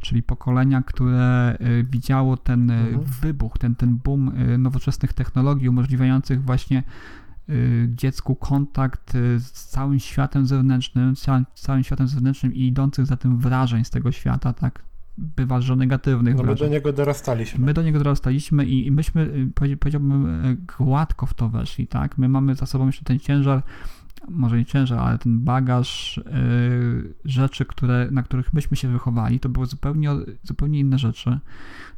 czyli pokolenia, które y, widziało ten mhm. wybuch, ten, ten boom nowoczesnych technologii umożliwiających właśnie dziecku kontakt y, z całym światem zewnętrznym, całym światem zewnętrznym i idących za tym wrażeń z tego świata, tak? Bywa, że negatywnych no wrażeń. My do niego dorastaliśmy. My do niego dorastaliśmy i, i myśmy, y, powiedziałbym, gładko w to weszli, tak? My mamy za sobą jeszcze ten ciężar, może nie ciężar, ale ten bagaż yy, rzeczy, które, na których myśmy się wychowali, to były zupełnie, zupełnie inne rzeczy.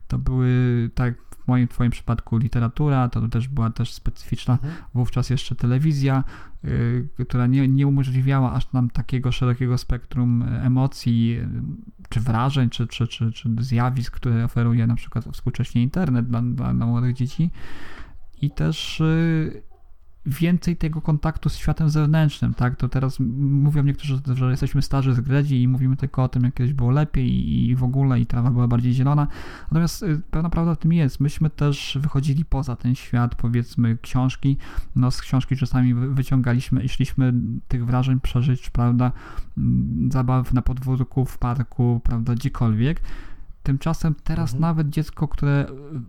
To były, tak w moim twoim przypadku literatura, to też była też specyficzna mhm. wówczas jeszcze telewizja, y, która nie, nie umożliwiała aż nam takiego szerokiego spektrum emocji, y, czy wrażeń, czy, czy, czy, czy zjawisk, które oferuje na przykład współcześnie internet dla, dla, dla młodych dzieci. I też y, więcej tego kontaktu z światem zewnętrznym, tak? To teraz mówią niektórzy, że jesteśmy starzy z gredzi i mówimy tylko o tym, jak kiedyś było lepiej i w ogóle i trawa była bardziej zielona. Natomiast y, pewna prawda w tym jest. Myśmy też wychodzili poza ten świat, powiedzmy, książki. No z książki czasami wyciągaliśmy i szliśmy tych wrażeń przeżyć, prawda? Zabaw na podwórku, w parku, prawda? Gdziekolwiek Tymczasem teraz mhm. nawet dziecko, które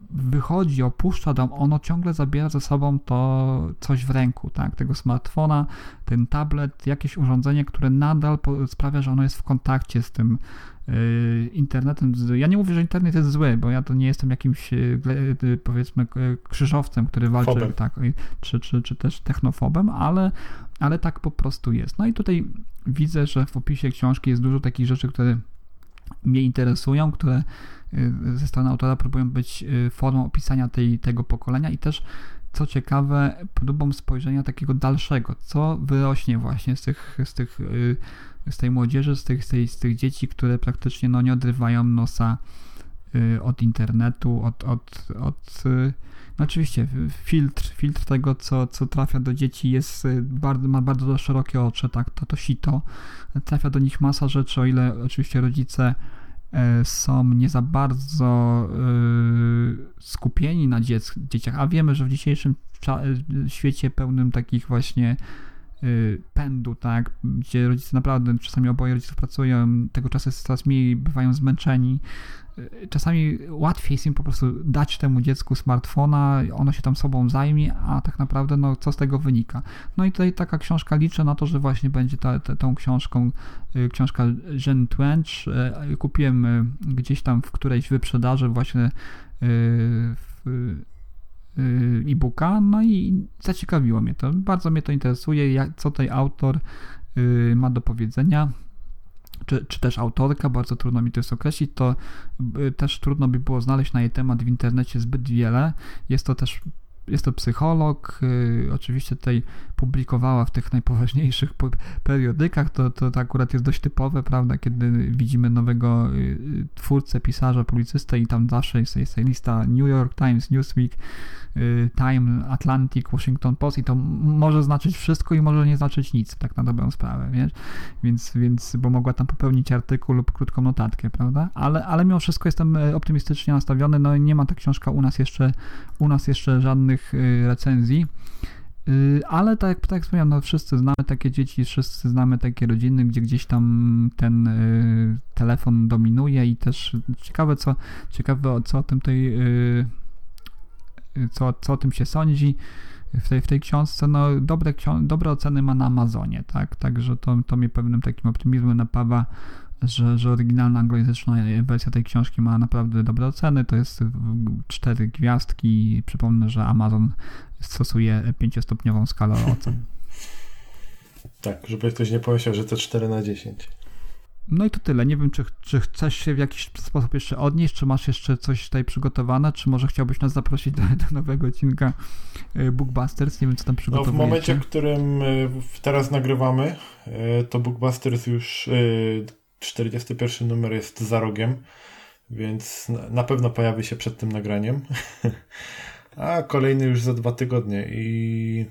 wychodzi, opuszcza dom, ono ciągle zabiera ze sobą to coś w ręku, tak? Tego smartfona, ten tablet, jakieś urządzenie, które nadal sprawia, że ono jest w kontakcie z tym yy, internetem. Ja nie mówię, że internet jest zły, bo ja to nie jestem jakimś yy, yy, powiedzmy krzyżowcem, który walczy, Fobem. tak, czy, czy, czy też technofobem, ale, ale tak po prostu jest. No i tutaj widzę, że w opisie książki jest dużo takich rzeczy, które mnie interesują, które y, ze strony autora próbują być y, formą opisania tej, tego pokolenia i też co ciekawe, próbą spojrzenia takiego dalszego, co wyrośnie właśnie z tych, z tych y, z tej młodzieży, z tych, z, tej, z tych dzieci, które praktycznie no, nie odrywają nosa od internetu, od, od, od no oczywiście filtr, filtr tego, co, co trafia do dzieci jest bardzo, ma bardzo szerokie oczy, tak, to to sito, trafia do nich masa rzeczy, o ile oczywiście rodzice e, są nie za bardzo e, skupieni na dziec, dzieciach, a wiemy, że w dzisiejszym e, świecie pełnym takich właśnie y, pędu, tak, gdzie rodzice naprawdę, czasami oboje rodziców pracują, tego czasu jest coraz mniej, bywają zmęczeni. Czasami łatwiej jest im po prostu dać temu dziecku smartfona, ono się tam sobą zajmie, a tak naprawdę, no, co z tego wynika. No i tutaj taka książka liczę na to, że właśnie będzie ta, ta, tą książką, y, książka Jean Twench. Y, kupiłem y, gdzieś tam w którejś wyprzedaży właśnie w, e-booka, no i zaciekawiło mnie to. Bardzo mnie to interesuje, jak, co tutaj autor ma do powiedzenia. Czy, czy też autorka, bardzo trudno mi to jest określić, to y, też trudno by było znaleźć na jej temat w internecie zbyt wiele. Jest to też jest to psycholog, y, oczywiście tutaj publikowała w tych najpoważniejszych po- periodykach, to, to, to akurat jest dość typowe, prawda, kiedy widzimy nowego y, y, twórcę, pisarza, publicystę i tam zawsze jest, jest lista New York Times, Newsweek, y, Time, Atlantic, Washington Post i to może znaczyć wszystko i może nie znaczyć nic, tak na dobrą sprawę, wiesz, więc, więc bo mogła tam popełnić artykuł lub krótką notatkę, prawda, ale, ale mimo wszystko jestem e, optymistycznie nastawiony, no nie ma ta książka u nas jeszcze, u nas jeszcze żadnych recenzji, Ale tak, jak- tak jak wspomniałem, no wszyscy znamy takie dzieci, wszyscy znamy takie rodziny, gdzie gdzieś tam ten y, telefon dominuje i też ciekawe co, ciekawe co o tym tej, y, y, co, co o tym się sądzi w tej, w tej książce, no dobre, dobre oceny ma na Amazonie, tak, także to, to mnie pewnym takim optymizmem napawa, że, że oryginalna anglojęzyczna wersja tej książki ma naprawdę dobre oceny, to jest cztery gwiazdki, przypomnę, że Amazon stosuje pięciostopniową skalę ocen. Tak, żeby ktoś nie pomyślał, że to 4 na 10. No i to tyle. Nie wiem, czy, czy chcesz się w jakiś sposób jeszcze odnieść, czy masz jeszcze coś tutaj przygotowane, czy może chciałbyś nas zaprosić do, do nowego odcinka y, Bookbusters? Nie wiem, co tam No, w przygotowujecie. momencie, w którym y, teraz nagrywamy, y, to Bookbusters już y, 41 numer jest za rogiem, więc na pewno pojawi się przed tym nagraniem. A kolejny już za dwa tygodnie i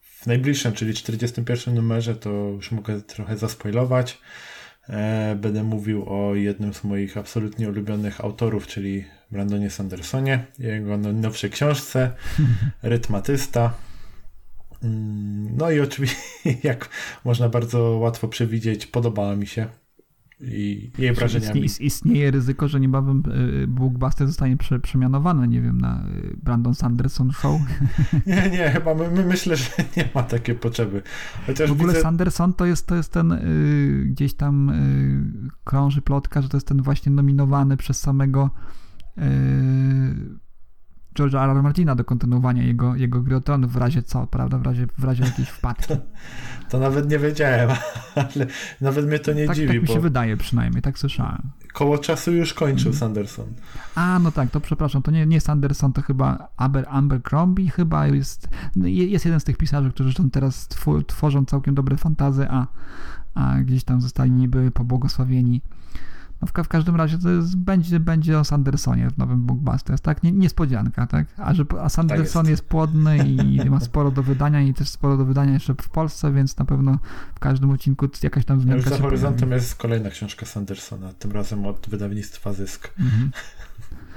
w najbliższym, czyli 41 numerze, to już mogę trochę zaspoilować. E, Będę mówił o jednym z moich absolutnie ulubionych autorów, czyli Brandonie Sandersonie, jego no- nowszej książce Rytmatysta. Mm, No i oczywiście, jak można bardzo łatwo przewidzieć, podobała mi się i jej wrażeniami. Istnie- Istnieje ryzyko, że niebawem y, Bookbuster zostanie prze, przemianowany, nie wiem, na y, Brandon Sanderson Show. Nie, nie, chyba my, my myślę, że nie ma takiej potrzeby. Chociaż W ogóle widzę, Sanderson to jest, to jest ten y, gdzieś tam y, krąży plotka, że to jest ten właśnie nominowany przez samego y, George'a R. Martina do kontynuowania jego, jego gry w razie co, prawda? W razie, w razie jakiejś wpadki. to nawet nie wiedziałem, ale nawet mnie to nie tak, dziwi, tak mi się wydaje przynajmniej, tak słyszałem. koło czasu już kończył Mhm. Sanderson. A, no tak, to przepraszam, to nie, nie Sanderson, to chyba Aber, Abercrombie chyba jest, no, je- jest jeden z tych pisarzy, którzy tam teraz tworzą całkiem dobre fantazy, a, a gdzieś tam zostali niby pobłogosławieni. No w, ka- w każdym razie to jest, będzie, będzie o Sandersonie w nowym Bookbusters, tak? Nie, niespodzianka, tak? A, że, a Sanderson jest. jest. płodny i ma sporo do wydania i też sporo do wydania jeszcze w Polsce, więc na pewno w każdym odcinku jakaś tam Już zmianka za się horyzontem pojawi. jest kolejna książka Sandersona, tym razem od wydawnictwa Zysk. Mhm.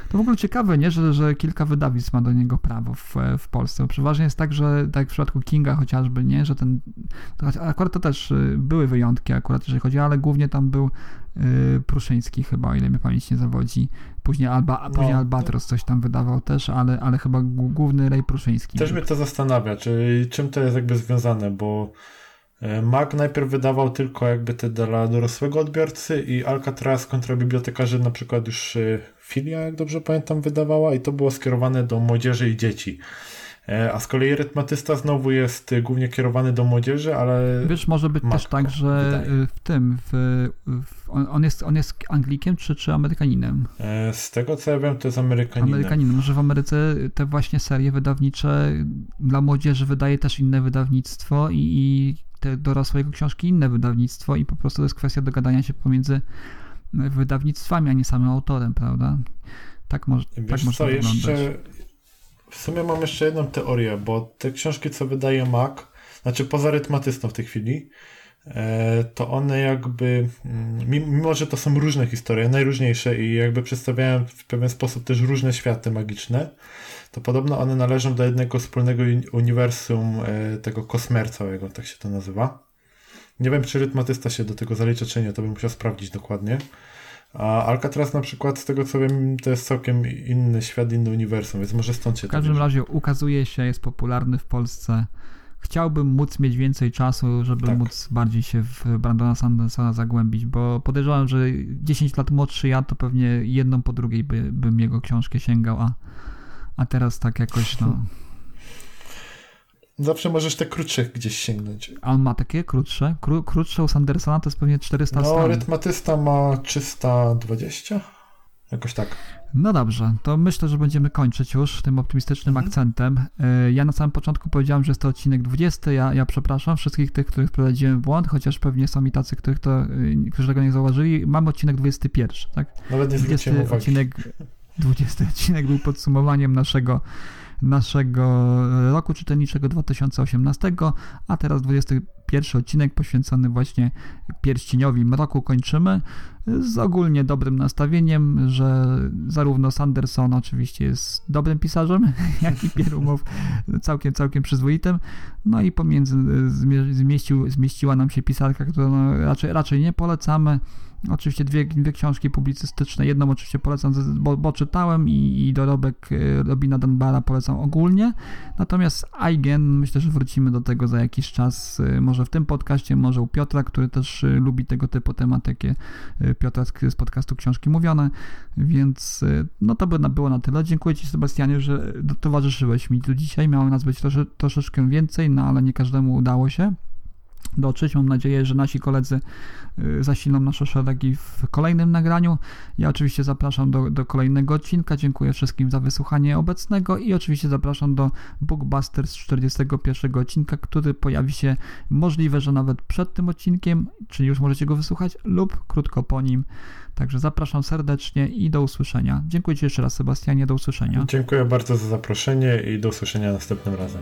To w ogóle ciekawe, nie? Że, że kilka wydawnictw ma do niego prawo w, w Polsce. Przeważnie jest tak, że tak jak w przypadku Kinga chociażby, nie? Że ten. To, akurat to też y, były wyjątki, akurat jeżeli chodzi, ale głównie tam był y, Pruszyński chyba, o ile mnie pamięć nie zawodzi. Później, Alba, a później No. Albatros coś tam wydawał też, ale, ale chyba gł- główny Rej Pruszyński. Też mnie to zastanawia, czy czym to jest jakby związane, bo e, Mac najpierw wydawał tylko jakby te dla dorosłego odbiorcy i Alcatraz kontra bibliotekarzy na przykład już e, Filia, jak dobrze pamiętam, wydawała i to było skierowane do młodzieży i dzieci. E, A z kolei Rytmatysta znowu jest e, głównie kierowany do młodzieży, ale Wiesz, może być też tak, że wydaje. y, w tym, w, w, on, jest, on jest Anglikiem czy, czy Amerykaninem? e, z tego co ja wiem, to jest Amerykaninem. Amerykaninem. Może w Ameryce te właśnie serie wydawnicze dla młodzieży wydaje też inne wydawnictwo i, i te dorosłe jego książki inne wydawnictwo i po prostu to jest kwestia dogadania się pomiędzy wydawnictwami, a nie samym autorem, prawda? Tak może, tak Wiesz może co, to wyglądać. jeszcze w sumie mam jeszcze jedną teorię, bo te książki, co wydaje Mac, znaczy poza rytmatystą w tej chwili, e, to one jakby, mm, mimo że to są różne historie, najróżniejsze i jakby przedstawiają w pewien sposób też różne światy magiczne, to podobno one należą do jednego wspólnego uniwersum e, tego kosmer całego, tak się to nazywa. Nie wiem, czy rytmatysta się do tego zalicza, czy nie, to bym musiał sprawdzić dokładnie. A Alcatraz na przykład, z tego co wiem, to jest całkiem inny świat, inny uniwersum, więc może stąd się W każdym razie ukazuje się, jest popularny w Polsce. Chciałbym móc mieć więcej czasu, żeby tak. móc bardziej się w Brandona Sandersona zagłębić, bo podejrzewam, że 10 lat młodszy ja, to pewnie jedną po drugiej by, bym jego książkę sięgał, a, a teraz tak jakoś, no... Zawsze możesz te krótsze gdzieś sięgnąć. A on ma takie krótsze? Kró, krótsze u Sandersona to jest pewnie 400 no, stron. No, rytmatysta ma 320? Jakoś tak. No dobrze, to myślę, że będziemy kończyć już tym optymistycznym mhm. akcentem. E, ja na samym początku powiedziałem, że jest to odcinek 20. Ja, ja przepraszam wszystkich tych, których wprowadziłem w błąd, chociaż pewnie są i tacy, których to, y, którzy tego nie zauważyli. Mamy odcinek 21, tak? Nawet nie 20 odcinek, 20 odcinek był podsumowaniem naszego naszego roku czytelniczego 2018, a teraz 21 odcinek poświęcony właśnie pierścieniowi mroku. Kończymy z ogólnie dobrym nastawieniem, że zarówno Sanderson oczywiście jest dobrym pisarzem, jak i Pierumow całkiem, całkiem przyzwoitym, no i pomiędzy zmieścił, zmieściła nam się pisarka, którą raczej, raczej nie polecamy, Oczywiście dwie, dwie książki publicystyczne. Jedną oczywiście polecam, bo, bo czytałem i, i dorobek y, Robina Dunbara polecam ogólnie. Natomiast Eigen, myślę, że wrócimy do tego za jakiś czas. Y, może w tym podcaście, może u Piotra, który też y, lubi tego typu tematyki. Piotra z podcastu Książki Mówione. Więc no to by było na tyle. Dziękuję Ci Sebastianie, że towarzyszyłeś mi tu dzisiaj. Miało nas być trosze, troszeczkę więcej, no ale nie każdemu udało się dotrzeć. Mam nadzieję, że nasi koledzy y, zasilą nasze szeregi w kolejnym nagraniu. Ja oczywiście zapraszam do, do kolejnego odcinka. Dziękuję wszystkim za wysłuchanie obecnego i oczywiście zapraszam do Bookbusters 41 odcinka, który pojawi się możliwe, że nawet przed tym odcinkiem, czyli już możecie go wysłuchać lub krótko po nim. Także zapraszam serdecznie i do usłyszenia. Dziękuję Ci jeszcze raz Sebastianie, do usłyszenia. Dziękuję bardzo za zaproszenie i do usłyszenia następnym razem.